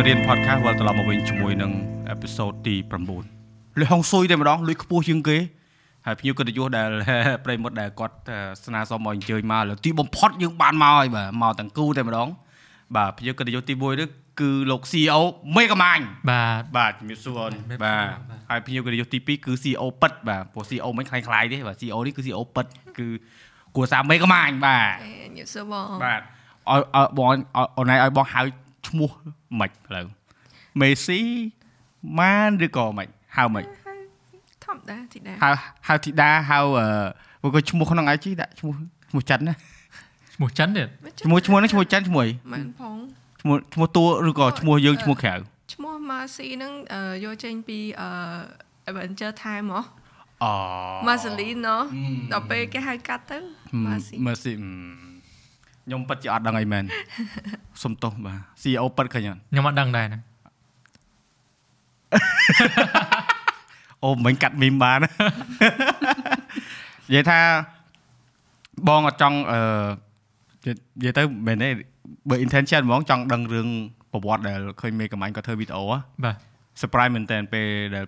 មេរៀន podcast វិលត្រឡប់មកវិញជាមួយនឹងអេពីសូតទី9លុយហុងស៊ុយតែម្ដងលុយខ្ពស់ជាងគេហើយភ្ញៀវកិត្តិយសដែលប្រិមុតដែលគាត់ស្នើសុំឲ្យអញ្ជើញមកលើទីបំផុតយើងបានមកហើយបាទមកទាំងគូតែម្ដងបាទភ្ញៀវកិត្តិយសទី1នេះគឺលោក CEO មេកាម៉ាញ់បាទបាទជំរាបសួរអូនជំរាបសួរបាទបាទហើយភ្ញៀវកិត្តិយសទី2គឺ CEO ពិតបាទព្រោះ CEO មិនខ្លាំងៗទេបាទ CEO នេះគឺ CEO ពិតគឺគួរសារមេកាម៉ាញ់បាទអេញ៉ាំសួរបងបាទឲ្យឲ្យបងឲ្យអូនឯងឲ្យបងហៅ ឈ្មោះមិនផ្លូវមេស៊ីម៉ានឬក៏មិនហៅមិនធម្មតាទីតាហៅហៅធីតាហៅអឺព្រោះក៏ឈ្មោះក្នុង IG ដាក់ឈ្មោះឈ្មោះចិនណាឈ្មោះចិនទៀតឈ្មោះឈ្មោះហ្នឹងឈ្មោះចិនឈ្មោះអីមិនផងឈ្មោះឈ្មោះតួឬក៏ឈ្មោះយើងឈ្មោះក្រៅឈ្មោះ Mercy ហ្នឹងអឺយកចេញពីអឺ Adventure Time ហ៎អូ Marceline ណោះដល់ពេលគេហៅកាត់ទៅ Mercy មើស៊ី ខ្ញុំពិតជាអត់ដឹងអីមែនសុំទោសបាទ CEO ពិតឃើញអត់ខ្ញុំអត់ដឹងដែរហ្នឹងអូមិនកាត់មីមបាននិយាយថាបងអត់ចង់អឺនិយាយទៅមែនទេបើ intention ហ្មងចង់ដឹងរឿងប្រវត្តិដែលឃើញមេកំាញ់គាត់ធ្វើវីដេអូហ៎បាទ surprise មែនតើពេលដែល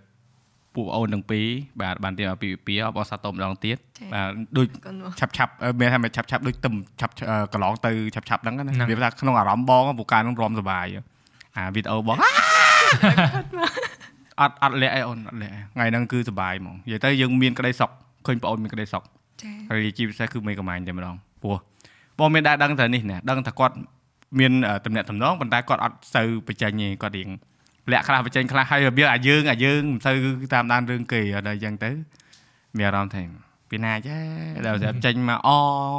ពួកអូនទាំងពីរបាទបានទៀមពីពីអបអរសាទរម្ដងទៀតបាទដូចកូនមកឆាប់ឆាប់អឺមានថាមិនឆាប់ឆាប់ដូចទឹមឆាប់អឺកន្លងទៅឆាប់ឆាប់ហ្នឹងណាវាថាក្នុងអារម្មណ៍បងពូកានឹងរំសបាយអាវីដេអូបងអត់អត់លាក់អីអូនអត់លាក់អីថ្ងៃហ្នឹងគឺសបាយហ្មងនិយាយទៅយើងមានក្តីសុខឃើញបងអូនមានក្តីសុខចាហើយជាពិសេសគឺមេកំាញ់តែម្ដងព្រោះបងមានដែរដឹងតែនេះណាដឹងថាគាត់មានតំណែងតំណងប៉ុន្តែគាត់អត់សូវបញ្ចេញទេគាត់រៀង លាក់ខ្លះបញ្ចេញខ្លះហើយរបៀបអាយើងអាយើងមិនសូវតាមដានរឿងគេអត់ដល់អញ្ចឹងទៅមានអារម្មណ៍ថាពីណាចាដល់តែចេញមកអ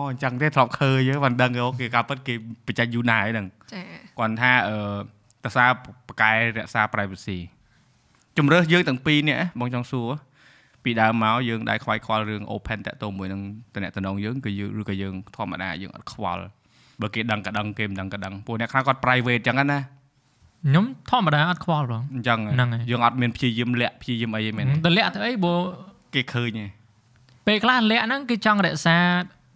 អញ្ចឹងទេធ្លាប់ឃើញហ្នឹងមិនដឹងអូគេការពិតគេបញ្ចេញយូរណាស់ហើយហ្នឹងចាគាត់ថាអឺតសាបកែរក្សា privacy ជំរើសយើងទាំងពីរនេះបងចង់សួរពីដើមមកយើងដែលខ្វាយខ្វល់រឿង open តាក់ទងមួយនឹងតំណែងយើងគឺយើងឬក៏យើងធម្មតាយើងអត់ខ្វល់បើគេដឹងក៏ដឹងគេមិនដឹងក៏ដឹងពួកអ្នកខ្លះគាត់ private អញ្ចឹងណា ខ្ញុំធម្មតាអត់ខ្វល់បងអញ្ចឹងហ្នឹងហើយយើងអត់មានព្យាយាមលាក់ព្យាយាមអីទេមែនទេទៅលាក់ទៅអីបើគេឃើញទេពេលខ្លះលាក់ហ្នឹងគេចង់រក្សា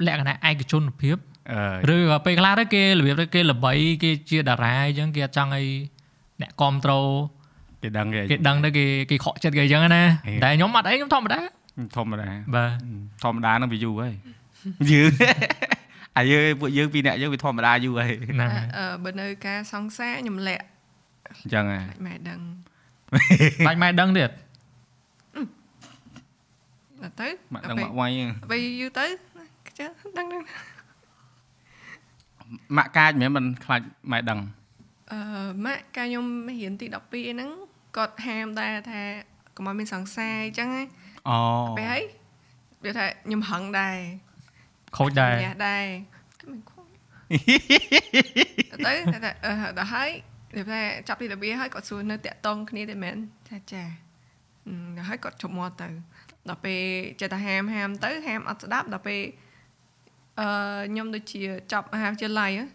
លក្ខណៈឯកជនភាពអឺឬក៏ពេលខ្លះទៅគេរបៀបទៅគេល្បីគេជាតារាអញ្ចឹងគេអត់ចង់ឲ្យអ្នកគ្រប់ត្រូលគេដឹងគេគេដឹងទៅគេគេខកចិត្តគេអញ្ចឹងណាហេតែខ្ញុំអត់អីខ្ញុំធម្មតាធម្មតាបាទធម្មតាហ្នឹងវាយូរហើយយើងអាយើងពួកយើងពីរអ្នកយើងវាធម្មតាយូរហើយហ្នឹងហើយអឺបើនៅការសង្សារខ្ញុំលាក់ អញ្ចឹងហ៎ខ្លាចម៉ែដឹងបាច់ម៉ែដឹងទៀតដល់ទៅមកដឹងមកវាយហ្នឹងពេលយូរទៅខ្ជិលដឹងដឹងម៉ាក់កាចមិនមែនមិនខ្លាចម៉ែដឹងអឺម៉ាក់កាលខ្ញុំរៀនទី12អីហ្នឹងគាត់ហាមដែរថាកុំឲ្យមានសង្សារអញ្ចឹងណាអូពេលហើយវាថាខ្ញុំហឹងដែរខូចដែរញ៉ាដែរគឺមិនខុសទៅតែអឺដល់ហើយ វាថាចាប់ពីរបៀហើយគាត់សួរនៅតាក់តងគ្នាទេមែនចាចាអឺដល់ហើយគាត់ជប់មកទៅដល់ពេលចេះតែហាមហាមទៅហាមអត់ស្ដាប់ដល់ពេលអឺខ្ញុំដូចជាចប់មហាវិទ្យាល័យហ៎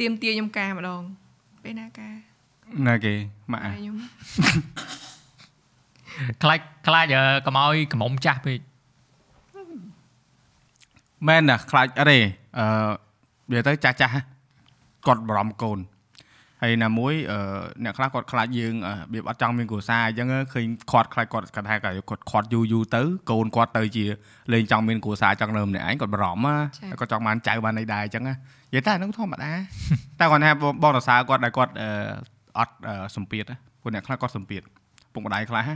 ទៀមទាខ្ញុំការម្ដងពេលណាការណាគេម៉ាក់តែខ្ញុំខ្លាចខ្លាចអឺកុំឲ្យកំមុំចាស់ពេកមែនណាខ្លាចអត់ទេអឺនិយាយទៅចាស់ចាស់គាត់បារម្ភកូន ហើយណាមួយអឺអ្នកខ្លះគាត់ខ្លាចយើងអឺរបៀបអត់ចង់មានគ្រួសារអញ្ចឹងឃើញគាត់ខ្លាចគាត់គាត់ថាគាត់គាត់យូរយូរទៅកូនគាត់ទៅជាលេងចង់មានគ្រួសារចង់នៅម្នាក់ឯងគាត់បារម្ភណាហើយគាត់ចង់បានចៅបានអីដែរអញ្ចឹងណានិយាយតែហ្នឹងធម្មតាតែគាត់ថាបងបងរសារគាត់ដែលគាត់អឺអត់អឺសម្ពាធណាពួកអ្នកខ្លះគាត់សម្ពាធពុកម្ដាយខ្លះណា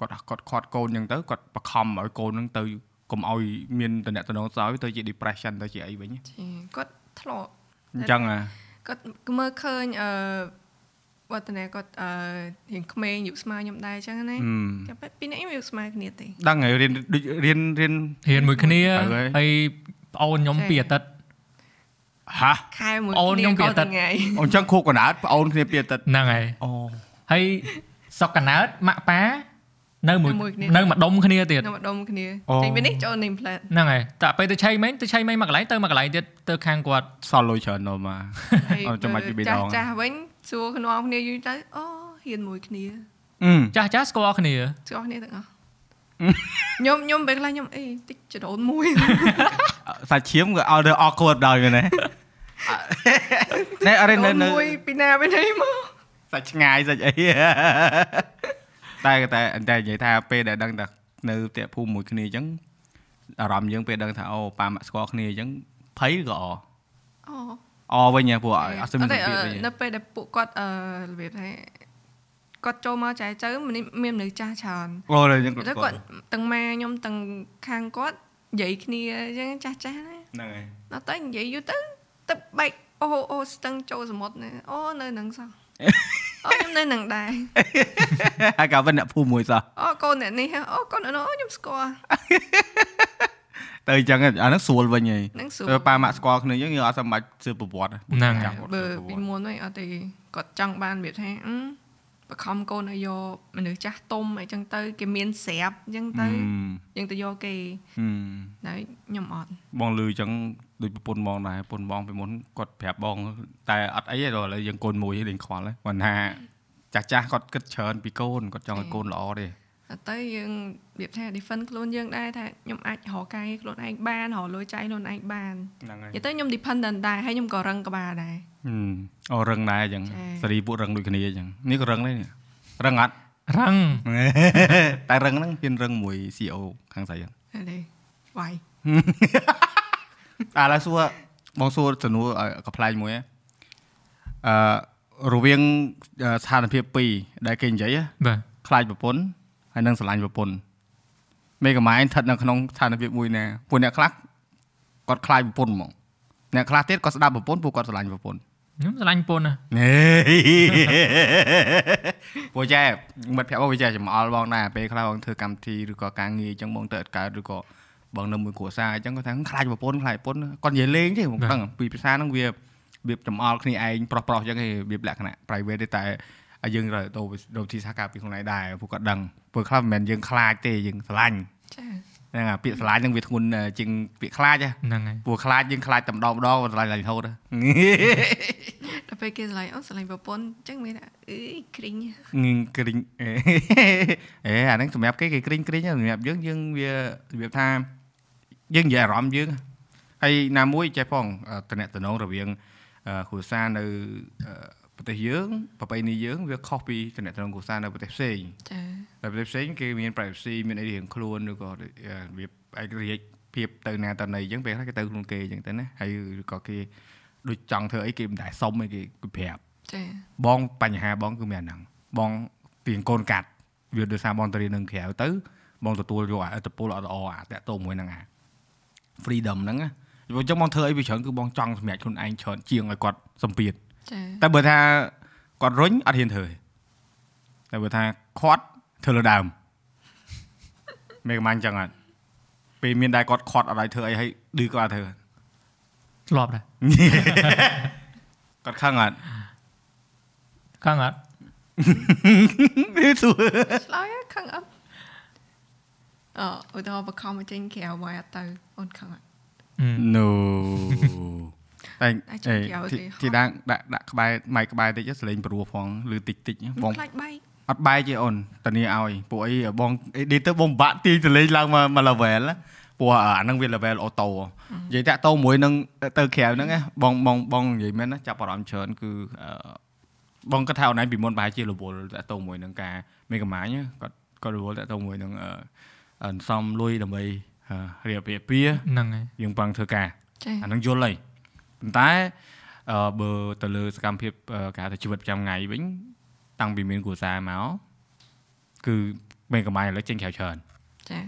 គាត់គាត់ខាត់កូនអញ្ចឹងទៅគាត់បខំឲ្យកូនហ្នឹងទៅកុំឲ្យមានតំណែងតំណងស្អោយទៅជា depression ទៅជាអីវិញចាគាត់ធ្លាប់អញ្ចឹងណា គាត់មើលឃើញអឺវឌ្ឍនាគាត់អឺរៀងក្មេងយុគស្មើខ្ញុំដែរអញ្ចឹងណាហឹមចាំពេលពីរនាក់ខ្ញុំយុគស្មើគ្នាទេដឹងហើយរៀនដូចរៀនរៀនរៀនមួយគ្នាទៅហើយហើយប្អូនខ្ញុំចា៎ពីអាទិត្យហាខែមួយអូនគ្នាខ្ញុំពីក៏អាទិត្យថ្ងៃអញ្ចឹងខួបកណ្ដាលប្អូនគ្នាពីអាទិត្យហ្នឹងហើយអូហើយសុកកណើតម៉ាក់ប៉ា នៅមួយនៅមួយដុំគ្នាទៀតខ្ញុំមកដុំគ្នាចេញពីនេះចូល name plate ហ្នឹងហើយតែពេលទៅឆៃមិញទៅឆៃមិញមកកន្លែងទៅមកកន្លែងទៀតទៅខាងគាត់សល់លុយច្រើននោះមកហើយអត់ចាំបាច់ពីបេះដូងចាស់ចាស់វិញសួរខ្នងគ្នាយូរទៅអូហ៊ានមួយគ្នាអឺចាស់ចាស់ស្គាល់គ្នាស្គាល់គ្នាទាំងអស់ខ្ញុំខ្ញុំពេលខ្លះខ្ញុំអេតិចចរូនមួយសាច់ឈាមក៏ឲ្យទៅអកគួតដល់មែនទេណែអរិននៅនៅមួយពីណាពីណីមកសាច់ឆ្ងាយសាច់អី តែតែតែនិយាយថាពេលដែលដឹងថានៅផ្ទះភូមិមួយគ្នាអញ្ចឹងអារម្មណ៍យើងពេលដឹងថាអូប៉ាម៉ាក់ស្គាល់គ្នាអញ្ចឹងភ័យឬក៏អអូអវិញហ៎ពួកអត់ស្មានតែសម្ពាធវិញនៅពេលដែលពួកគាត់អឺរបៀបថាគាត់ចូលមកចែចៅមានមានមនុស្សចាស់ច្រើនអូលើយើងទៅគាត់ទាំងម៉ែខ្ញុំទាំងខាងគាត់និយាយគ្នាអញ្ចឹងចាស់ចាស់ណាហ្នឹងហើយដល់ទៅនិយាយយូរទៅទឹកបែកអូអូស្ទឹងចូលសមុទ្រណាអូនៅនឹងសោះ អូខ្ញុំនៅនឹងដែរហើយក៏វិញអ្នកភូមិមួយសោះអូកូនអ្នកនេះអូកូនអ្នកនោះអូខ្ញុំស្គាល់ទៅអញ្ចឹងអាហ្នឹងស្រួលវិញហីនឹងសួរទៅប៉ាម៉ាក់ស្គាល់គ្នាអញ្ចឹងយើងអត់សមបាច់សើប្រវត្តិហ្នឹងហើយបើពីមុនវិញអត់ទេគាត់ចង់បានរបៀបថាអឺ បខំកូនឲ្យយកមនុស្សចាស់ទុំអីចឹងទៅ គេមានស្រាប់អញ្ចឹងទៅយើងទៅយកគេហឹមតែខ្ញុំអត់បងលឺអញ្ចឹងដូចប្រពន្ធបងដែរប្រពន្ធបងពីមុនគាត់ប្រាប់បង តែអត់អីទេដល់ឥឡូវយើងកូនមួយលេងខ្វល់ហ្នឹងគាត់ថាចាស់ចាស់គាត់គិតច្រើនពីកូនគាត់ចង់ឲ្យកូនល្អទេតែទៅយើងរបៀបថា defend ខ្លួនយើងដែរថាខ្ញុំអាចរកកាយខ្លួនឯងបានរកលុយចាយខ្លួនឯងបានហ្នឹងហើយនិយាយទៅខ្ញុំ dependent ដែរហើយខ្ញុំក៏រឹងក្បាលដែរហឹម អូរឹងដែរអញ្ចឹងចា៎សេរីពួករឹងដូចគ្នាអញ្ចឹងនេះក៏រឹងដែរនេះរឹងអត់រឹងតែរឹងហ្នឹងមានរឹងមួយ CO ខាងស្រីអត់ហើយទេវាយឥឡូវសួរបងសួរចំនួនកំ pl ែងមួយហ៎អឺរវាងអឺស្ថានភាពពីរដែលគេនិយាយហ៎បាទខ្លាចប្រពន្ធហើយនិងស្រឡាញ់ប្រពន្ធមេកម៉ែនស្ថិតនៅក្នុងស្ថានភាពមួយណាពួកអ្នកខ្លះគាត់ខ្លាចប្រពន្ធហ្មងអ្នកខ្លះទៀតគាត់ស្ដាប់ប្រពន្ធពួកគាត់ស្រឡាញ់ប្រពន្ធ ខ្ញុំស្រឡាញ់ពន្ធណាហេពួកចែមិត្តភក្តិបងវាចេះចំអល់បងដែរពេលខ្លះបងធ្វើកម្មវិធីឬក៏ការងារអញ្ចឹងបងទៅអត់កើតឬក៏បងនៅមួយគ្រួសារអញ្ចឹងគាត់ថាខ្លាចប្រពន្ធខ្លាចប្រពន្ធគាត់និយាយលេងទេបងដឹងពីភាសាហ្នឹងវារបៀបចំអល់គ្នាឯងប្រុសប្រុសអញ្ចឹងឯងរបៀបលក្ខណៈ private ទេតែឲ្យយើងទៅទៅទៅទីសហការពីខ្លួនឯងដែរពួកគាត់ដឹងពួកខ្លះមិនមែនយើងខ្លាចទេយើងស្រឡាញ់ចា ហ្នឹងអាពាក្យស្រឡាញ់ហ្នឹងវាធ្ងន់ជាងពាក្យខ្លាចហ៎ហ្នឹងហើយពួកខ្លាចយើងខ្លាចតែម្ដងម្ដងស្រឡាញ់រហូតហ៎ដល់ពេលគេស្រឡាញ់អូស្រឡាញ់ប្រពន្ធអញ្ចឹងមានថាអឺគ្រីងងឹងគ្រីងអេអេអាហ្នឹងសម្រាប់គេគេគ្រីងគ្រីងសម្រាប់យើងយើងវារបៀបថាយើងនិយាយអារម្មណ៍យើងហើយណាមួយចេះផងតំណតំណងរវាងអឺគ្រួសារនៅអឺ ប្រទេសយើងប្រពៃណីយើងវាខុសពីតំណតំណងគ្រួសារនៅប្រទេសផ្សេងចាតែប្រទេសផ្សេងគេមាន privacy មានអីរៀងខ្លួនឬក៏របៀបឯករាជ្យភាពទៅណាទៅណីអញ្ចឹងពេលខ្លះគេទៅខ្លួនគេអញ្ចឹងទៅណាហើយឬក៏គេដូចចង់ធ្វើអីគេមិនដែលសុំអីគេគេប្រាប់ចាបងបញ្ហាបងគឺមានអាហ្នឹងបងពីកូនកាត់វាដោយសារបងទៅរៀននឹងក្រៅទៅបងទទួលយកអាឥទ្ធិពលអត់ល្អអាតាក់ទងមួយហ្នឹងអា freedom ហ្នឹងណាព្រោះអញ្ចឹងបងធ្វើអីវាច្រើនគឺបងចង់សម្រេចខ្លួនឯងច្រើនជាងឲ្យគាត់សម្ពាធចា តែបើថាគាត់រុញអត់ហ៊ានធ្វើទេតែបើថាខាត់ធ្វើលើដើមមេកំាញ់អញ្ចឹងអត់ពេលមានដែរគាត់ខាត់អត់ឲ្យធ្វើអីឲ្យឌឺគាត់អត់ធ្វើធ្លាប់ដែរគាត់ខឹងអត់ខឹងអត់សួរឆ្លើយខឹងអត់អឺឧទាហរណ៍បខំមកចេញក្រៅមកអត់ទៅអូនខឹងអត់ no តែតែចុះក្រៅទេទីដាក់ដាក់ដាក់ក្បែរម៉ៃក្បែរតិចសលេងព្រោះផងឬតិចតិចបងខ្លាចបែកអត់បែកទេអូនតានីឲ្យពួកអីបងអេឌីទៅបងបាក់ទីសលេងឡើងមកមក level ណាព្រោះអាហ្នឹងវា level អូតូនិយាយតាក់តោមួយនឹងទៅក្រៅហ្នឹងណាបងបងបងនិយាយមែនណាចាប់អារម្មណ៍ច្រើនគឺអឺបងគាត់ថាអូនឯងពីមុនប្រហែលជារវល់តាក់តោមួយនឹងការមេកាម៉ាញគាត់គាត់រវល់តាក់តោមួយនឹងអឺអន្សំលុយដើម្បីអឺរៀបរៀបពីហ្នឹងហើយយើងប្រឹងធ្វើការចាអានឹងយល់ហើយ ប៉ុន្តែអឺបើទៅលើសកម្មភាពអឺគេហៅថាជីវិតប្រចាំថ្ងៃវិញតាំងពីមានគ្រួសារមកគឺមានកម្លាំងឥឡូវចេញក្រៅច្រើនចា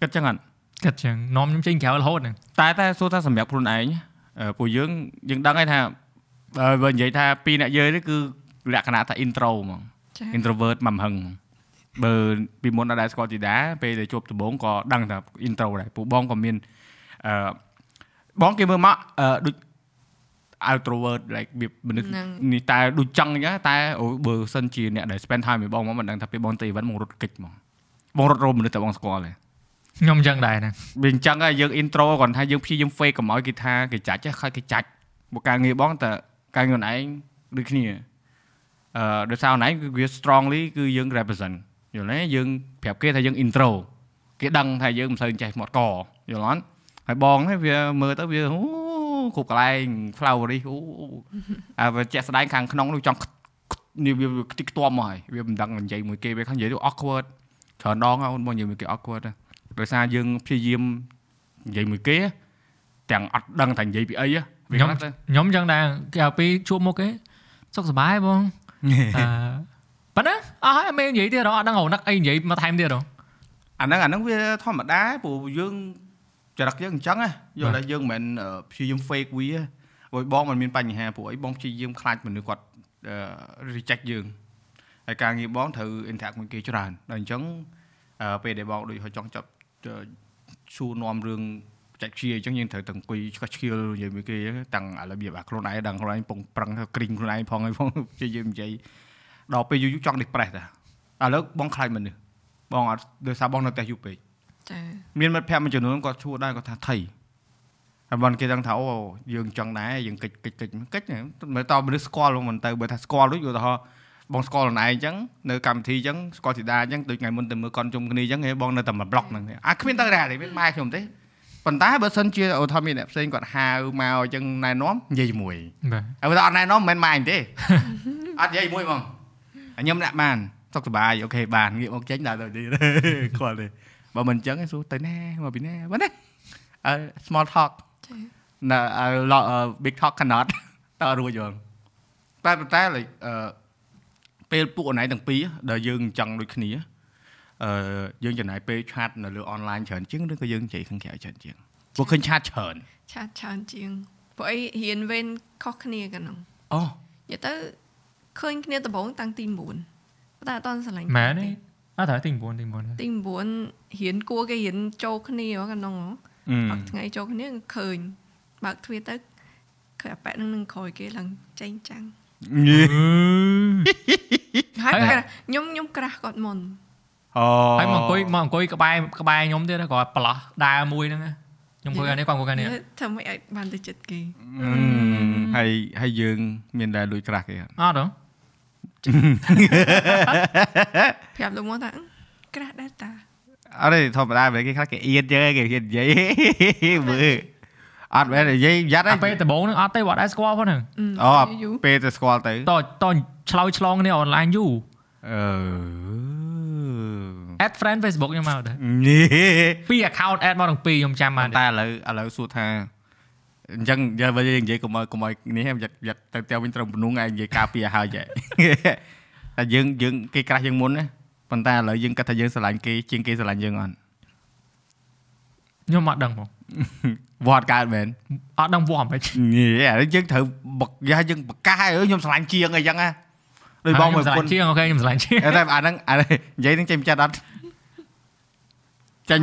គិតចឹងអត់គិតចឹងនាំខ្ញុំចេញក្រៅរហូតហ្នឹងតែតែសួរថាសម្រាប់ខ្លួនឯងអឺពួកយើងយើងដឹងហើយថាបើបើនិយាយថាពីរអ្នកយើងនេះគឺលក្ខណៈថា intro ហ្មងចា introvert មកមហឹងហ្មងបើពីមុនអត់ដែរស្គាល់ជីតាពេលដែលជួបដំបូងក៏ដឹងថា intro ដែរពួកបងក៏មានអឺ បងគេមើលមកអឺដូច outrovert like វាមនុស្សហ្នឹងនេះតែដូចចង់អញ្ចឹងតែអូបើសិនជាអ្នកដែល spend time ជាមួយបងមកមិនដឹងថាពេលបងទៅ event បងរត់កិច្ចហ្មងបងរត់រោមមនុស្សតែបងស្គាល់ទេខ្ញុំចឹងដែរហ្នឹងវាអញ្ចឹងហើយយើង intro គាត់ថាយើងព្យាយាម fake កុំឲ្យគេថាគេចាច់ហ៎ខើគេចាច់មកការងារបងតែការងារខ្លួនឯងដូចគ្នាអឺដោយសារខ្លួនឯងគឺវា strongly គឺយើង represent យល់ទេយើងប្រាប់គេថាយើង intro គេដឹងថាយើងមិនសូវចេះមាត់កយល់អត់ ហើយបងហ្នឹងវាមើលទៅវាអូគ្រប់កន្លែង flowery អូអាវាជាក់ស្ដែងខាងក្នុងនោះចង់នេះវាវាខ្ទេចខ្ទាំមកហើយវាមិនដឹងនិយាយមួយគេវាខាងនិយាយទៅ awkward ច្រើនដងហើយអូនបងនិយាយមួយគេ awkward ហ៎ដោយសារយើងព្យាយាមនិយាយមួយគេទាំងអត់ដឹងថានិយាយពីអីហ៎វាខ្ញុំខ្លះទៅខ្ញុំចឹងដែរគេឲ្យពីជួបមុខគេសុខសប្បាយបងអឺប៉ុណ្ណាអស់ហើយអត់មាននិយាយទៀតហ៎អត់ដឹងរនឹកអីនិយាយមកថែមទៀតហ៎អាហ្នឹងអាហ្នឹងវាធម្មតាព្រោះយើង ចរិតយើងអញ្ចឹងណាយល់តែយើងមិនមែនអឺព្យាយាម fake វាទេព្រោះបងมันមានបញ្ហាព្រោះអីបងព្យាយាមខ្លាចមនុស្សគាត់អឺ reject យើងហើយការងារបងត្រូវ interact មួយគេច្រើនដល់អញ្ចឹងអឺពេលដែលបងដូចហៅចង់ចាប់ឈួរនាំរឿងបច្ចេកវិទ្យាអញ្ចឹងយើងត្រូវតែអង្គុយឆ្កឹះឆ្កៀលនិយាយមួយគេតាំងឥឡូវវាអាខ្លួនឯងដឹងខ្លួនឯងពងប្រឹងធ្វើគ្រីងខ្លួនឯងផងហើយផងព្យាយាមនិយាយដល់ពេលយូរយូរចង់ depress តាឥឡូវបងខ្លាចមនុស្សបងអត់ដោយសារបងនៅផ្ទះយូរពេក ចាមានមិត្តភក្តិមួយចំនួនគាត់ឈួរដែរគាត់ថាថៃហើយបានគេដឹងថាអូយើងចង់ដែរយើងកិច្ចកិច្ចកិច្ចកិច្ចមើលតមនុស្សស្គាល់មិនទៅបើថាស្គាល់ដូចឧទាហរណ៍បងស្គាល់ខ្លួនឯងអញ្ចឹងនៅកម្មវិធីអញ្ចឹងស្គាល់ធីតាអញ្ចឹងដូចថ្ងៃមុនទៅមើលកនជុំគ្នាអញ្ចឹងហេបងនៅតែមួយប្លុកហ្នឹងអាគ្មានទៅដែរទេមានម៉ែខ្ញុំទេប៉ុន្តែបើសិនជាអូថាមានអ្នកផ្សេងគាត់ហៅមកអញ្ចឹងណែនាំនិយាយជាមួយបាទហើយបើអត់ណែនាំមិនមែនម៉ែអញទេអត់និយាយជាមួយហ្មងហើយខ្ញុំអ្នកបានសុខសប្បាយអូខេបានងាកមកចេញដល់ទៅទៀតគាត់ទេ បើមិនអញ្ចឹងឯងសួរទៅណាមកពីណាបើណាអឺ small talk ចានៅអឺ lo- អឺ big talk cannot តើរួចហ្មងតែប៉ុន្តែ like អឺពេលពួកអនឡាញទាំងពីរដែលយើងអញ្ចឹងដូចគ្នាអឺយើងចំណាយពេលឆាតនៅលើ online ច្រើនជាងឬក៏យើងនិយាយខាងក្រៅច្រើនជាងព្រោះឃើញឆាតច្រើនឆាតច្រើនជាងព្រោះអីរៀនវេនខុសគ្នាកាលនោះអូនិយាយទៅឃើញគ្នាដំបូងតាំងទី9តែអត់តន់ស្រឡាញ់មែនទេ អត់ត្រូវទី9ទី9ទី9រៀនគួរគេរៀនចូលគ្នាហ៎កាលនោះហ៎អឺអត់ថ្ងៃចូលគ្នាឃើញបើកទ្វារទៅឃើញអាប៉ែនឹងនឹងក្រោយគេឡើងចេញចាំងហើយគាត់ខ្ញុំខ្ញុំក្រាស់គាត់មុនអូហើយមកអង្គុយមកអង្គុយក្បែរក្បែរខ្ញុំទៀតគាត់ប្រឡោះដើរមួយហ្នឹងណាខ្ញុំអង្គុយអានេះគាត់អង្គុយអានេះធ្វើម៉េចឲ្យបានទៅចិត្តគេអឺហើយហើយយើងមានដែរលួចក្រាស់គេអត់អត់ហ៎ ប្រាប់លោកមកថាអឺក្រាស់ដែរតាអត់ទេធម្មតាពេលគេខ្លះគេអៀតយើគេហ៊ាននិយាយមើលអត់មែននិយាយយ៉ាត់អាទេពេលដំបូងហ្នឹងអត់ទេគាត់ដែរស្គាល់ផងហ្នឹងអូយូរពេលទៅស្គាល់ទៅតតឆ្លោយឆ្លងគ្នាអនឡាញយូរអឺ add friend Facebook ខ្ញុំមកដែរនេះពីរ account add មកទាំងពីរខ្ញុំចាំបានតែឥឡូវឥឡូវសួរថា អញ្ចឹងយើងបើយើងនិយាយកុំឲ្យកុំឲ្យនេះយ៉ាត់យ៉ាត់ទៅ ત્યાં វិញត្រូវបំណងឯងនិយាយការពារហើយចែតែយើងយើងគេក្រាស់យើងមុនណាប៉ុន្តែឥឡូវយើងគិតថាយើងស្រឡាញ់គេជាងគេស្រឡាញ់យើងអត់ខ្ញុំអត់ដឹងផងវត្តកើតមែនអត់ដឹងវាស់មិននេះអានេះយើងត្រូវបកយ៉ាយើងបកកាសឲ្យខ្ញុំស្រឡាញ់ជាងអីចឹងណាដូចបងមួយស្រឡាគុណញ់ជាងអូខេខ្ញុំស្រឡាញ់ជាងតែអាហ្នឹងអានេះនិយាយនឹងចេញពីចិត្តអត់ចេញ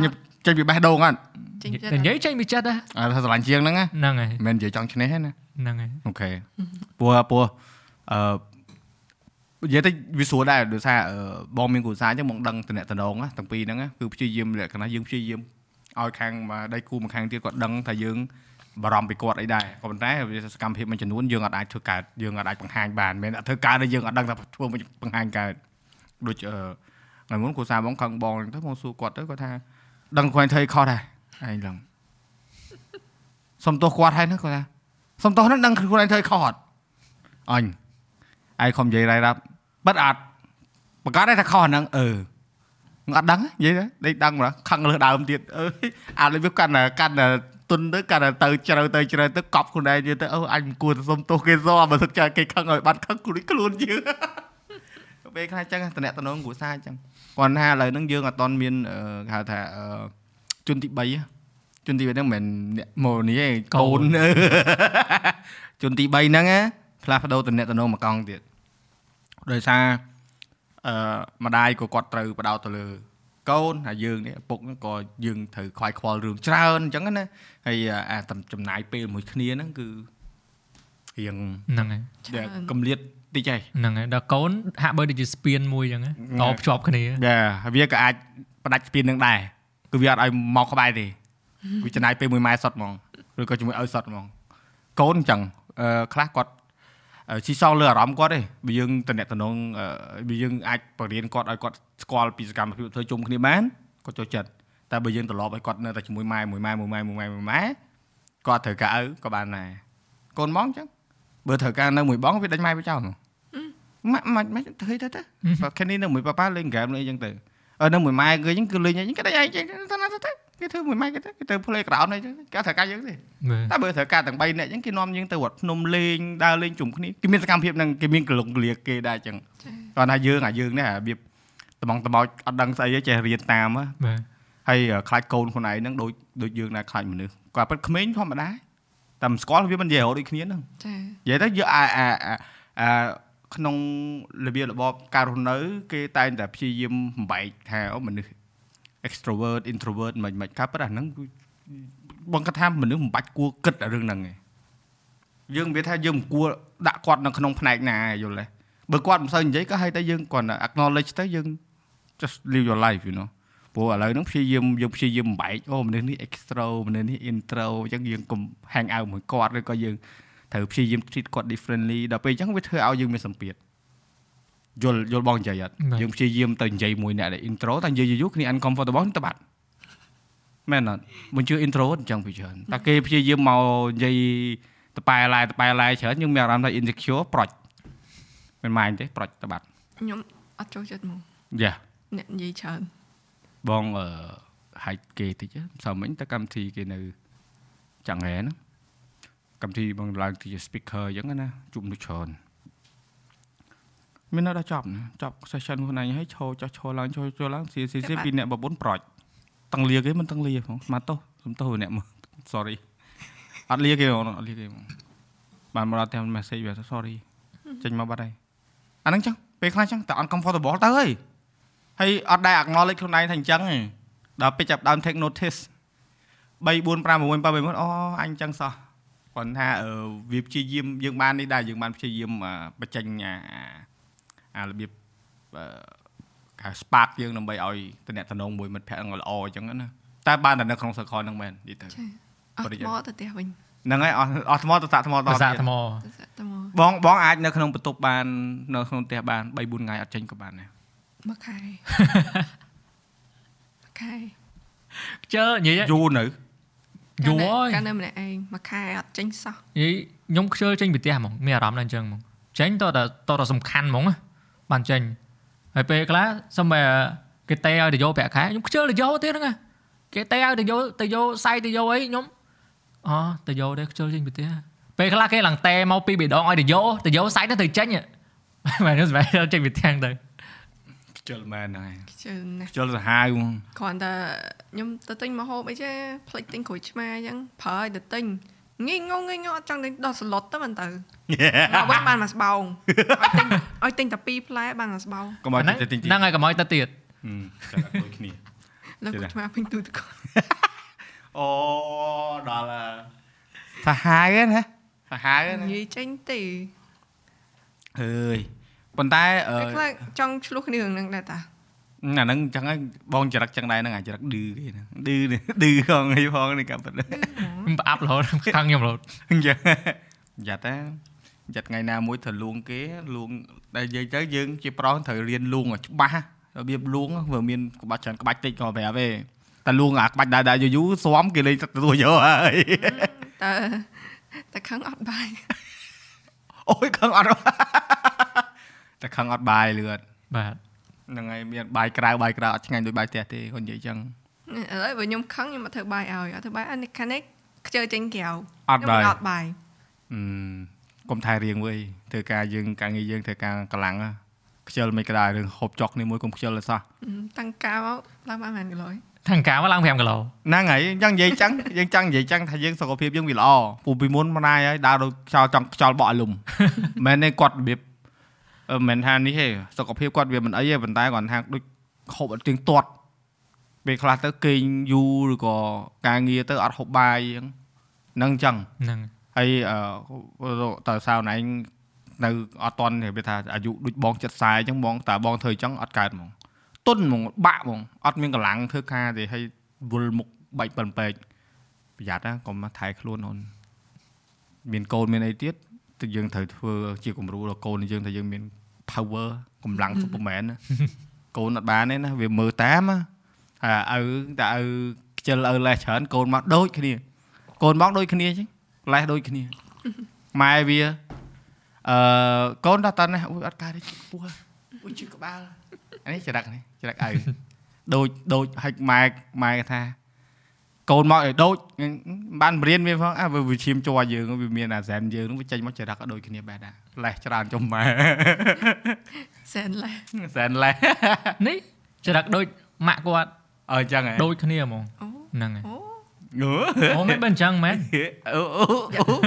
ចេញពីបេះដូងអត់ ចេញចិត្តនិយាយចេញពីចិត្តដែរអាថាស្រឡាញ់ជាងហ្នឹងណាហ្នឹងហើយមិនមែននិយាយចង់ឈ្នះទេណាហ្នឹងហើយអូខេព្រោះព្រោះអឺនិយាយទៅវាស្រួលដែរដោយសារអឺបងមានគ្រូសាស្ត្រអញ្ចឹងបងដឹងតំណែងតំណងណាទាំងពីរហ្នឹងណាគឺព្យាយាមលក្ខណៈយើងព្យាយាមឲ្យខាងមកដៃគូមួយខាងទៀតគាត់ដឹងថាយើងបារម្ភពីគាត់អីដែរក៏ប៉ុន្តែវាសកម្មភាពមួយចំនួនយើងអត់អាចធ្វើកើតយើងអត់អាចបង្ហាញបានមិនមែនអត់ធ្វើកើតទេយើងអត់ដឹងថាធ្វើមិនបង្ហាញកើតដូចអឺថ្ងៃមុនគ្រូសាស្ត្របងខឹងបងទៅបងសួរគាត់ទៅគាត់ថាដឹងខ្លួនឯងធ្វើអីខុសដែរ ឯងឡើងសុំទោសគាត់ហើយណាគាត់ថាសុំទោសហ្នឹងដឹងខ្លួនឯងធ្វើអីខុសអត់អញឯងខំនិយាយរ៉ៃរាប់បិទអត់បង្កើតតែខុសអាហ្នឹងអឺអត់ដឹងនិយាយទៅដេកដឹងម្ល៉េះខឹងលើដើមទៀតអើយអានេះវាកាន់តែកាន់តែទុនទៅកាន់តែទៅជ្រៅទៅជ្រៅទៅកប់ខ្លួនឯងទៀតទៅអូអញមិនគួរទៅសុំទោសគេសោះបើសិនចាគេខឹងឲ្យបាត់ខឹងខ្លួនខ្លួនយើងពេលខ្លះចឹងតំណែងតំណងគ្រួសារចឹងគាត់ថាឥឡូវហ្នឹងយើងអត់តន់មានអឺគេហៅថាអឺ ជនទី3ហ៎ជនទី3ហ្នឹងមិនមែនអ្នកមកនេះទេកូនជនទី3ហ្នឹងណាផ្លាស់ប្ដូរតំណែងតំណងមកកង់ទៀតដោយសារអឺម្ដាយក៏គាត់ត្រូវបដោតទៅលើកូនហើយយើងនេះឪពុកហ្នឹងក៏យើងត្រូវខ្វាយខ្វល់រឿងច្រើនអញ្ចឹងណាហើយអាចំណាយពេលមួយគ្នាហ្នឹងគឺរៀងហ្នឹងហើយច្រើនកំលៀតតិចហើយហ្នឹងហើយដល់កូនហាក់បីដូចជាស្ពានមួយអញ្ចឹងហ្នឹងតភ្ជាប់គ្នាយ៉ាហើយវាក៏អាចផ្ដាច់ស្ពាននឹងដែរ គឺវាអត់ឲ្យមកក្បែរទេវាចំណាយពេលមួយម៉ែសុតហ្មងឬក៏ជាមួយឲ្យសុតហ្មងកូនអញ្ចឹងអឺខ្លះគាត់អឺជីសងលើអារម្មណ៍គាត់ទេបើយើងតំណែងតំណងអឺបើយើងអាចបរៀនគាត់ឲ្យគាត់ស្គាល់ពីសកម្មភាពធ្វើជុំគ្នាបានគាត់ចូលចិត្តតែបើយើងត្រឡប់ឲ្យគាត់នៅតែជាមួយម៉ែមួយម៉ែមួយម៉ែមួយម៉ែមួយម៉ែគាត់ត្រូវការឪក៏បានដែរកូនហ្មងអញ្ចឹងបើត្រូវការនៅមួយបងវាដេញម៉ែវាចោលហ្មងម៉ាក់ម៉ាក់ម៉ាក់ធ្វើទៅទៅបើគ្នានេះនៅមួយប៉ាប៉ាលេងហ្គេមលេងអញ្ចឹងទៅ អឺនៅមួយម៉ែគេអញ្ចឹងគឺលេងអញ្ចឹងគេដេញឯងទៅណាទៅគេធ្វើមួយម៉ែគេទៅគេទៅ play ground អញ្ចឹងគេត្រូវការយើងទេតែបើត្រូវការទាំង3នាក់អញ្ចឹងគេនាំយើងទៅវត្តភ្នំលេងដើរលេងជុំគ្នាគេមានសកម្មភាពហ្នឹងគេមានកលងកលាគេដែរអញ្ចឹងគាត់ថាយើងអាយើងនេះរបៀបត្មងត្មោចអត់ដឹងស្អីទេចេះរៀនតាមហ៎បាទហើយខ្លាចកូនខ្លួនឯងហ្នឹងដូចដូចយើងដែរខ្លាចមនុស្សគាត់ពិតក្មេងធម្មតាតែមិនស្គាល់វាមិននិយាយរហូតដូចគ្នាហ្នឹងចានិយាយទៅយើងអាអាអាអា ក្នុងរបៀបរបបការរស់នៅ គេតែងតែព្យាយាមបំបែកថាអូមនុស្ស extrovert introvert មិនមិនការពិតអាហ្នឹងគឺបងគាត់ថាមនុស្សមិនបាច់គួរគិតអារឿងហ្នឹងឯងយើងនិយាយថាយើងមិនគួរដាក់គាត់នៅក្នុងផ្នែកណាយល់ទេបើគាត់មិនសូវនិយាយក៏ឲ្យតែយើងគាត់ acknowledge ទៅយើង just live your life you know ព្រោះឥឡូវហ្នឹងព្យាយាមយើងព្យាយាមបំបែកអូមនុស្សនេះ extro មនុស្សនេះ intro អញ្ចឹងយើងកុំ hang out មួយគាត់ឬក៏យើង ត្រូវព្យាយាម treat គាត់ differently ដល់ពេលអញ្ចឹងវាធ្វើឲ្យយើងមានសម្ពាធយល់យល់បងនិយាយអត់បាទយើងព្យាយាមទៅនិយាយមួយអ្នកដែល intro តែនិយាយយូរៗគ្នា uncomfortable ទៅបាត់មែនអត់មិនជឿ intro អញ្ចឹងពីច្រើនតែគេព្យាយាមមកនិយាយតប៉ែឡាយតប៉ែឡាយច្រើនយើងមានអារម្មណ៍ថា insecure ប្រុចមិនម៉ាញទេប្រុចទៅបាត់ខ្ញុំអត់ចូលចិត្តហ្មងយ៉ាអ្នកនិយាយច្រើនបងអឺហាច់គេតិចមិនសមមិញទៅកម្មវិធីគេនៅចង្ហែហ្នឹង កម្មវិធីបងឡើងជា speaker អញ្ចឹងណាជួបមនុស្សច្រើនមាននៅដល់ចប់ណាចប់ session ខ្លួនឯងហើយឈរចោះឈរឡើងឈរចូលឡើងស៊ីស៊ីស៊ីពីអ្នកបប៊ុនប្រុចតឹងលាគេមិនតឹងលាផងស្មាទោសសុំទោសអ្នកមើល sorry អត់លាគេហ្មងអត់លាគេហ្មងបានមកដល់តាម message វាថា sorry ចេញមកបាត់ហើយអាហ្នឹងចឹងពេលខ្លះចឹងតែ uncomfortable ទៅហើយហើយអត់ដែរ acknowledge ខ្លួនឯងថាអញ្ចឹងទេដល់ពេលចាប់ដើម take notice 3 4 5 6 7 8អូអញអញ្ចឹងសោះ គាត់ថាអឺវាព្យាយាមយើងបាននេះដែរយើងបានព្យាយាមអឺបញ្ចេញអាអារបៀបអឺគេ spark យើងដើម្បីឲ្យតំណតំណងមួយមិត្តភក្តិហ្នឹងល្អអញ្ចឹងណាតែបានតែនៅក្នុង circle ហ្នឹងមែននិយាយទៅចាអស់ថ្មទៅផ្ទះវិញហ្នឹងហើយអស់អស់ថ្មទៅសាក់ថ្មតភាសាទៀតថ្មទៅសាក់ថ្មបងបងអាចនៅក្នុងបន្ទប់បាននៅក្នុងផ្ទះបាន3 4ថ្ងៃអត់ចេញក៏បានដែរមួយខែមួយខែខ្ជិលនិយាយយូរនៅ យូរហើយកាលនៅម្នាក់ឯងមួយខែអត់ចេញសោះនិយាយខ្ញុំខ្ជិលចេញពីផ្ទះហ្មងមានអារម្មណ៍ដល់អញ្ចឹងហ្មងចេញតើតើតើសំខាន់ហ្មងណាបានចេញហើយពេលខ្លះសំបីគេតេឲ្យទៅយកប្រាក់ខែខ្ញុំខ្ជិលទៅយកទៀតហ្នឹងណាគេតេឲ្យទៅយកទៅយកសាយទៅយកអីខ្ញុំអូទៅយកដែរខ្ជិលចេញពីផ្ទះពេលខ្លះគេឡើងតេមកពីរបីដងឲ្យទៅយកទៅយកសាយទៅទៅចេញហ៎មែនខ្ញុំស្បែកចេញពីផ្ទះទៅ ខ្ជិលមែនហ្នឹងហើយខ្ជិលណាស់ខ្ជិលសាហាវហ្មងគ្រាន់តែខ្ញុំទៅទិញមកហូបអីចេះផ្លេចទិញក្រូចឆ្មាអញ្ចឹងប្រើឲ្យទៅទិញងាយងងងាយងអត់ចង់ទិញដល់ស្លុតទៅមិនទៅមកវិញបានមួយស្បោងឲ្យទិញឲ្យទិញតែ2ផ្លែបានមួយស្បោងកុំឲ្យហ្នឹងទៅទិញទីហ្នឹងហើយកុំឲ្យទៅទៀតហឹមតែដូចគ្នាលើក្រូចឆ្មាពេញទូទឹកកកអូដល់សាហាវណាសាហាវណានិយាយចេញទេអើយ ប៉ុន្តែអឺពេលខ្លះចង់ឆ្លោះគ្នារឿងហ្នឹងដែរតាអាហ្នឹងអញ្ចឹងហើយបងចរិតចឹងដែរហ្នឹងអាចរិតឌឺគេហ្នឹងឌឺនេះឌឺផងអីផងនេះកាប់ទៅខ្ញុំប្រអាប់រហូតខឹងខ្ញុំរហូតអញ្ចឹងយ៉ាត់តែយ៉ាត់ថ្ងៃណាមួយត្រូវលួងគេលួងដែលនិយាយទៅយើងជាប្រុសត្រូវរៀនលួងឲ្យច្បាស់របៀបលួងវាមានក្បាច់ច្រើនក្បាច់តិចក៏ប្រាប់ទេតែលួងអាក្បាច់ដែរដែរយូរយូរស្វំគេលេងទទួលយកហើយតើតែខឹងអត់បាយអូយខឹងអត់ តែខឹងអត់បាយលឿនបាទហ្នឹងហើយមានបាយក្រៅបាយក្រៅអត់ឆ្ងាញ់ដូចបាយផ្ទះទេគាត់និយាយចឹងឥឡូវបើខ្ញុំខឹងខ្ញុំអត់ធ្វើបាយឲ្យអត់ធ្វើបាយអានេះខាងនេះខ្ជិលចេញក្រៅអត់បាយខ្ញុំអត់បាយអឺកុំថែរៀងវើយធ្វើការយើងការងារយើងធ្វើការកម្លាំងហ៎ខ្ជិលមិនក្តាររឿងហូបចុកនេះមួយកុំខ្ជិលទេសោះតាំងការមកឡើងបានប៉ុន្មានគីឡូខាងការមកឡើង5គីឡូហ្នឹងហើយអញ្ចឹងនិយាយចឹងយើងចង់និយាយចឹងថាយើងសុខភាពយើងវាល្អពូពីមុនម្នាយហើយដើរដូចខ្យល់ចង់ខ្យល់បក់ឲ្យលំមិនមែនទេគាត់របៀបអឺ មិនមែនថានេះទេសុខភាពគាត់វាមិនអីទេប៉ុន្តែគាត់ថាដូចហូបអត់ទៀងទាត់ពេលខ្លះទៅគេងយូរឬក៏ការងារទៅអត់ហូបបាយអញ្ចឹងហ្នឹងអញ្ចឹងហ្នឹងហើយអឺតើសៅណែងនៅអត់តន់វាថាអាយុដូចបងចិត្តខ្សែអញ្ចឹងបងតើបងធ្វើអញ្ចឹងអត់កើតហ្មងទុនហ្មងបាក់ហ្មងអត់មានកម្លាំងធ្វើការទេហើយវល់មុខបែកប៉ុនពេកប្រយ័ត្នណាកុំថែខ្លួនអូនមានកូនមានអីទៀត ទៅយើងត្រូវធ្វើជាគំរូដល់កូនយើងថាយើងមាន power កម្លាំង Superman ណាកូនអត់បានទេណាវាមើលតាមណាហើយឪតែឪខ្ជិលឪលេះច្រើនកូនមកដូចគ្នា កូនមកដូចគ្នាអញ្ចឹងលេះដូចគ្នាម៉ែវាអឺកូនដល់តនេះអូយអត់កើតទេពោះអូយជិះក្បាលអានេះចរិតនេះចរិតឪដូចដូចហិចម៉ែម៉ែថា កូនមកឲ្យដូចបានបរៀនវាផងអើវាឈាមជ័រយើងវាមានអាសែនយើងនឹងវាចេញមកចរិតក៏ដូចគ្នាបែបដែរលេះច្រើនចំម៉ែសែនឡេះសែនលេះនេះចរិតដូចម៉ាក់គាត់អើចឹងហ៎ដូចគ្នាហ្មងអូហ្នឹងហើយអូងើអូមិនបើអញ្ចឹងមែនអូអូ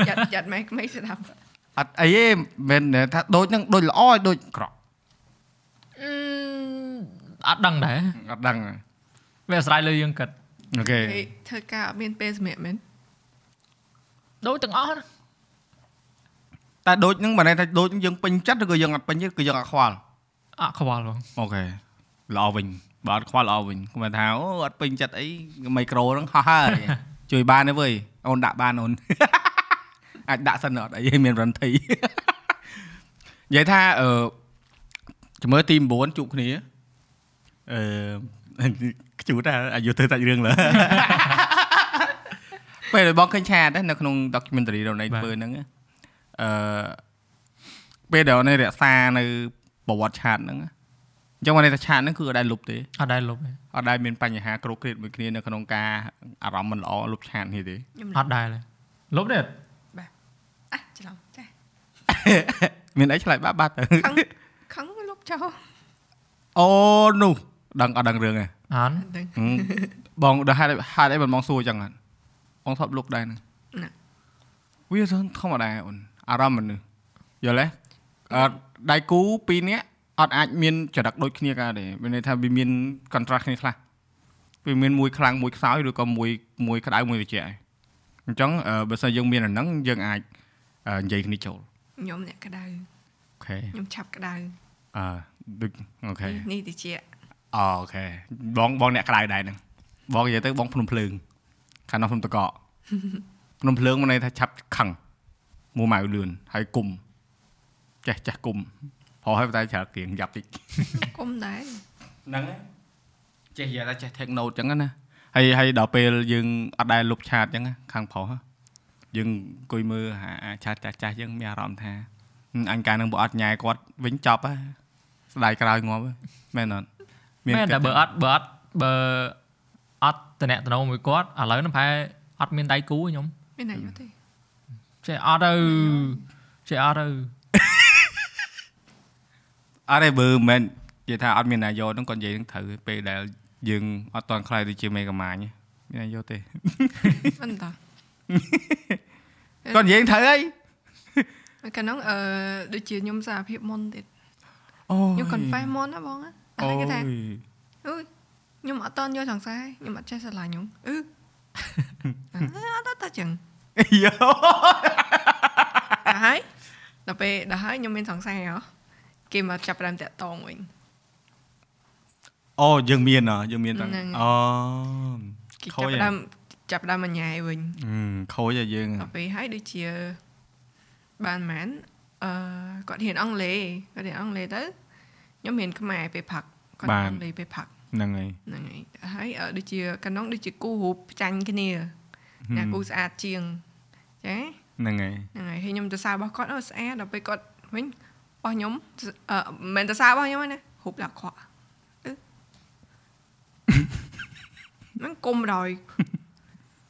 យ៉ាត់យ៉ាត់ម៉ែក្មេងស្ដាប់អត់អីទេមិនមែនថាដូចហ្នឹងដូចល្អឲ្យដូចក្រក់អឺអត់ដឹងដែរអត់ដឹងវាអាស្រ័យលើយើងគិត អូខេគេធ្វើការអត់មានពេលសម្រាប់មែនដូចទាំងអស់ណាតែដូចហ្នឹងមិនន័យថាដូចហ្នឹងយើងពេញចិត្តឬក៏យើងអត់ពេញចិត្តគឺយើងអត់ខ្វល់អត់ខ្វល់បងអូខេល្អវិញបើអត់ខ្វល់ល្អវិញខ្ញុំថាអូអត់ពេញចិត្តអីមីក្រូហ្នឹងហោះហើយជួយបានទេវើយអូនដាក់បានអូនអាចដាក់សិនអត់អីទេមានរន្ធីនិយាយថាអឺជំរឿទី9ជួបគ្នាអឺ ខ្ជូតថាអាយុធ្វើតាច់រឿងលើពេលដែលបងឃើញឆាតនៅក្នុង documentary របស់នៃធ្វើហ្នឹងអឺពេលដែលនៅរក្សានៅប្រវត្តិឆាតហ្នឹងអញ្ចឹងមកន័យថាឆាតហ្នឹងគឺអត់ដែលលុបទេអត់ដែរលុបទេអត់ដែលមានបញ្ហាគ្រោកគ្រៀតមួយគ្នានៅក្នុងការអារម្មណ៍មិនល្អលុបឆាតនេះទេខ្ញុំអត់ដែរទេលុបទេអះច្រឡំចាមានអីឆ្លើយបាក់បាត់ទៅខឹងខឹងវាលុបចោលអូនោះដឹងអត់ដឹងរឿងទេ អត់អត់ដឹងហឹមបងដល់ហេតុហេតុអីមិនបងសួរចឹងហ៎បងធ្លាប់លុបដែរហ្នឹងណាវាធម្មតាអូនអារម្មណ៍មនុស្សយល់ទេអត់ដៃគូពីរនាក់អត់អាចមានចរិតដូចគ្នាកើតទេមានន័យថាវាមាន contrast គ្នាខ្លះវាមានមួយខ្លាំងមួយខ្សោយឬក៏មួយមួយក្តៅមួយត្រជាក់ឯងអញ្ចឹងអឺបើសិនយើងមានអាហ្នឹងយើងអាចអឺនិយាយគ្នាចូលខ្ញុំអ្នកក្តៅ OK ខ្ញុំឆាប់ក្តៅអឺដូច OK នេះតិច OK បងបងអ្នកក្តៅដែរហ្នឹងបងនិយាយទៅបងភ្នំភ្លើងខាងនោះភ្នំទឹកកកភ្នំភ្លើងមានន័យថាឆាប់ខឹងមួម៉ៅលឿនហើយគុំចេះចេះគុំព្រោះហើយតែច្រើនគៀងយ៉ាប់តិចគុំដែរហ្នឹងហើយចេះនិយាយថាចេះ take note ចឹងណាហើយហើយដល់ពេលយើងអត់ដែលលុបឆាតចឹងណាខាងប្រុសយើងអង្គុយមើលអាឆាតចាស់ចាស់យើងមានអារម្មណ៍ថាអញកាលនឹងបើអត់ញ៉ែគាត់វិញចប់ហ៎ស្ដាយក្រោយងាប់ហ៎មែនអត់ មែនតែបើអត់បើអត់បើអត់តំណតំណងមួយគាត់ឥឡូវហ្នឹងប្រហែលអត់មានដៃគូទេខ្ញុំមានអាយុទេចេះអត់ទៅចេះអត់ទៅអត់ទេបើមិនមែននិយាយថាអត់មានអាយុហ្នឹងគាត់និយាយហ្នឹងត្រូវពេលដែលយើងអត់តន់ខ្លាយទៅជាមេកាម៉ាញមានអាយុទេអន្តោះគាត់និយាយត្រូវហើយកាលនោះអឺដូចជាខ្ញុំសារភាពមុនទៀតអូខ្ញុំ confess មុនណាបងណា អូហើយគេថាយអើយខ្ញុំអត់តន់យកសង្សារខ្ញុំអត់ចេះស្រឡាញ់ខ្ញុំអឺអត់អត់តែចឹងយោដល់ហើយដល់ពេលដល់ហើយខ្ញុំមានសង្សារហ៎គេមកចាប់ផ្ដើមតាក់តងវិញអូយើងមានហ៎យើងមានតាំងហ្នឹងអូគេខូចាប់ចផ្ដើមចាប់ផ្ដើមមកញ៉ែវិញហឹមខូចឲ្យយើងដល់ពេលហើយដូចជាបានមែនអឺគាត់រៀនអង់គ្លេសគាត់រៀនអង់គ្លេសទៅ ខ្ញុំរៀនខ្មែរពេលផឹកគាត់រៀនអង់គ្លេសពេលផឹកហ្នឹងហើយហ្នឹងហើយហើយអឺដូចជាកាលនោះដូចជាគូរូបចាញ់គ្នាអ្នកគូស្អាតជាងចាហ្នឹងហើយហ្នឹងហើយហើយខ្ញុំទៅសាររបស់គាត់អូស្អាតដល់ពេលគាត់វិញរបស់ខ្ញុំអឺមិនមែនទៅសាររបស់ខ្ញុំទេណារូបដាក់ខកអឺមិនគុំដោយ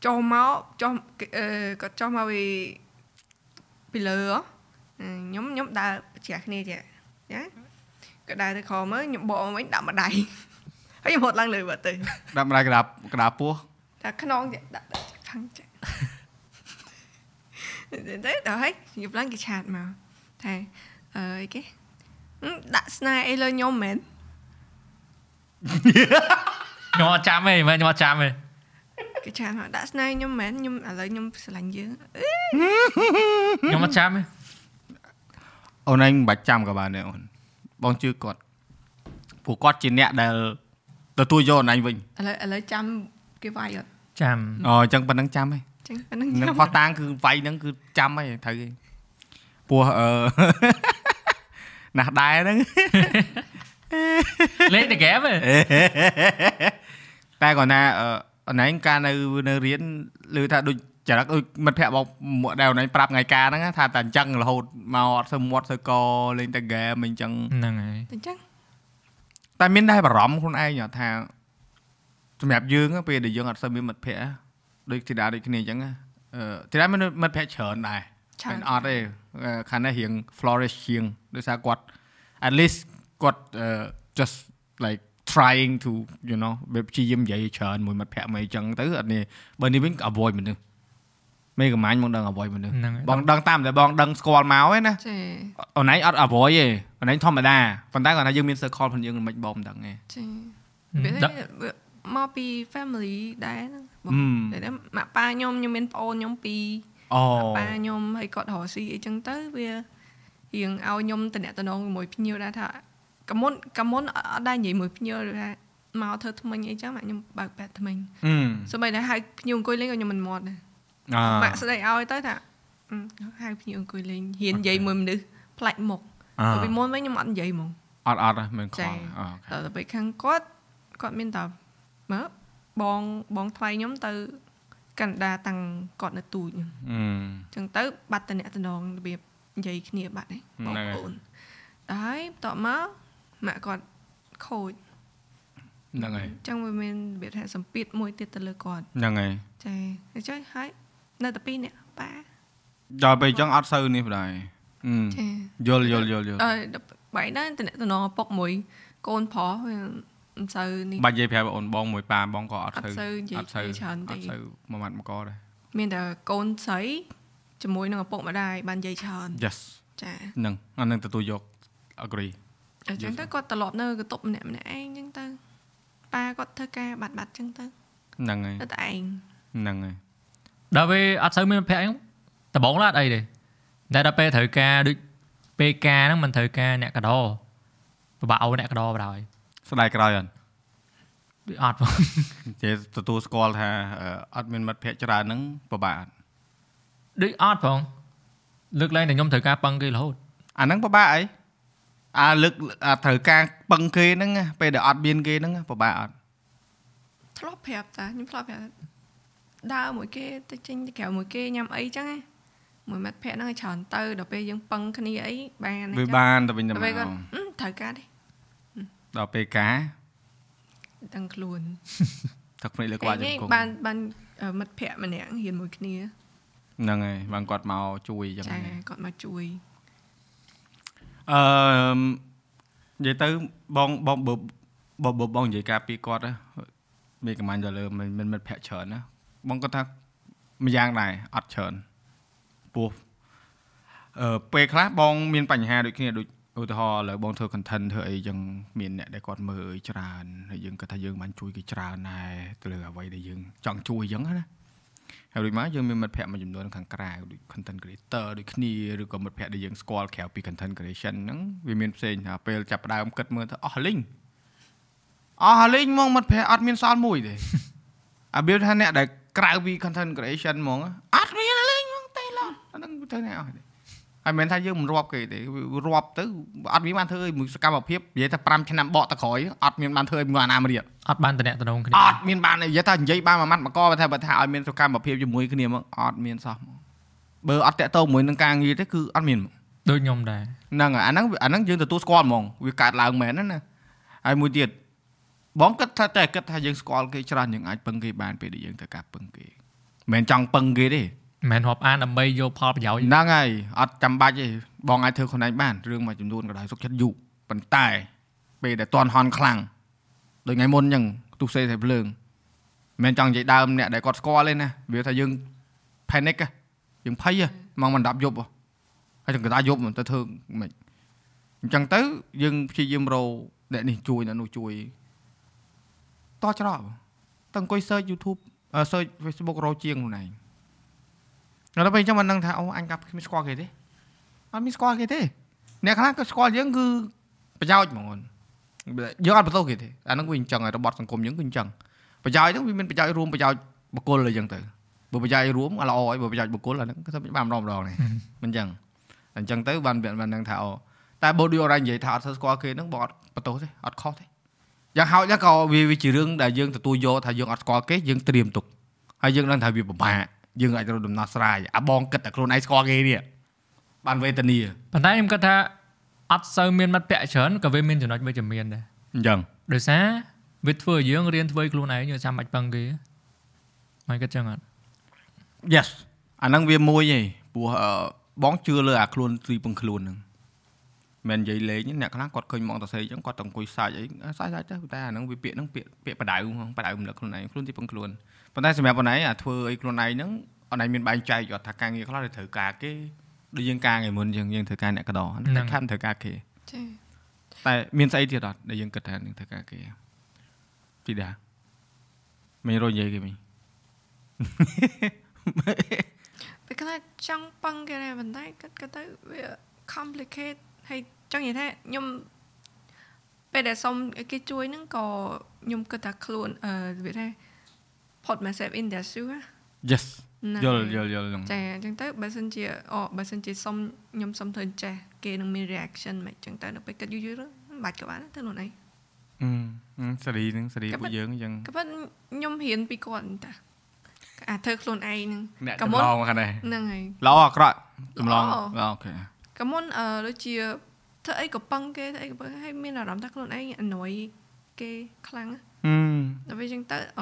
ចូលមកចុះអឺគាត់ចុះមកពីពីលើហ៎ខ្ញុំខ្ញុំដើរប្រជ្រះគ្នាចាចា ក៏ដើរទៅខមើលខ្ញុំបកមកវិញដាក់ម្ដាយហើយខ្ញុំហត់ឡើងលើបាត់ទៅដាក់ម្ដាយកដាកដាពោះតែខ្នងចាដាក់ដាក់ខាងចាទៅដល់ហើយយប់ឡើងគេឆាតមកថាអឺអីគេហឹមដាក់ស្នេហ៍អីលើខ្ញុំមែនខ្ញុំអត់ចាំទេមែនខ្ញុំអត់ចាំទេគេឆាតមកដាក់ស្នេហ៍ខ្ញុំមែនខ្ញុំឥឡូវខ្ញុំស្រឡាញ់យើងអឺខ្ញុំអត់ចាំទេអូនឯងមិនបាច់ចាំក៏បានដែរអូន បងជឿគាត់ព្រោះគាត់ជាអ្នកដែលទទួលយកអូនឯងវិញឥឡូវឥឡូវចាំគេវាយអត់ចាំអូអញ្ចឹងប៉ុណ្្នឹងចាំហើយចឹងអាហ្នឹងនឹងចាំផោះតាងគឺវាយហ្នឹងគឺចាំហើយត្រូវហើយព្រោះអឺណាស់ដែរហ្នឹងលេងតែហ្គេមទេតែគាត់ណាអឺអនឯងកាលនៅនៅរៀនឮថាដូច ចរិតដូចមិត្តភក្តិបងមកដែលណៃប្រាប់ថ្ងៃការហ្នឹងថាតែអញ្ចឹងរហូតមកអត់ធ្វើមាត់ធ្វើកលេងតែហ្គេមអញ្ចឹងហ្នឹងហើយតែអញ្ចឹងតែមានដែរបារម្ភខ្លួនឯងថាសម្រាប់យើងពេលដែលយើងអត់សូវមានមិត្តភក្តិដូចធីតាដូចគ្នាអញ្ចឹងអឺធីតាមានមិត្តភក្តិច្រើនដែរច្រើនមិនអត់ទេខាងនេះរៀង flourish ជាងដោយសារគាត់ at least គាត់ just like trying to you know វាព្យាយាមនិយាយច្រើនមួយមិត្តភក្តិមួយអញ្ចឹងទៅអត់នេះបើនេះវិញ avoid មនុស្ស មេកំាញ់មកដឹង avoid មនុស្សហ្នឹងហើយបងដឹងតាមតែបងដឹងស្គាល់មកឯណាចាអូនឯងអត់ avoid ទេអូនឯងធម្មតាប៉ុន្តែគាត់ថាយើងមាន circle ផងយើងមិនបងមិនដឹងទេចាវាដាក់វាមកពី family ដែរហ្នឹងបងហឹមតែម៉ាក់ប៉ាខ្ញុំខ្ញុំមានប្អូនខ្ញុំពីរអូប៉ាខ្ញុំហើយគាត់រកស៊ីអីចឹងទៅវារៀងឲ្យខ្ញុំតំណតំណងជាមួយភ្ញៀវដែរថាកមុនកមុនអត់ដែរនិយាយមួយភ្ញៀវថាមកធ្វើថ្មិញអីចឹងម៉ាក់ខ្ញុំបើកប៉ែតថ្មិញហឹមសូម្បីតែហៅភ្ញៀវអង្គុយលេងក៏ខ្ញុំមិនមាត់ដែរ អម៉ាក់ស្ដីឲ្យទៅថាអឺហៅភ្ញៀវអង្គុយលេងហ៊ាននិយាយមួយមនុស្សផ្លាច់មុខអទៅពីមុនវិញខ្ញុំអត់និយាយហ្មងអត់អត់មិនខ្វចាល់អូខេដល់ទៅពេលខាងគាត់គាត់មានតែមើលបងបងថ្លៃខ្ញុំទៅកាណាដាតាំងគាត់នៅទូចហ្នឹងអឺចឹងទៅបាត់តំណតំណងរបៀបនិយាយគ្នាបាត់ហ្នឹងបងហ្នឹងហើយប្អូនដល់ហើយបន្ទាប់មកម៉ាក់គាត់ខូចហ្នឹងហើយចឹងវាមានរបៀបថាសម្ពាធមួយទៀតទៅលើគាត់ហ្នឹងហើយចាអញ្ចឹងហើយ នៅតែពីរនេះប៉ាដល់ពេលអញ្ចឹងអត់សូវនេះបណ្ដោយអឺចាយល់យល់យល់យល់អឺបែរដែរតំណតំណងឪពុកមួយកូនប្រុសវាមិនសូវនេះបាច់និយាយប្រាប់អូនបងមួយប៉ាបងក៏អត់អត់សូវសូវនិយាយអត់សូវច្រើនអទេត់សូវមួយម៉ាត់មកកដែរមានតែកូនស្រីជាមួយនឹងឪពុកម្ដាយបាននិយាយច្រើន yes ចាហ្នឹងអានឹងទទួលយក agree អញ្ចឹងទៅគាត់ត្រឡប់នៅកន្ទប់ម្នាក់ម្នាក់ឯងអញ្ចឹងទៅប៉ាគាត់ធ្វើការបាត់បាត់អញ្ចឹងទៅហ្នឹងហើយនៅតែឯងហ្នឹងហើយ ដល់ពេលអត់សូវមានមិត្តភក្តិអីដំបងឡាអត់អីទេតែដល់ពេលត្រូវការដូចពេលការហ្នឹងមិនត្រូវការអ្នកកដោពិបាកអូនអ្នកកដោបណ្ដោយស្ដាយក្រោយអត់វាអត់ចេះទទួលស្គាល់ថាអឺអត់មានមិត្តភ័ក្តិច្រើនហ្នឹងពិបាកអត់ដូចអត់ផងលើកឡើងតែខ្ញុំត្រូវការប៉ឹងគេរហូតអាហ្នឹងពិបាកអីអាលើកអាត្រូវការពឹងគេហ្នឹងណាពេលដែលអត់មានគេហ្នឹងពិបាកអត់ធ្លាប់ប្រាប់តាខ្ញុំធ្លាប់ប្រាប់ថា ដើរមួយគេទៅចេញទៅក្រៅមួយគេញ៉ាំអីចឹងណាមួយមាត់ភ័ក្រហ្នឹងឲ្យច្រើនទៅដល់ពេលយើងពឹងគ្នាអីបានអញ្វាចឹងបានទៅវិញទៅដល់មពេលកគាត់អឺត្រូវការទេដល់ពេលការដឹងខ្លួនទឹកភ្នែកលើក្បាលជឯងង្គង់បានបានអឺមិត្តភ័ក្តម្នាក់រៀនមួយគ្នាហ្នឹងហើយបានគាត់មកជួយអញ្ចឹងចាហ្នឹងគាត់មកជួយអឺនិយាយទៅបងបងបើបើបើបងនិយាយការពីគាត់ណាមានកំាញ់ទៅលើមិនមិនមិត្តភ័ក្តិច្រើនណា បងគាត់ថាម្យ៉ាងដែរអត់ច្រើនពោះអឺពេលខ្លះបងមានបញ្ហាដូចគ្នាដូចឧទាហរណ៍ឥឡូវបងធ្វើ content ធ្វើអីចឹងមានអ្នកដែលគាត់មើលច្រើនហើយយើងគាត់ថាយើងបានជួយគេច្រើនដែរទៅលើអ្វីដែលយើងចង់ជួយចឹងណាហើយដូចមកយើងមានមិត្តភ័ក្តិមួយចំនួនខាងក្រៅដូច content creator ដូចគ្នាឬក៏មិត្តភ័ក្តិដែលយើងស្គាល់ក្រៅពី content creation ហ្នឹងវាមានផ្សេងថាពេលចាប់ផ្ដើមគិតមើលទៅអស់លីងអស់លីងហ្មងមិត្តភ័ក្តិអត់មានសល់មួយទេអាបៀបថាអ្នកដែល ក្រៅពី content creation ហ្មងអត់មានលេងហ្មងទេឡោះអាហ្នឹងទៅអ្នកអស់ទេហើយមិនមែនថាយើងមិនរាប់គេទេរាប់ទៅអត់មានបានធ្វើឲ្យមួយសកម្មភាពនិយាយថា5ឆ្នាំបកតក្រោយអត់មានបានធ្វើឲ្យមួយអាណាមរៀតអត់បានតំណតំណងគ្នាអត់មានបាននិយាយថានិយាយបានមួយម៉ាត់មកកបើថាបើថាឲ្យមានសកម្មភាពជាមួយគ្នាមកអត់មានសោះហ្មងបើអត់តាក់ទងមួយនឹងការងារទេគឺអត់មានហ្មងដូចខ្ញុំដែរហ្នឹងហើយអាហ្នឹងអាហ្នឹងយើងទទួលស្គាល់ហ្មងវាកើតឡើងមែនណាណាហើយមួយទៀត បងគិតថាតែគិតថាយើងស្គាល់គេច្រើនយើងអាចពឹងគេបានពេលដែលយើងត្រូវការពឹងគេមិនមែនចង់ពឹងគេទេមិនមែនរាប់អានដើម្បីយកផលប្រយោជន៍ហ្នឹងហើយអត់ចាំបាច់ទេបងអាចធ្វើខ្លួនឯងបានរឿងមួយចំនួនក៏ដោយសុខចិត្តយូរប៉ុន្តែពេលដែលតន់ហន់ខ្លាំងដូចថ្ងៃមុនអញ្ចឹងទុះសេតែភ្លើងមិនមែនចង់និយាយដើមអ្នកដែលគាត់ស្គាល់ទេណាវាថាយើង panic ហ៎យើងភ័យហ៎មកមិន10យប់ហ៎ហើយចង់កណ្ដាលយប់ទៅធ្វើមិនអញ្ចឹងទៅយើងព្យាយាមរកអ្នកនេះជួយអ្នកនោះជួយ តច្រកតើអង្គុយ search YouTube អឺ search Facebook រកជាងខ្លួនឯងដល់ពេលអញ្ចឹងមិនដឹងថាអូអញកាប់គ្មានស្គាល់គេទេអត់មានស្គាល់គេទេអ្នកខ្លះក៏ស្គាល់យើងគឺប្រយោជន៍ហ្មងអូនយើងអត់បន្ទោសគេទេអាហ្នឹងវាអញ្ចឹងហើយរបបសង្គមយើងគឺអញ្ចឹងប្រយោជន៍ហ្នឹងវាមានប្រយោជន៍រួមប្រយោជន៍បុគ្គលអីចឹងទៅបើប្រយោជន៍រួមអាល្អហើយបើប្រយោជន៍បុគ្គលអាហ្នឹងគឺបានម្ដងម្ដងនេះមិនអញ្ចឹងអញ្ចឹងទៅបានបានដឹងថាអូតែបើដូចអរ៉ានិយាយថាអត់ស្គាល់គេហ្នឹងបងអត់បន្ទោសទេអត់ខុសទេ យ៉ាងហោចណាស់ក៏វាវាជារឿងដែលយើងទទួលយកថាយើងអត់ស្គាល់គេយើងត្រៀមទុកហើយយើងដឹងថាវាពិបាកយើងអាចរកដំណោះស្រាយអាបងគិតតែខ្លួនឯងស្គាល់គេនេះបានវេទនាប៉ុន្តែខ្ញុំគិតថាអត់សូវមានមិត្តភក្តិច្រើនក៏វាមានចំណុចវិជ្ជមានដែរអញ្ចឹងដោយសារវាធ្វើឲ្យយើងរៀនធ្វើឲ្យខ្លួនឯងយើងចាំបាច់ពឹងគេមិនគិតចឹងអត់ Yes អាហ្នឹងវាមួយឯងព្រោះអឺបងជឿលើអាខ្លួនទីពឹងខ្លួនហ្នឹង មិននិយាយលេងទេអ្នកខ្លះគាត់ឃើញមកតសេអញ្ចឹងគាត់ទៅអង្គុយសាច់អីសាច់សាច់ទៅតែអាហ្នឹងវាពាក្យហ្នឹងពាក្យពាក្យបដៅហ្នឹងបដៅរំលឹកខ្លួនឯងខ្លួនទីពឹងខ្លួនប៉ុន្តែសម្រាប់បងឯងអាធ្វើអីខ្លួនឯងហ្នឹងអនឯងមានបែងចែកគាត់ថាការងារខ្លះទៅត្រូវការគេដូចយើងការងារមុនយើងយើងត្រូវការអ្នកកដោតែខាត់ត្រូវការគេចាតែមានស្អីទៀតអត់ដែលយើងគិតថានឹងត្រូវការគេពីដាមិនរយនិយាយគេមិញពេលខ្លះចង់ប៉ឹងគេដែរប៉ុន្តែគិតគិតទៅវា complicate ហើយ ចង់និយាយថាខ្ញុំពេលដែលសុំឲ្យគេជួយហ្នឹងក៏ខ្ញុំគិតថាខ្លួនអឺវាថា put myself in their shoe ណា Yes ហ្នឹងយល់ហើយយល់យល់ហ្នឹងចាអញ្ចឹងទៅបើសិនជាអូបើសិនជាសុំខ្ញុំសុំធ្វើចេះគេនឹងមាន reaction មិនអញ្ចឹងទៅដល់ពេលគិតយូរយូរទៅមិនបាច់ក៏បានទៅខ្លួនឯងអឺអឺសេរីហ្នឹងសេរីក៏ប៉ុពួកន្តែយើងអញ្ចឹងក៏ប៉ុន្តែខ្ញុំរៀនពីគាត់ហ្នឹងតាអាធ្វើខ្លួនឯងហ្នឹងអ្នកក៏ចម្មុនលងខាងនេះហ្នឹងហើយល្អអាក្រក់ចម្លងល្អអូខេក៏មុនអឺដូចជា ធ្វើអីក៏ប៉ឹងគេធ្វើអីក៏ប៉ឹងហើយមានអារម្មណ៍ថាខ្លួនឯង annoy គេខ្លាំងណាហឹមដល់ពេលអញ្ចឹងទៅអ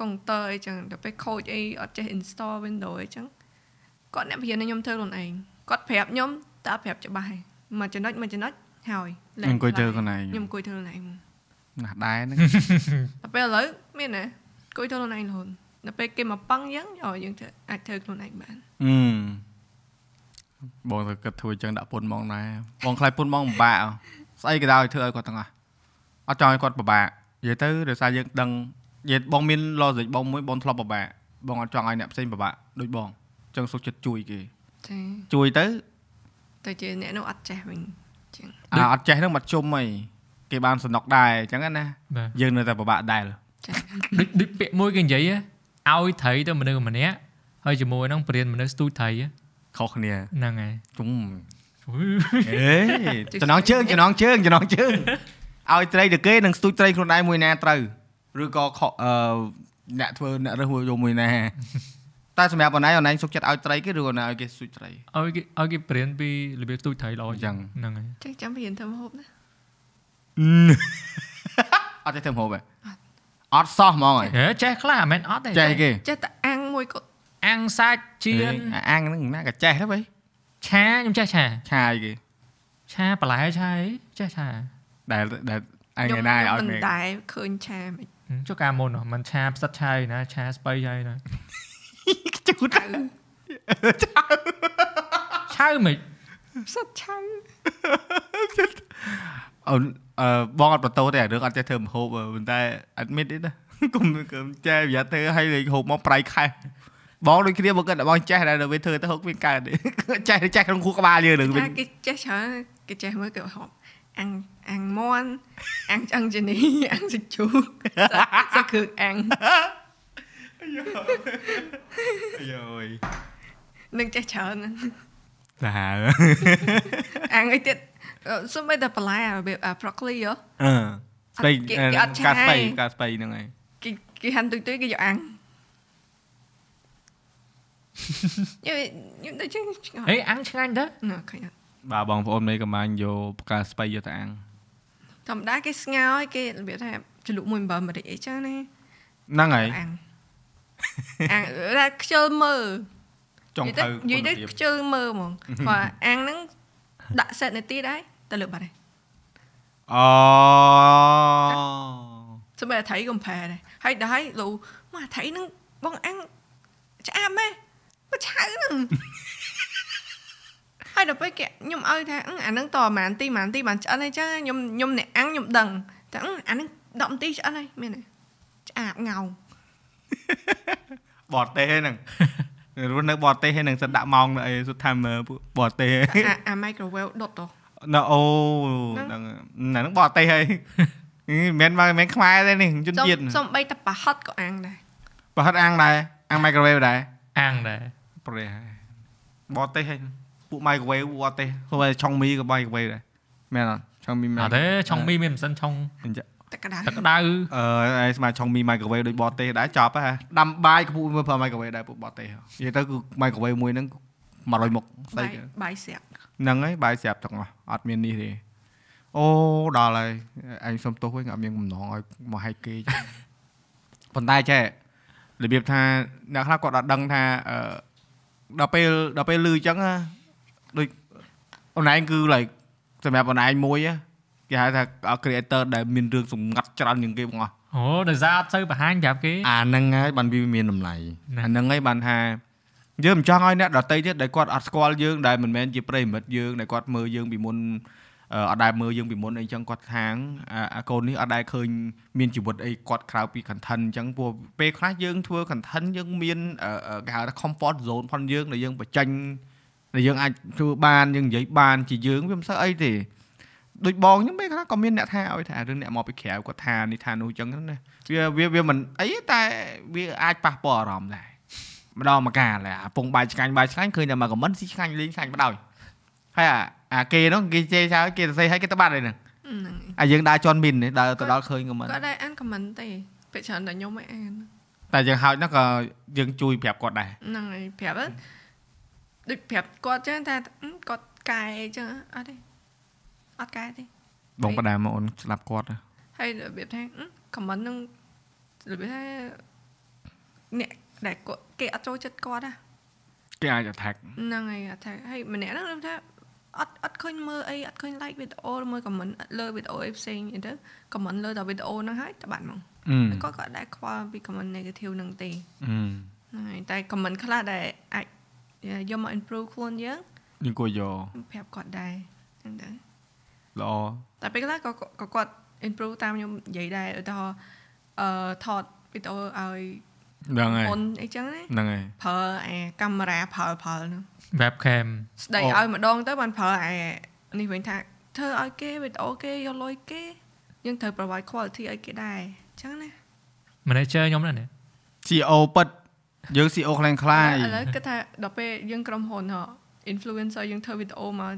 កុងទ័រអីចឹងដល់ពេលខូចអីអត់ចេះ install Windows អីចឹងគាត់អ្នករៀនឲ្យខ្ញុំធ្វើខ្លួនឯងគាត់ប្រាប់ខ្ញុំតើប្រាប់ច្បាស់ហើយមួយចំណុចមួយចំណុចហើយលែងអង្គុយធ្វើខ្លួនឯងខ្ញុំអង្គុយធ្វើខ្លួនឯងណាស់ដែរហ្នឹងដល់ពេលឥឡូវមានណាអង្គុយធ្វើខ្លួនឯងរហូតដល់ពេលគេមកប៉ឹងអញ្ចឹងអូយើងធ្វើអាចធ្វើខ្លួនឯងបានហឹម បងទៅគិតធ្វើអញ្ចឹងដាក់ពុនហ្មងដែរបងខ្លាចពុនហ្មងពិបាកស្អីក៏ដោយធ្វើឲ្យគាត់ទាំងអស់អត់ចង់ឲ្យគាត់ពិបាកនិយាយទៅដោយសារយើងដឹងនិយាយបងមាន logic បងមួយបងធ្លាប់ពិបាកបងអត់ចង់ឲ្យអ្នកផ្សេងពិបាកដូចបងអញ្ចឹងសុខចិត្តជួយគេចាជួយទៅតែជាអ្នកនោះអត់ចេះវិញចឹងអាអត់ចេះហ្នឹងមកជុំអីគេបានសំណុកដែរអញ្ចឹងណាបាទយើងនៅតែពិបាកដែរចាដូចដូចពាក្យមួយគេនិយាយហ៎ឲ្យត្រីទៅមនុស្សម្នាក់ហើយជាមួយនឹងបរិញ្ញាមនុស្សស្ទូចត្រីហ៎ ខុសគ្នាហ្នឹងហើយជុំអេចំណងជើងចំណងជើងចំណងជើងឲ្យត្រីទៅគេនឹងស្ទូចត្រីខ្លួនឯងមួយណាត្រូវឬក៏ខុសអឺអ្នកធ្វើអ្នករើសយកមួយណាតែសម្រាប់អូនឯងអូនឯងសុខចិត្តឲ្យត្រីគេឬអូនឯងឲ្យគេស្ទូចត្រីឲ្យគេឲ្យគេបរិញ្ញាពីរបៀបស្ទូចត្រីល្អអញ្ចឹងហ្នឹងហើយចឹងចាំរៀនធ្វើម្ហូបណាអត់ចេះធ្វើម្ហូបទេអត់សោះហ្មងហ៎ហេចេះខ្លះមិនមែនអត់ទេចេះគេចេះតែអាំងមួយក៏ អាំងសាច់ជៀនអាអាំងហ្នឹងណាក៏ចេះដែរបេឆាខ្ញុំចេះឆាឆាយគេឆាបន្លែឆាអីចេះឆាដែលដែលឯងឯណាឲ្យមិនគេដែលឃើញឆាមិនចុះកាលមុនហ៎មិនឆាផ្សិតឆាឯណាឆាស្បៃឆាឯណាជូតអៅឆៅមិនផ្សិតឆៅអូនអឺបងអត់បន្ទោទេអារឿងអត់ចេះធ្វើម្ហូបប៉ុន្តែ admit ទេណាគុំគុំចេះប្រយ័ត្នធ្វើឲ្យលេងហូបមកប្រៃខែ បងដូចគ្នាបើគាត់តែបងចេះតែដល់ពេលធ្វើទៅហុកវាកើតទេចេះចេះក្នុងខួរក្បាលយើងនឹងវិញតែគេចេះច្រើនគេចេះមើលគេហប់អាំងអាំងមន់អាំងឆ្អឹងជនីអាំងសាច់ជ្រូកសាច់គ្រឿងអាំងយោយនឹងចេះច្រើនណាស់សាហាវអាំងអីទៀតអឺសូម្បីតែបន្លែរបៀបអា broccoli ហ៎អឺស្បៃគេគេអត់ឆាការស្បៃយការស្បៃហ្នឹងហើយគេគេហាន់ទុយទុយគេយកអាំង យីយីដូចចឹងឆ្ងល់ហេអាំងឆ្ងាញ់ទៅណាឃើញអត់បាទបងប្អូនមេកំាញ់យកផ្កាស្បៃយកទៅអាំងធម្មតាគេស្ងោរឲ្យគេរបៀបថាជ្រលក់មួយអំបិលម្រេចអីចឹងណាហ្នឹងហើយអាំងអាំងតែខ្ជិលមើលចង់និយាយទៅទៅនិយាយទៅខ្ជិលមើលហ្មងព្រោះអាំងហ្នឹងដាក់សេតនាទីដែរទៅលើបាត់ហើយអូសម្រាប់ត្រីកំផែដែរហើយដល់ហើយលោកមកត្រីហ្នឹងបងអាំងឆ្អាបម៉េះម កឆៅហ្នឹងហើយដល់ពេលគេខ្ញុំឲ្យថាអឺអាហ្នឹងតប្រហែលទីប្រហែលទីបានឆ្អិនអីចឹងខ្ញុំខ្ញុំអ្នកអាំងខ្ញុំដឹងតែអឺអាហ្នឹង10នាទីឆ្អិនហើយមែនទេឆ្អាបងៅបរទេសហ្នឹងរស់នៅបរទេសហ្នឹងសិនដាក់ម៉ោងនៅអីសុទ្ធថាមើលពួកបរទេសអាអា microwave ដុតទៅណូអូហ្នឹងហ្នឹងហ្នឹងបរទេសហើយមិនមែនមិនមែនខ្មែរទេនេះជនសុំជាតិសុំបីតែប្រហិតក៏អាំងដែរប្រហិតអាំងដែរអាំង microwave ដែរអាំងដែរ ប្រទេសហើយបរទេសហើយពួក microwave បរទេសធ្វើឲ្យឆុងមីក៏ microwave ដែរមែនអត់ឆុងមីមែនអត់ទេឆុងមីមានម៉ាស៊ីនឆុងអញ្ចឹងតែតែក្តៅទឹកក្តៅអឺឯស្មាឆុងមី microwave ដូចបរទេសដែរចប់ហ่ะដាំបាយក្ពូមើលប្រើ microwave ដែរពួកបរទេសនិយាយទៅគឺ microwave មួយហ្នឹង100មុខស្អីបាយបាយស្រាប់ហ្នឹងហើយបាយស្រាប់ទាំងអស់អត់មាននេះទេអូដល់ហើយអញសុំទោសវិញអត់មានកំណងឲ្យមកហែកគេចឹងប៉ុន្តែចេះរបៀបថាអ្នកខ្លះគាត់អត់ដឹងថាអឺ ដល់ពេលដល់ពេលលឺអញ្ចឹងណាដូចអូនឯងគឺ like សម្រាប់អូនឯងមួយណាគេហៅថា creator ដែលមានរឿងសម្ងាត់ច្រើនជាងគេបងអស់អូដោយសារអត់សូវបង្ហាញប្រាប់គេអាហ្នឹងហើយបានវាមានតម្លៃណាអាហ្នឹងហើយបានថាយើងមិនចង់ឲ្យអ្នកដតីទៀតដែលគាត់អត់ស្គាល់យើងដែលមិនមែនជាប្រិយមិត្តយើងដែលគាត់មើលយើងពីមុន អឺអត់ដែលមើលយើងពីមុនអីចឹងគាត់ខាងអាអាកូននេះអត់ដែលឃើញមានជីវិតអីគាត់ក្រៅពី content អញ្ចឹងព្រោះពេលខ្លះយើងធ្វើ content យើងមានអឺអឺគេហៅថា comfort zone ផងយើងដែលយើងបញ្ចេញដែលយើងអាចធ្វើបានយើងនិយាយបានជាយើងវាមិនសូវអីទេដូចបងខ្ញុំពេលខ្លះក៏មានអ្នកថាឲ្យថារឿងអ្នកមកពីក្រៅគាត់ថានេះថានោះអញ្ចឹងណាវាវាវាមិនអីទេតែវាអាចប៉ះពាល់អារម្មណ៍ដែរម្ដងមកកាលអាពងបាយឆ្កាញ់បាយឆ្កាញ់ឃើញតែមក comment ស៊ីឆ្កាញ់លេងឆ្កាញ់បដ ாய் ហើយអា អាគេនោះគេជេរចោលគេសរសេរឲ្យគេទៅបាត់ហើយហ្នឹងហ្នឹងអាយើងដើរជន់មីននេះដើរទៅដល់ឃើញ comment គាត់ដែរអាន comment ទេពេលច្រើនតែខ្ញុំឯអានតែយើងហោចហ្នឹងក៏យើងជួយប្រាប់គាត់ដែរហ្នឹងហើយប្រាប់ហ្នឹងដូចប្រាប់គាត់ចឹងថាអឺគាត់កែអីចឹងអត់ទេអត់កែទេបងបដាមកអូនស្លាប់គាត់ហើយរបៀបថាអឺ comment ហ្នឹងរបៀបថាអ្នកដែលគាត់គេអត់ចូលចិត្តគាត់ណាគេអាច attack ហ្នឹងហើយអត់ថាហើយម្នាក់ហ្នឹងថា អត់អត់ឃើញមើលអីអត់ឃើញ like វីដេអូមើល comment លើវីដេអូអីផ្សេងអីទៅ comment លើតែវីដេអូហ្នឹងហើយទៅបាត់ហ្មងអឺគាត់ក៏អត់ដែរខ្វល់ពី comment negative ហ្នឹងទេអឺហ្នឹងហើយតែ comment ខ្លះដែលអាចយកមក improve ខ្លួនយើងយើងគួរយកប្រាប់គាត់ដែរហ្នឹងទៅល្អតែពេលខ្លះក៏ក៏គាត់ improve តាមខ្ញុំនិយាយដែរឧទាហរណ៍អឺថតវីដេអូឲ្យ ហ្នឹងហើយមុនអីចឹងណាហ្នឹងហើយប្រើអាកាមេរ៉ាប្រើប្រើហ្នឹង webcam ស្ដីអូឲ្យម្ដងទៅបានប្រើអានេះវិញថាធ្វើឲ្យគេវីដេអូគេយកលុយគេយើងត្រូវ provide quality ឲ្យគេដែរអញ្ចឹងណា manager ខ្ញុំហ្នឹងណា CEO ពិតយើង CEO ខ្លាំងខ្លាយឥឡូវគិតថាដល់ពេលយើងក្រុមហ៊ុនហ៎ influencer យើងធ្វើវីដេអូមក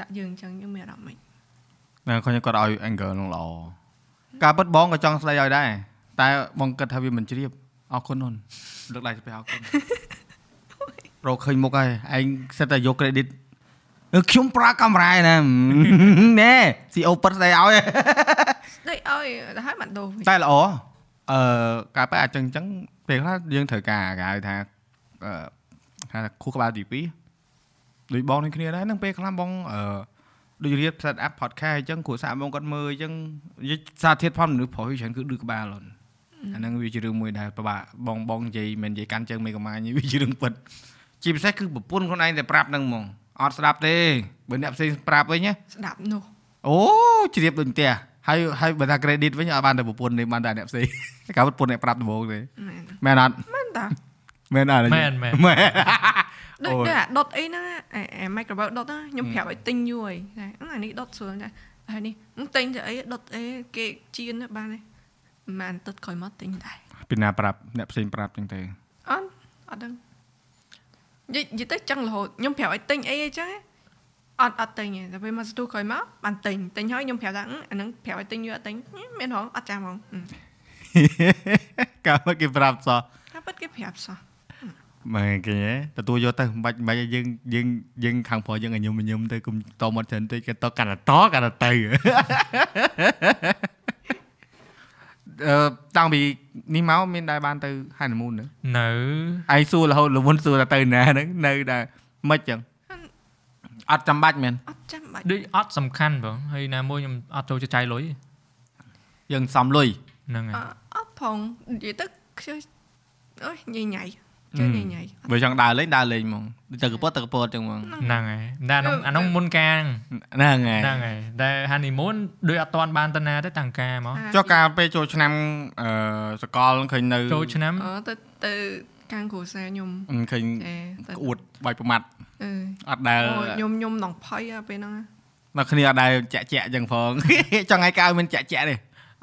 ដាក់យើងអញ្ចឹងយើងមានអារម្មណ៍មិនហ្នឹងឃើញគាត់ឲ្យ angle នោះល្អការពិតបងក៏ចង់ស្ដីឲ្យដែរតែបងគិតថាវាមិនជ្រាប អរគុណអូនលើកដៃទៅអរគុណរកឃើញមុខហើយឯងសិតតែយក credit អឺខ្ញុំប្រើកាមេរ៉ាឯណាណែ CEO ពិតស្ដីឲ្យស្ដីឲ្យទៅឲ្យបាត់ដោវិញតែល្អអឺការប៉ែអាចចឹងចឹងពេលខ្លះយើងត្រូវការគេហៅថាអឺហៅថាខួរក្បាលទី2ដូចបងនឹងគ្នាដែរហ្នឹងពេលខ្លះបងអឺដូចរៀប set up podcast អញ្ចឹងគ្រូសាស្ត្របងគាត់មើលអញ្ចឹងនិយាយសារធាតុផលមនុស្សប្រុសច្រើនគឺឌឺក្បាលអូន អាហ្នឹងវាជារឿងមួយដែលពិបាកបងបងនិយាយមិននិយាយកាន់ជើងមេកម៉ាញវាជារឿងពិតជាពិសេសគឺប្រពន្ធខ្លួនឯងតែប្រាប់ហ្នឹងហ្មងអត់ស្ដាប់ទេបើអ្នកផ្សេងប្រាប់វិញណាស្ដាប់នោះអូជ្រាបដូចផ្ទះហើយហើយបើថា credit វិញអត់បានតែប្រពន្ធទេបានតែអ្នកផ្សេងកាលប្រពន្ធអ្នកប្រាប់ដំបូងទេមែនមែនអត់មែនតាមែនអត់មែនមែនមែនដូចអូយដូចអាដុតអីហ្នឹងអាអា microwave ដុតហ្នឹងខ្ញុំប្រាប់ឲ្យទិញយូរហើយតែអឺអានេះដុតស្រួលតែហើយនេះអឺទិញទៅអីដុតអីគេជៀនទៅបានទេ មិនបានទឹកក្រោយមកទិញដែរពីណាប្រាប់អ្នកផ្សេងប្រាប់ចឹងទេអត់អត់ដឹងនិយាយនិយាយទៅចឹងរហូតខ្ញុំប្រាប់ឲ្យទិញអីអីចឹងអត់អត់ទិញទេតែពេលមកស្ទូក្រោយមកបានទិញទិញហើយខ្ញុំប្រាប់ថាអឺអាហ្នឹងប្រាប់ឲ្យទិញយូរអត់ទិញហឹមមានហងអត់ចាំហ្មងអឺកាលមកគេប្រាប់សោះតែពិតគេប្រាប់សោះមែនគេហ៎ទទួលយកទៅមិនបាច់មិនបាច់ឲ្យយើងយើងយើងខាងប្រុសយើងឲ្យញឹមញឹមទៅគុំតមកច្រើនតិចគេតកាន់តែតកាន់តែទៅអឺ តាំងពីនេះមកមានដែរបានទៅ honeymoon ហ្នឹងនៅឯងសួររហូតលមុនសួរតែទៅណាហ្នឹងនៅដែរមិនចឹងអត់ចាំបាច់មែនអត់ចាំបាច់ដូចអត់សំខាន់បងហើយណាមួយខ្ញុំអត់ចូលចិត្តចាយលុយយើងសំលុយហ្នឹងហើយអអត់ផងនិយាយទៅខ្ជិលអើយញ៉ៃញ៉ៃ ជួយញ៉ៃញ៉ៃបើចង់ដើរលេងដើរលេងហ្មងទៅកពតទៅកពតចឹងហ្មងហ្នឹងហើយតែអានោះអានោះមុនការហ្នឹងហើយហ្នឹងហើយតែ honeymoon ដូចអត់តាន់បានទៅណាទេតាំងការមកចុះកាលពេលចូលឆ្នាំអឺសកលឃើញនៅចូលឆ្នាំអឺទៅទៅកាងគ្រូសាខ្ញុំឃើញចាទៅក្អួតបាច់ប្រមាត់អឺអត់ដែលអូខ្ញុំខ្ញុំដងភ័យអាពេលហ្នឹងណានៅគ្នាអត់ដែលចាក់ចាក់ចឹងផងចង់ឲ្យកៅមានចាក់ចាក់ទេ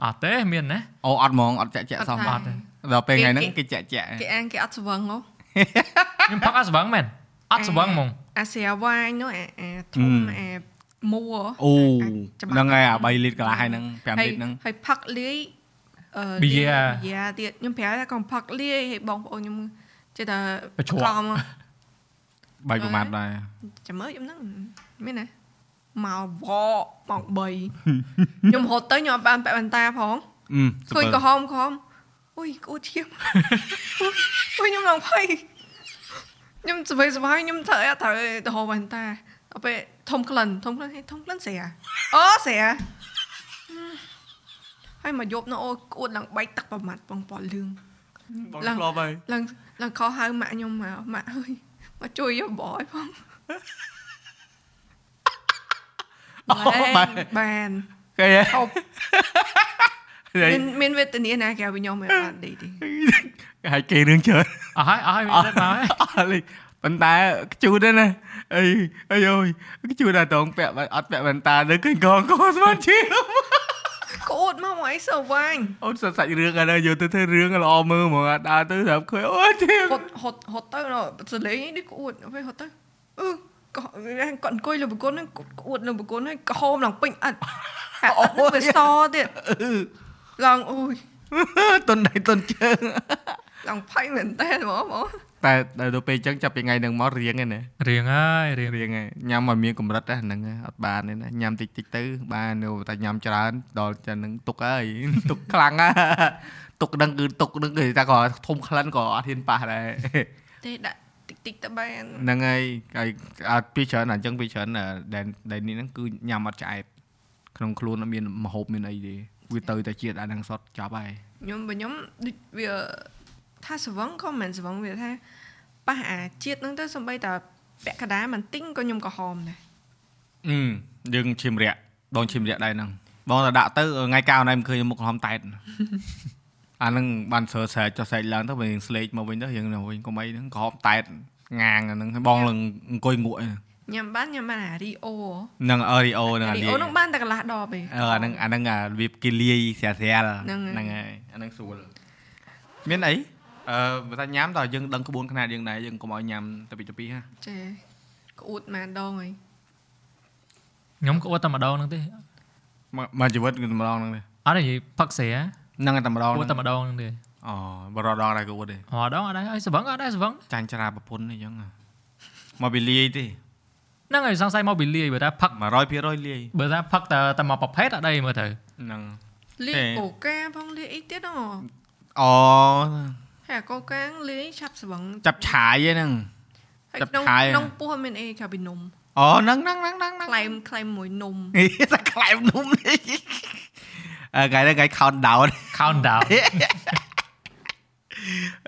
អត់ទេមានណាអូអត់ហ្មងអត់ចាក់ចាក់សោះថាអត់ទេ ដល់ពេលថ្ងៃហ្នឹងគេចាក់ចាក់គេអានគេអត់ស្វឹងហ៎ខ្ញុំផឹកអត់ស្វឹងមែនអត់ស្វឹងហ្មងអាស្រាវ៉ាញនោះអាអាធំអាមួអូច្បាស់ហ្នឹងហើយអា3លីត្រកន្លះហើយហ្នឹង5លីត្រហ្នឹងហើយផឹកលាយអឺប៊ីយ៉ាប៊ីយ៉ាទៀតខ្ញុំប្រាប់ថាកុំផឹកលាយហើយបងប្អូនខ្ញុំចេះតែប្រជ្រក់កំបាយប្រមាថដែរចាំមើលខ្ញុំហ្នឹងមានណាមកវកម៉ោង3ខ្ញុំរត់ទៅខ្ញុំអត់បានពាក់បន្តាផងអឺឃើញក្រហមក្រហម អុយក្អួតឈាមអុយខ្ញុំឡើងភ័យខ្ញុំសបៃសបៃខ្ញុំត្រូវអត់ត្រូវទៅហៅបន្តាដល់ពេលធំក្លិនធំក្លិនហេធំក្លិនស្រាអូស្រាហើយមកយប់នោះអូក្អួតឡើងបែកទឹកប្រមាត់បងប៉លលឿងបងឡើងធ្លាប់ហើយឡើងឡើងខោហៅម៉ាក់ខ្ញុំមកម៉ាក់អើយមកជួយយកបយផងអូបែបានបានគេហ៎ហូប មានមានវេទនាណាគេឲ្យខ្ញុំមិនបានដេកទេហើយគេរឿងច្រើនអស់ហើយអស់ហើយមានទឹកមកហើយអត់លេប៉ុន្តែខ្ជូតទេណាអីអីអើយខ្ជូតតែតងពាក់អត់ពាក់បន្តាទៅឃើញកងកស្មានឈាមក្អួតមកមកអីសើវាញអូនសាច់រឿងអានេះយកទៅធ្វើរឿងល្អមើលហ្មងដើរទៅស្រាប់ឃើញអូឈាមហត់ហត់ហត់ទៅនោះសលេងនេះក្អួតពេលហត់ទៅអឺក៏គាត់អង្គុយលើបង្គន់ហ្នឹងក្អួតលើបង្គន់ហ្នឹងក្រហមឡើងពេញអត់ហើយអត់នឹងវាសទៀត ឡើងអូយតុនដៃតុនជើងឡើងភ័យមែនតើហ្មងហ្មងតែដល់ទៅពេលអញ្ចឹងចាប់ពីថ្ងៃហ្នឹងមករៀងឯណារៀងហើយរៀងរៀងឯញ៉ាំឲ្យមានកម្រិតហ្នឹងអត់បានទេណាញ៉ាំតិចតិចទៅបាននៅតែញ៉ាំច្រើនដល់ចឹងហ្នឹងទុកហើយទុកខ្លាំងណាទុកហ្នឹងគឺទុកហ្នឹងគឺតែក៏ធំក្លិនក៏អត់ហ៊ានប៉ះដែរទេដាក់តិចតិចទៅបានហ្នឹងហើយហើយអត់ពីច្រើនអញ្ចឹងពីច្រើនដែលដែលនេះហ្នឹងគឺញ៉ាំអត់ឆ្អែតក្នុងខ្លួនអត់មានមហូបមានអីទេ វាទៅតែជាតិអាហ្នឹងសតចប់ហើយខ្ញុំបើខ្ញុំដូចវាថាស្វឹងក៏មិនស្វឹងវាថាប៉ះអាជាតិហ្នឹងទៅសំបីតាពាក់កណ្ដាលមិនទិញក៏ខ្ញុំក៏ហមដែរអឺយើងឈាមរាក់បងឈាមរាក់ដែរហ្នឹងបងទៅដាក់ទៅថ្ងៃកៅណៃមិនឃើញមុខក្រហមតែតអាហ្នឹងបានសើស្រែកចុះស្រែកឡើងទៅវិញស្លេកមកវិញទៅយើងនៅវិញកុំអីហ្នឹងក្រហមតែតងាងអាហ្នឹងហើយបងឡើងអង្គុយងក់ឯង ញ៉ាំបានញ៉ាំបានអារីអូហ្នឹងអរីអូហ្នឹងអារីលាអូយហ្នឹងបានតែកន្លះដបទេអឺអាហ្នឹងអាហ្នឹងអារបៀបគេលាយស្រាស្រាលហ្នឹងហើយហ្នឹងហើយអាហ្នឹងស្រួលមានអីអឺបើថាញ៉ាំតើយើងដឹងក្បួនខ្នាតយើងដែរយើងកុំឲ្យញ៉ាំទៅពីទៅពីហ่าចេះក្អួតម៉ានដងហើយខ្ញុំក្អួតតែម្ដងហ្នឹងទេមកជីវិតគឺតែម្ដងហ្នឹងទេអត់ទេនិយាយផឹកស្រាហ្នឹងតែម្ដងក្អួតតែហ្នឹងម្ដងហ្នឹងទេអូបរដងដែរក្អួតទេរដងអត់ដែរហើយស្វឹងអត់ដែរស្វឹងចាញ់ច្រាប្រពន្ធអីចឹងមកពីលាយទេ ហ្នឹងហើយសង្ស័យមកពីលាយបើថាផឹក100%លាយបើថាផឹកតែតែមកប្រភេទអត់ដែរមើលទៅហ្នឹងលីទេកូកាផងលីអីទៀតហ៎អូហើយកូកាលីឆាប់ស្វឹងចាប់ឆាយហ្នឹងហើយចាប់ក្នុងឆាយក្នុងពោះមានអីក្រៅពីនំអូហ្នឹងហ្នឹងហ្នឹងហ្នឹងក្លែមក្លែមមួយនំតែខ្លែមនំនេះអើថ្ងៃនេះថ្ងៃ countdown countdown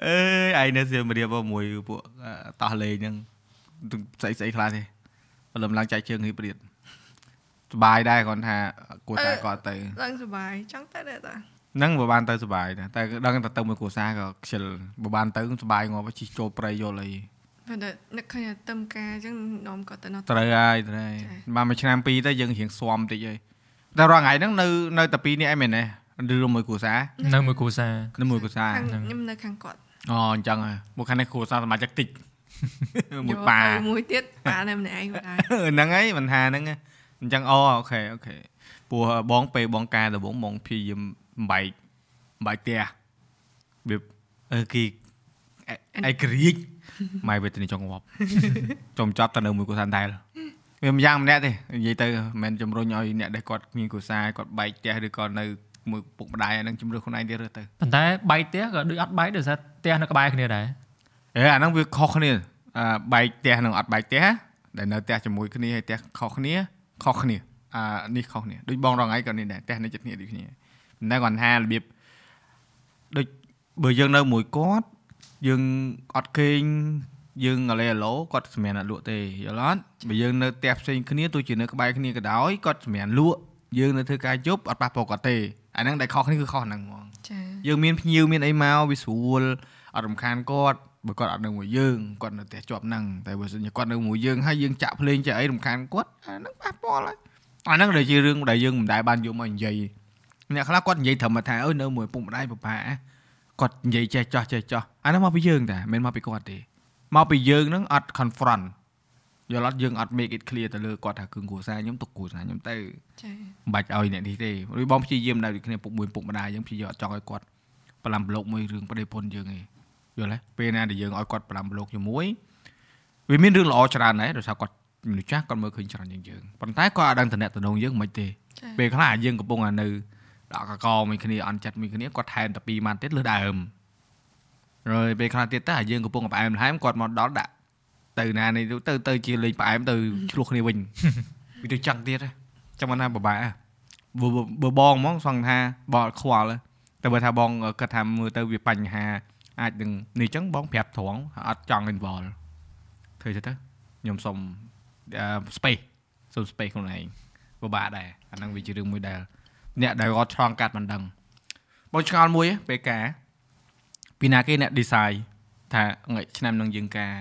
អើយឯងនៅសៀមរាបមួយពួកតោះលេងហ្នឹងស្អីស្អីខ្លះទេ ព្រលឹមឡើងចែកជើងហៀបរៀតសបាយដែរគាត់ថាគួរតែគាត់ទៅឡើងសុបាយចង់ទៅដែរតាហ្នឹងបើបានទៅសបាយដែរតែដឹងតែទៅមួយគ្រួសារក៏ខ្ជិលបើបានទៅសបាយងាប់ជិះចូលព្រៃយល់អីប៉ុន្តែនឹកឃើញតែទឹមការអញ្ចឹងនាំគាត់ទៅនោះត្រូវហើយត្រូវហើយចា៎បានមួយឆ្នាំពីរទៅយើងរៀងស្វាំតិចហើយតែរាល់ថ្ងៃហ្នឹងនៅនៅតែពីរនេះឯងមែនទេឬរួមមួយគ្រួសារនៅមួយគ្រួសារនៅមួយគ្រួសារខាងខ្ញុំនៅខាងគាត់អូអញ្ចឹងហើយមកខាងនេះគ្រួសារសមាជិកតិច មួយយកប៉ាទៅមួយទៀតប៉ានៅម្នាក់ឯងបណ្ដាហ្នឹងហើយមិនថាហ្នឹងឯងអញ្ចឹងអូអូខេអូខេព្រោះបងពេលបងការដំបងបងព្យាយាមបំបែកបំបែកផ្ទះវាអឺគេឯករាជ្យម៉ែវេទនីចង់ងាប់ចំចប់ទៅនៅមួយគ្រួសារដែរវាម្យ៉ាងម្នាក់ទេនិយាយទៅមិនមែនជំរុញឲ្យអ្នកដែលគាត់មានគ្រួសារគាត់បែកផ្ទះឬក៏នៅមួយពុកម្ដាយអាហ្នឹងជំរឿខ្លួនឯងទៀតរើសទៅប៉ុន្តែបែកផ្ទះក៏ដូចអត់បែកដោយសារផ្ទះនៅក្បែរគ្នាដែរអេអាហ្នឹងវាខុសគ្នាអឺ បែកផ្ទះនិងអត់បែកផ្ទះដែលនៅផ្ទះជាមួយគ្នាហើយផ្ទះខុសគ្នាខុសគ្នាអានេះខុសគ្នាដូចបងរងថ្ងៃក៏នេះដែរផ្ទះនៅចិត្តគ្នាដូចគ្នាប៉ុន្តែគាត់ថារបៀបដូចបើយើងនៅមួយគាត់យើងអត់គេងយើងអាឡេអាឡូគាត់សម្រាប់អត់លក់ទេយល់អត់បើយើងនៅផ្ទះផ្សេងគ្នាទោះជានៅក្បែរគ្នាក៏ដោយគាត់សម្រាប់លក់យើងនៅធ្វើការយប់អត់ប៉ះពាល់គាត់ទេអាហ្នឹងដែលខុសគ្នាគឺខុសហ្នឹងហ្មងចាយើងមានភ្ញៀវមានអីមកវាស្រួលអត់រំខានគាត់ បើគាត់អត់នៅមួយយើងគាត់នៅផ្ទះជាប់ហ្នឹងតែបើសិនជាគាត់នៅមួយយើងហើយយើងចាក់ភ្លេងចាក់អីរំខានគាត់អាហ្នឹងប៉ះពាល់ហើយអាហ្នឹងដែលជារឿងដែលយើងមិនដែលបានយកមកនិយាយអ្នកខ្លះគាត់និយាយត្រឹមថាអើយនៅមួយពុកម្ដាយបបាគាត់និយាយចេះចោះចេះចោះអាហ្នឹងមកពីយើងតាមិនមែនមកពីគាត់ទេមកពីយើងហ្នឹងអត់ confront យយល់អត់យើងអត់ make it clear ទៅលើគាត់ថាគឺគ្រួសារខ្ញុំទុកគ្រួសារខ្ញុំទៅចាមិនបាច់ឲ្យអ្នកនេះទេឬបងព្យាយាមដែរដូចគ្នាពុកមួយពុកម្ដាយយើងព្យាយាមអត់ចង់ឲ្យគាត់ប្រឡាំប្លុកមួយរឿងប្តីប្រពន្ធយើងឯង យល់ទេពេលណាដែលយើងឲ្យគាត់ប្រឡាំប្លុកជាមួយវាមានរឿងល្អច្រើនដែរដោយសារគាត់មនុស្សចាស់គាត់មើលឃើញច្រើនជាងយើងប៉ុន្តែគាត់អត់ដឹងតំណែងតំណងយើងមិនទេចាពេលខ្លះយើងកំពុងតែនៅដាក់កកមួយគ្នាអន់ចិត្តមួយគ្នាគាត់ថែមតែ2ម៉ាត់ទៀតលើសដើម rồi ពេលខ្លះទៀតតើយើងកំពុងតែផ្អែមល្ហែមគាត់មកដល់ដាក់ទៅណានេះទៅទៅជាលេងផ្អែមទៅឆ្លោះគ្នាវិញវាទៅចឹងទៀតហ៎ចាំមិនណាពិបាកហ៎បើបើបើបងហ្មងសង្ឃថាបងអត់ខ្វល់ហ៎តែបើថាបងគិតថាមើលទៅវាបញ្ហា អាចនឹងនេះចឹងបងប្រាប់ត្រង់អត់ចង់ involve ធ្វើទៅទៅខ្ញុំសុំអឺ space សុំ space ខ្លួនឯងពិបាកដែរអាហ្នឹងវាជារឿងមួយដែលអ្នកដែលគាត់ឆ្លងកាត់មិនដឹងបងឆ្ងល់មួយហ៎ពេលការពីណាគេអ្នក design ថាថ្ងៃឆ្នាំនឹងយើងការ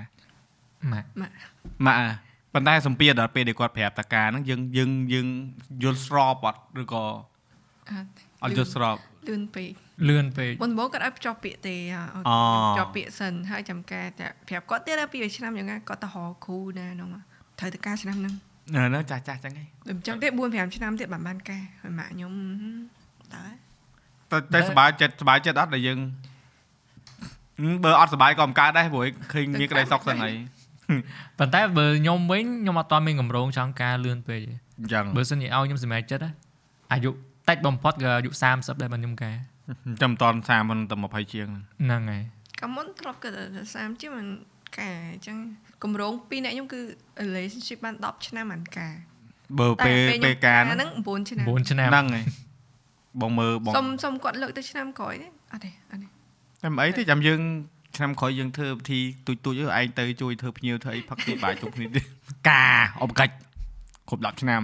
ម៉ាក់ម៉ាក់ម៉ាក់អ่ะប៉ុន្តែសម្ពាធដល់ពេលដែលគាត់ប្រាប់តាការហ្នឹងយើងយើងយើងយល់ស្របអត់ឬក៏អត់អត់យល់ស្រប លឿនពេកលឿនពេកមុនដំបូងគាត់ឲ្យភ្ជាប់ពាក្យទេឲ្យអូភ្ជាប់ពាក្យសិនហើយចាំការតែប្រាប់គាត់ទៀតដល់ពីរឆ្នាំយ៉ាងណាគាត់ទៅរកគ្រូណាហ្នឹងត្រូវទៅការឆ្នាំហ្នឹងណ៎ណ៎ចាស់ចាស់ចឹងឯងដូចអញ្ចឹងទេ4 5ឆ្នាំទៀតបានបានការហើយម៉ាក់ខ្ញុំតើតែតែសប្បាយចិត្តសប្បាយចិត្តអត់ដែលយើងហឹមបើអត់សប្បាយក៏មិនកើតដែរព្រោះឃើញមានក្តីសុខសិនហើយប៉ុន្តែបើខ្ញុំវិញខ្ញុំអត់ទាន់មានកម្រងចង់ការលឿនពេកទេអញ្ចឹងបើសិនជាឲ្យខ្ញុំសម្រេចចិត្តណាអាយុ តិចបំផុតក៏អាយុ30ដែរបើខ្ញុំការចាំមិនតន់30មិនតែ20ជាងហ្នឹងហ្នឹងហើយកាលមុនធ្លាប់គិតថា30ជាងមិនការអញ្ចឹងកម្រងពីរអ្នកខ្ញុំគឺ relationship បាន10ឆ្នាំបានការបើពេលខ្ញុំពេលការហ្នឹងហ្នឹង9ឆ្នាំ9ឆ្នាំហ្នឹងឯងបងមើលបងសុំសុំគាត់លើកទៅឆ្នាំក្រោយទេអត់ទេអត់ទេតែមិនអីទេចាំយើងឆ្នាំក្រោយយើងធ្វើពិធីទូចទូចទៅឯងទៅជួយធ្វើភ្ញៀវធ្វើអីផឹកទីបាយជុំគ្នាទៀតការអបកិច្ចគ្រប់10ឆ្នាំ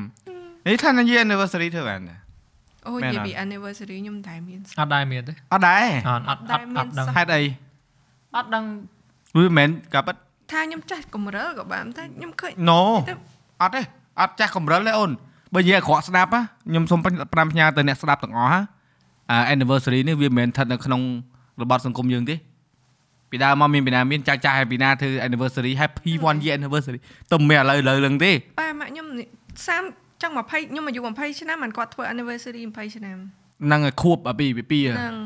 នេះថានិយាយ anniversary ធ្វើបានដែរ អូមែននិយាយអត់ពី anniversary ខ្ញុំតែមានអត់ដែរមានទេអត់ដែរអត់អត់អត់អត់ដឹងហេតុអីអត់ដឹងវាមិនមែនកាពិតថាខ្ញុំចាស់កម្រិលក៏បានតែខ្ញុំឃើញ no ទៅអត់ទេអត់ចាស់កម្រិលទេអូនបើនិយាយអាក្រក់ស្ដាប់ណាខ្ញុំសូមប្រាំផ្ញើទៅអ្នកស្ដាប់ទាំងអស់ហ่าអា anniversary នេះវាមិនមែនស្ថិតនៅក្នុងរបបសង្គមយើងទេពីដើមមកមានពីណាមានចាស់ចាស់ហើយពីណាធ្វើ anniversary happy one year anniversary ទៅមិនឥឡូវឥឡូវឡើងទេប៉ាម៉ាក់ខ្ញុំ30 ចង់20ខ្ញុំអាយុ20ឆ្នាំមិនគាត់ធ្វើ anniversary 20ឆ្នាំហ្នឹងហើយខួបអាពីពីពីហ្នឹង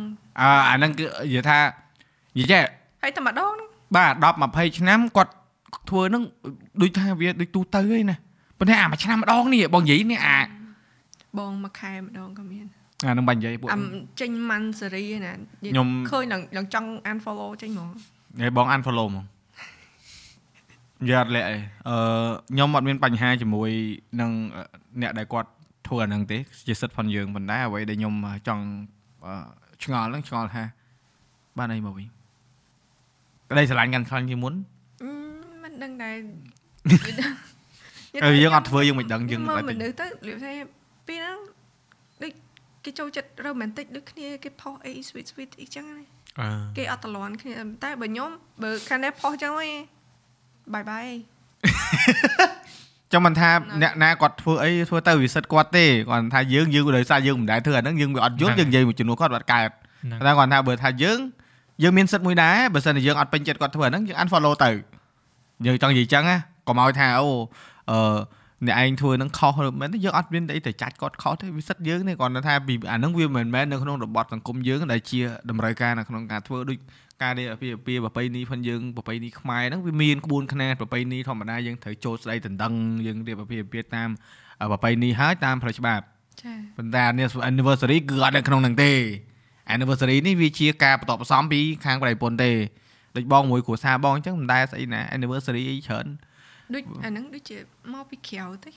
អើអាហ្នឹងគឺនិយាយថានិយាយចេះហើយតែម្ដងហ្នឹងបាទ10 20ឆ្នាំគាត់ធ្វើហ្នឹងដូចថាវាដូចទូទៅឯណាប៉ុន្តែអាមួយឆ្នាំម្ដងនេះបងនិយាយនេះអាបងមួយខែម្ដងក៏មានអាហ្នឹងបាញ់និយាយពួកអាំចេញម៉ាន់សេរីណានិយាយខ្ញុំឃើញឡើងឡើងចង់ unfollow ចេញហ្មងហើយបង unfollow ហ្មងយ៉ាត់លាក់អីអឺខ្ញុំអត់មានបញ្ហាជាមួយនឹង អ្នកដែលគាត់ធ្វើអាហ្នឹងទេជាសិទ្ធិផងយើងប៉ុន្តែអ្វីដែលខ្ញុំចង់អឺឆ្ងល់ហ្នឹងឆ្ងល់ថាបានអីមកវិញក្តីស្រឡាញ់កាន់ខ្លាំងជាងមុនអឺមិនដឹងដែរអឺយើងអត់ធ្វើយើងមិនដឹងយើងមើអលត់ទេមនុស្សទៅលៀបថាពេលហ្នឹងដូចគេចូលចិត្ត romantic ដូចគ្នាគេផុសអី sweet sweet អីចឹងណាអឺគេអត់តលន់គ្នាតែបើខ្ញុំបើខាងនេះផុសចឹងវិញបាយបាយ ចាំមិនថាអ្នកណាគាត់ធ្វើអីធ្វើទៅវិសិទ្ធគាត់ទេគាត់ថាយើងយើងដោយសារយើងមិនដែលធ្វើអាហ្នឹងយើងវាអត់យល់យើងនិយាយមួយចំនួនគាត់អត់កើតហ្នឹងតែគាត់ថាបើថាយើងយើងមានសិទ្ធិមួយដែរបើសិនជាយើងអត់ពេញចិត្តគាត់ធ្វើអាហ្នឹងយើង unfollow ទៅយើងចង់និយាយចឹងណាកុំឲ្យថាអូអឺ អ្នកឯងធ្វើហ្នឹងខុសមែនទេយើងអត់មានអីទៅចាច់គាត់ខុសទេវាសិទ្ធិយើងទេគាត់ថាពីអាហ្នឹងវាមិនមែននៅក្នុងរបបសង្គមយើងដែលជាតម្រូវការនៅក្នុងការធ្វើដូចការនេះពីពីប្របីនេះផងយើងប្របីនេះខ្មែរហ្នឹងវាមានក្បួនខ្នាតប្របីនេះធម្មតាយើងត្រូវចូលស្ដីដណ្ដឹងយើងរៀបពីពីតាមប្របីនេះហើយតាមផ្លូវច្បាប់ចាប៉ុន្តែអានេះ anniversary គឺអត់នៅក្នុងហ្នឹងទេ anniversary នេះវាជាការបន្តបន្សំពីខាងប្រៃពន្ធទេដូចបងមួយគ្រួសារបងអញ្ចឹងមិនដែលស្អីណា anniversary អីច្រើន ដូចអាហ្នឹងដូចជាមកពីក្រៅទេ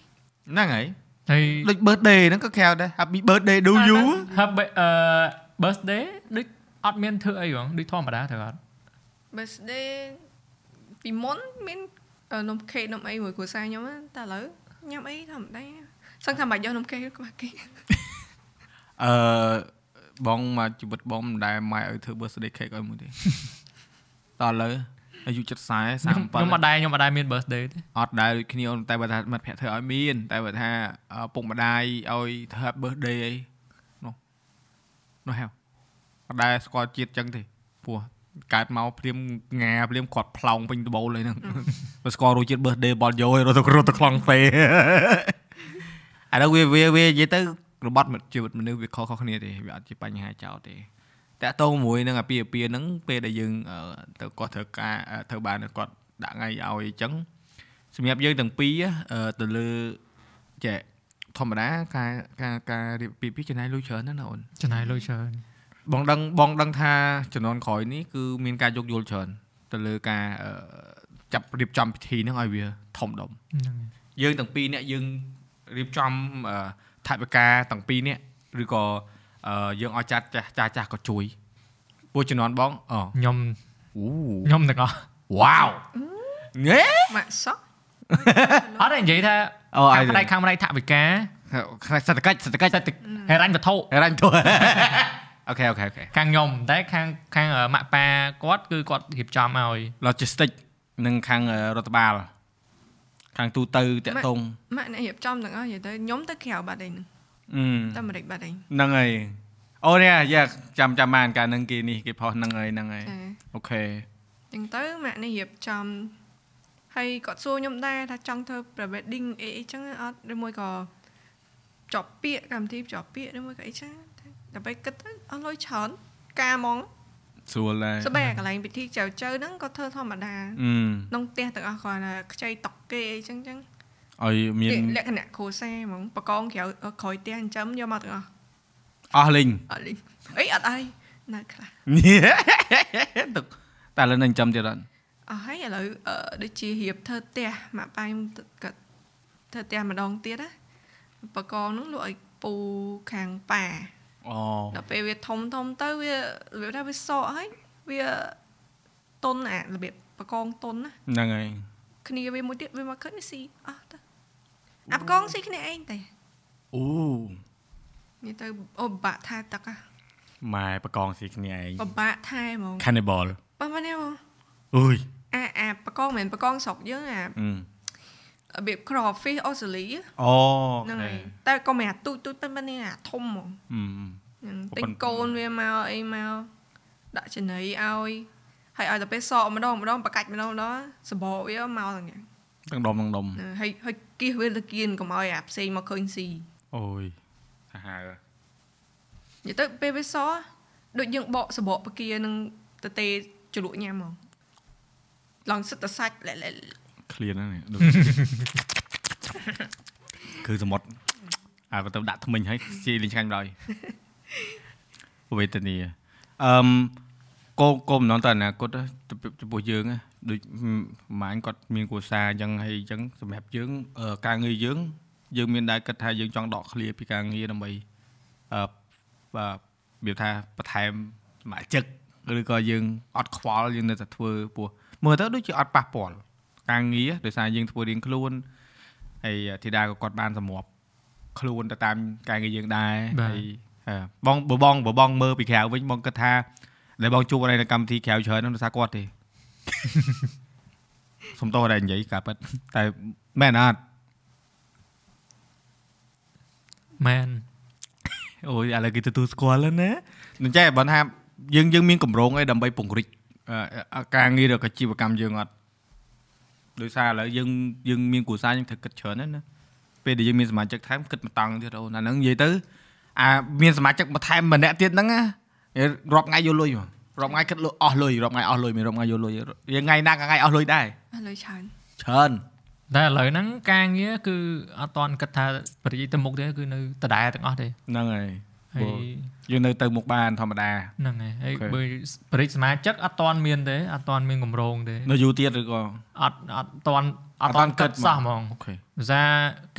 ហ្នឹងហើយហើយដូច birthday ហ្នឹងក៏ក្រៅដែរ happy birthday do you ហើយអឺ birthday ដូចអត់មានធ្វើអីហ៎ដូចធម្មតាទៅអត់ birthday ពីមុនមានអឺនំខេកនំអីមួយគ្រួសារខ្ញុំណាតែឥឡូវញ៉ាំអីធម្មតាសឹងថាមិនបាច់យកនំខេកក្បាស់គេអឺបងមកជីវិតបងមិនដែលម៉ែឲ្យធ្វើ birthday cake ឲ្យមួយទេដល់ឥឡូវ អាយុចិត្ត40ខ្ញុំខ្ញុំអត់37ដែរខ្ញុំអត់ដែរមាន birthday ទេអត់ដែលដូចគ្នាអូនតែបើថាមិត្តភក្តិធ្វើឲ្យមាន តែបើថាឪពុកម្ដាយឲ្យធ្វើ birthday អីនោះនោះហៅអត់ដែលស្គាល់ជាតិចឹងទេព្រោះកើតមកព្រាមងាព្រាមគាត់ផ្លោងពេញដបូលអីហ្នឹងបើស្គាល់រសជាតិ birthday បលយោឲ្យរត់ទៅរត់ទៅខ្លងពេអានោះវាវាវានិយាយទៅរបត់ជីវិតមនុស្សវាខុសៗគ្នាទេវាអត់ជាបញ្ហាចោលទេ តាក់ទងមួយនឹងអាពាហ៍ពិពាហ៍ហ្នឹងពេលដែលយើងអឺទៅគាត់ធ្វើការអឺធ្វើបានគាត់ដាក់ថ្ងៃឲ្យអញ្ចឹងសម្រាប់យើងទាំងពីរអឺទៅលើចែកធម្មតាការការការរៀបពីពីចំណាយលុយច្រើនណាស់ណាអូនចំណាយលុយច្រើនបងដឹងបងដឹងថាជំនាន់ក្រោយនេះគឺមានការយកយល់ច្រើនទៅលើការអឺចាប់រៀបចំពិធីហ្នឹងឲ្យវាធំដុំហ្នឹងហើយយើងទាំងពីរនាក់យើងរៀបចំអឺថវិកាទាំងពីរនាក់ឬក៏អឺ យើងឲ្យចាស់ចាស់ចាស់ចាស់ក៏ជួយពួកជំនាន់បងអូខ្ញុំអូខ្ញុំទាំងអស់វ៉ាវងេម៉ាក់សក់អត់ទេនិយាយថាអូខាអាងយផ្នែកខាងផ្នែកថវិកាខ្សែសេដ្ឋកិច្ចសេដ្ឋកិច្ចសេដ្ឋកិច្ចហិរញ្ញវត្ថុរ៉ាញ់ទួអូខេអូខេអូខេខាងខ្ញុំតែខាងខាងម៉ាក់ប៉ាគាត់គឺគាត់រៀបចំឲ្យ logistic និងខាងអឺរដ្ឋបាលខាងទូទៅតាក់ទងម៉ាក់អ្នករៀបចំទាំងអស់និយាយទៅខ្ញុំទៅក្រៅបាត់ឯង អឺទៅអាមេរិកបាត់ឯងហ្នឹងហើយអូនេះយ៉ាចាំចាំបានកាលហ្នឹងគេនេះគេផុសហ្នឹងហើយហ្នឹងហើយចាអូខេចឹងទៅម៉ាក់នេះរៀបចំហើយគាត់សួរខ្ញុំដែរថាចង់ធ្វើ pre wedding អីអីចឹងអត់ឬមួយក៏ចប់ពាក្យកម្មវិធីចប់ពាក្យឬមួយក៏អីចឹងតែពេលគិតទៅអស់លុយច្រើនការហ្មងស្រួលដែរស្បែកន្លែងពិធីចៅចៅហ្នឹងក៏ធ្វើធម្មតាអឺក្នុងផ្ទះទាំងអស់គាត់ថាខ្ចីតុកគេអីចឹងចឹង ឲ្យមានលក្ខណៈគ្រួសារហ្មងបកងក្រៅក្រោយផ្ទះចិញ្ចឹមយកមកទាំងអស់អស់លីងអត់លីងអីអត់អីនៅខ្លះទុកតែលើនឹងចាំទៀតអត់អស់ហើយឥឡូវអឺដូចជារៀបធ្វើផ្ទះម៉ាក់ប៉ៃគាត់ធ្វើផ្ទះម្ដងទៀតណាបកងហ្នឹងលក់ឲ្យពូខាងប៉ាអូដល់ពេលវាធំធំទៅវារបៀបថាវាសក់ហើយវាតុនអារបៀបបកងតុនណាហ្នឹងហើយគ្នាវាមួយទៀតវាមកឃើញវាស៊ីអស់ទៅ អាបកងស៊ីគ្នាឯងតែអូនិយាយទៅអូពិបាកថែទឹកហ่ะម៉ែបកងស៊ីគ្នាឯងពិបាកថែហ្មង cannibal បើមិនទេហ្មងអើយអាអាបកងមិនមែនបកងស្រុកយើងអាអឺរបៀប crawfish អូស្ត្រាលីអូហ្នឹងខេហើយតែក៏មិនអាទូចទូចប៉ុន្តែនេះអាធំហ្មងអឺហ្នឹងប៉ុទិញន្តែកូនវាមកអីមកដាក់ចំណីឲ្យហើយឲ្យតែពេលសក់ម្ដងម្ដងបកាច់ម្ដងម្ដងសបកវាមកទាំងយ៉ាង ទាំងដុំទាំងដុំហ្នឹងហើយហើយគៀសវាទៅគៀនកុំឲ្យអាផ្សេងមកឃើញស៊ីអូយសាហាវនិយាយទៅពេលវាសក់ដូចយើងបកសបកបកានឹងទៅទេជ្រលក់ញ៉ាំហ្មងឡងសិតតែសាច់លែលែឃ្លានហ្នឹងនេះដូចគឺសមុទ្រអាក៏ទៅដាក់ថ្មិញហើយជាលេងឆ្ងាញ់ដល់វេទនាអឺមកូកូមិននតើអនាគតចំពោះយើងណា ដូចម៉ាញគាត់មានគ្រួសារអញ្ចឹងហើយអញ្ចឹងសម្រាប់យើងការងារយើង យើងមានដែរគិតថាយើងចង់ដកឃ្លាពីការងារដើម្បីអឺបាទនិយាយថាបន្ថែមសមាជិកឬក៏យើងអត់ខ្វល់យើងនៅតែធ្វើព្រោះមើលទៅដូចជាអត់ប៉ះពាល់ការងារដោយសារយើងធ្វើរៀងខ្លួនហើយធីតាក៏គាត់បានសម្រាប់ខ្លួនទៅតាមការងារយើងដែរហើយបងបងបងមើលពីក្រៅវិញបងគិតថាដែលបងជួបអីនៅកម្មវិធីក្រៅច្រើននោះដោយសារគាត់ទេ សុំតោះដែរនិយាយការពិតតែមែនអត់មែនអូយឥឡូវគេទទួលស្គាល់ហើយណាមិនចេះបើថាយើងយើងមានកម្រងអីដើម្បីពង្រីកការងារឬក៏ជីវកម្មយើងអត់ដោយសារឥឡូវយើងយើងមានគ្រួសារយើងត្រូវគិតច្រើនណាពេលដែលយើងមានសមាជិកថែមគិតបន្តង់ទៀតអូនអាហ្នឹងនិយាយទៅអាមានសមាជិកបន្ថែមម្នាក់ទៀតហ្នឹងណារាប់ថ្ងៃយកលុយហ្មង រាប់ថ្ងៃគិតលុយអស់លុយរាប់ថ្ងៃអស់លុយមានរាប់ថ្ងៃយកលុយយើងថ្ងៃណាក៏ថ្ងៃអស់លុយដែរអស់លុយច្រើនច្រើនតែឥឡូវហ្នឹងការងារគឺអត់តាន់គិតថាបរិយាទៅមុខទេគឺនៅដដែលទាំងអស់ទេហ្នឹងហើយហើយយើងនៅទៅមុខបានធម្មតាហ្នឹងហើយហើយអូខេបើបរិយាសមាជិកអត់តាន់មានទេអត់តាន់មានកម្រងទេនៅយូរទៀតឬក៏អត់អត់តាន់អត់អត់តាតាន់ន់គិគិតតហ្មងសោះហ្មងអូខេដោយសារ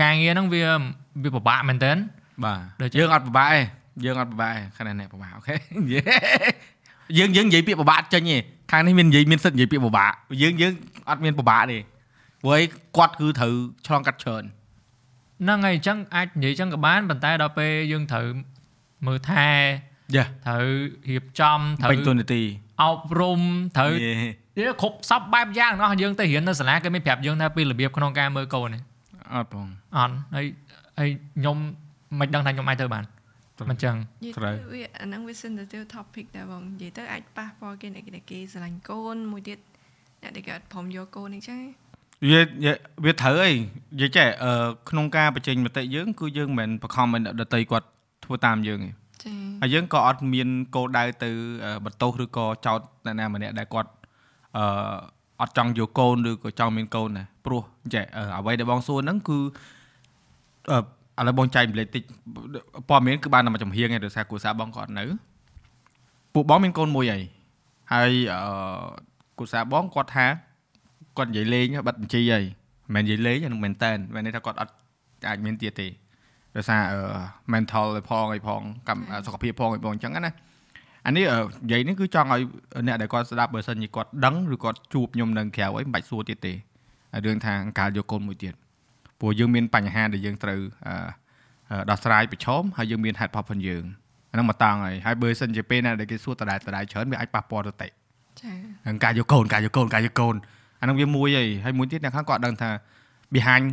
ការងារហ្នឹងវាវាពិបាកមែនតើបាទដូចជាយើងអត់ពិបាកទេយើងអត់ពិបាកទេខណៈអ្នកពិបាកអូខេ យើងយើងនិយាយពាក្យពិបាកចេញទេខាងនេះមាននិយាយមានសិទ្ធិនិយាយពាក្យពិបាកយើងយើងអត់មានពិបាកទេព្រោះអីគាត់គឺត្រូវឆ្លងកាត់ច្រើនហ្នឹងហើយអញ្ចឹងអាចនិយាយអញ្ចឹងក៏បានប៉ុន្តែដល់ពេលយើងត្រូវមើលថែយ៉ាត្រូវរៀបចំត្រូវពេញទូនាទីអប់រំត្រូវយេវាគ្រប់សពបែបយ៉ាងទាំងអស់យើងទៅរៀននៅសាលាគេមានប្រាប់យើងថាពីរបៀបក្នុងការមើលកូននេះអត់បងអត់ហើយហើយខ្ញុំមិនដឹងថាខ្ញុំអាចទៅបាន មិនចឹងនិយាយត្រូវទៅវាអាហ្នឹងវា sensitive topic ដែរបងនិយាយទៅអាចប៉ះពាល់គេអ្នកដែលគេស្រឡាញ់កូនមួយទៀតអ្នកដែលគេអត់ព្រមយកកូនអីចឹងវាវាត្រូវអីនិយាយចេះអឺក្នុងការបញ្ចេញមតិយើង គឺយើងមិនមែនបខំឲ្យអ្នកដតីគាត់ធ្វើតាមយើងទេចាហើយយើងក៏អត់មានគោលដៅទៅអឺបន្ទោសឬក៏ចោទអ្នកណាម្នាក់ដែលគាត់អឺអត់ចង់យកកូនឬក៏ចង់មានកូនដែរព្រោះចេះអឺអ្វីដែលបងសួរហ្នឹងគឺអឺ ឥឡូវបងចែកម្លេចតិចព័ត៌មានគឺបានតែមួយចំហៀងឯងដោយសារគ្រួសារបងក៏អត់នៅពួកបងមានកូនមួយហើយហើយអឺគ្រួសារបងគាត់ថាគាត់និយាយលេងបិទបញ្ជីហើយមិនមែននិយាយលេងហ្នឹងមែនតើមែនន័យថាគាត់អត់អាចមានទៀតទេដោយសារអឺ mental ឯផងឯផងកម្មសុខភាពផងឯផងអញ្ចឹងណាអានេះអឺនិយាយនេះគឺចង់ឲ្យអ្នកដែលគាត់ស្ដាប់បើសិនជាគាត់ដឹងឬគាត់ជួបខ្ញុំនៅក្រៅអីមិនបាច់សួរទៀតទេហើយរឿងថាអង្ការយកកូនមួយទៀត ព្រោះយើងមានបញ្ហាដែលយើងត្រូវអឺអឺដោះស្រាយប្រឈមហើយយើងមានហេតុផលផងយើងអាហ្នឹងមកតង់ហើយហើយបើសិនជាពេលណាដែលគេសួរដដែលដដែលច្រើនវាអាចប៉ះពាល់ទៅតិចាហ្នឹងការយកកូនការយកកូនការយកកូនអាហ្នឹងវាមួយហើយហើយមួយទៀតអ្នកខាងគាត់ដឹងថា behind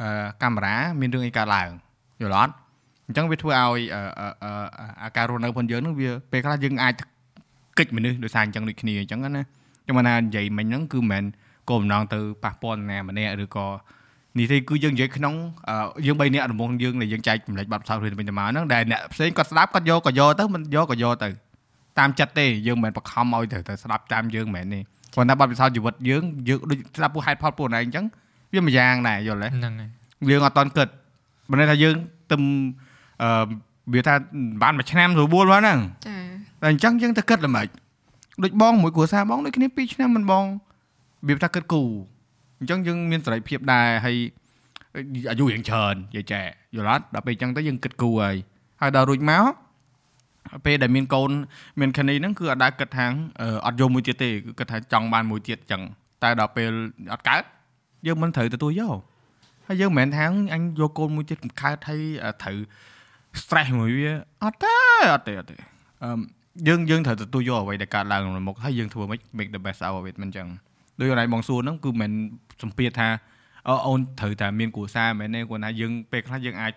អឺកាមេរ៉ាមានរឿងអីកើតឡើងយល់អត់អញ្ចឹងវាធ្វើឲ្យអឺអឺអឺអាការរស់នៅផងយើងហ្នឹងវាពេលខ្លះយើងអាចកិច្ចមនុស្សដោយសារអញ្ចឹងដូចគ្នាអញ្ចឹងណាខ្ញុំមកណានិយាយមិញហ្នឹងគឺមិនមែនគោលបំណងទៅប៉ះពាល់នរណាម្នាក់ឬក៏ នេះទេគឺយើងនិយាយក្នុងអឺយើង3នាក់ដំបងយើងដែលយើងចែកចម្លែកបាត់ផ្សោតរឿងទៅវិញទៅមកហ្នឹងដែលអ្នកផ្សេងគាត់ស្ដាប់គាត់យកក៏យកទៅមិនយកក៏យកទៅតាមចិត្តទេយើងមិនមែនបខំឲ្យទៅទៅស្ដាប់តាមយើងមិនមែនទេគាត់ថាបាត់ផ្សោតជីវិតយើងយើងដូចស្ដាប់ពួកហេតុផលពួកណៃអញ្ចឹងវាមួយយ៉ាងដែរយល់ទេហ្នឹងហើយយើងអត់តន់គិតបើន័យថាយើងទៅអឺវាថាបានមួយឆ្នាំស្រួលមកហ្នឹងចាតែអញ្ចឹងយើងទៅគិតល្មិចដូចបងមួយគ្រួសារបងដូចគ្នា2ឆ្នាំមិនបងវាថាគិតគូ អញ្ចឹងយើងមានសេរីភាពដែរហើយអាយុរៀងច្រើននិយាយចែយល់អត់ដល់ពេលអញ្ចឹងទៅយើងគិតគូហើយហើយដល់រួចមកពេលដែលមានកូនមានខានីហ្នឹងគឺអត់ដែរគិតថាអឺអត់យកមួយទៀតទេគឺគិតថាចង់បានមួយទៀតអញ្ចឹងតែដល់ពេលអត់កើតយើងមិនត្រូវទទួលយកហើយយើងមិនមែនថាអញយកកូនមួយទៀតកើតហើយត្រូវ stress មួយវាអត់ទេអត់ទេអត់ទេអឺយើងយើងត្រូវទទួលយកអ្វីដែលកើតឡើងក្នុងមុខហើយយើងធ្វើមិន make the best out of it មិនអញ្ចឹង ដូចអូនឯងបងសួរហ្នឹងគឺមិនសំភារថាអអូនត្រូវតែមានគ្រួសារមែនទេគាត់ថាយើងពេលខ្លះយើងអាច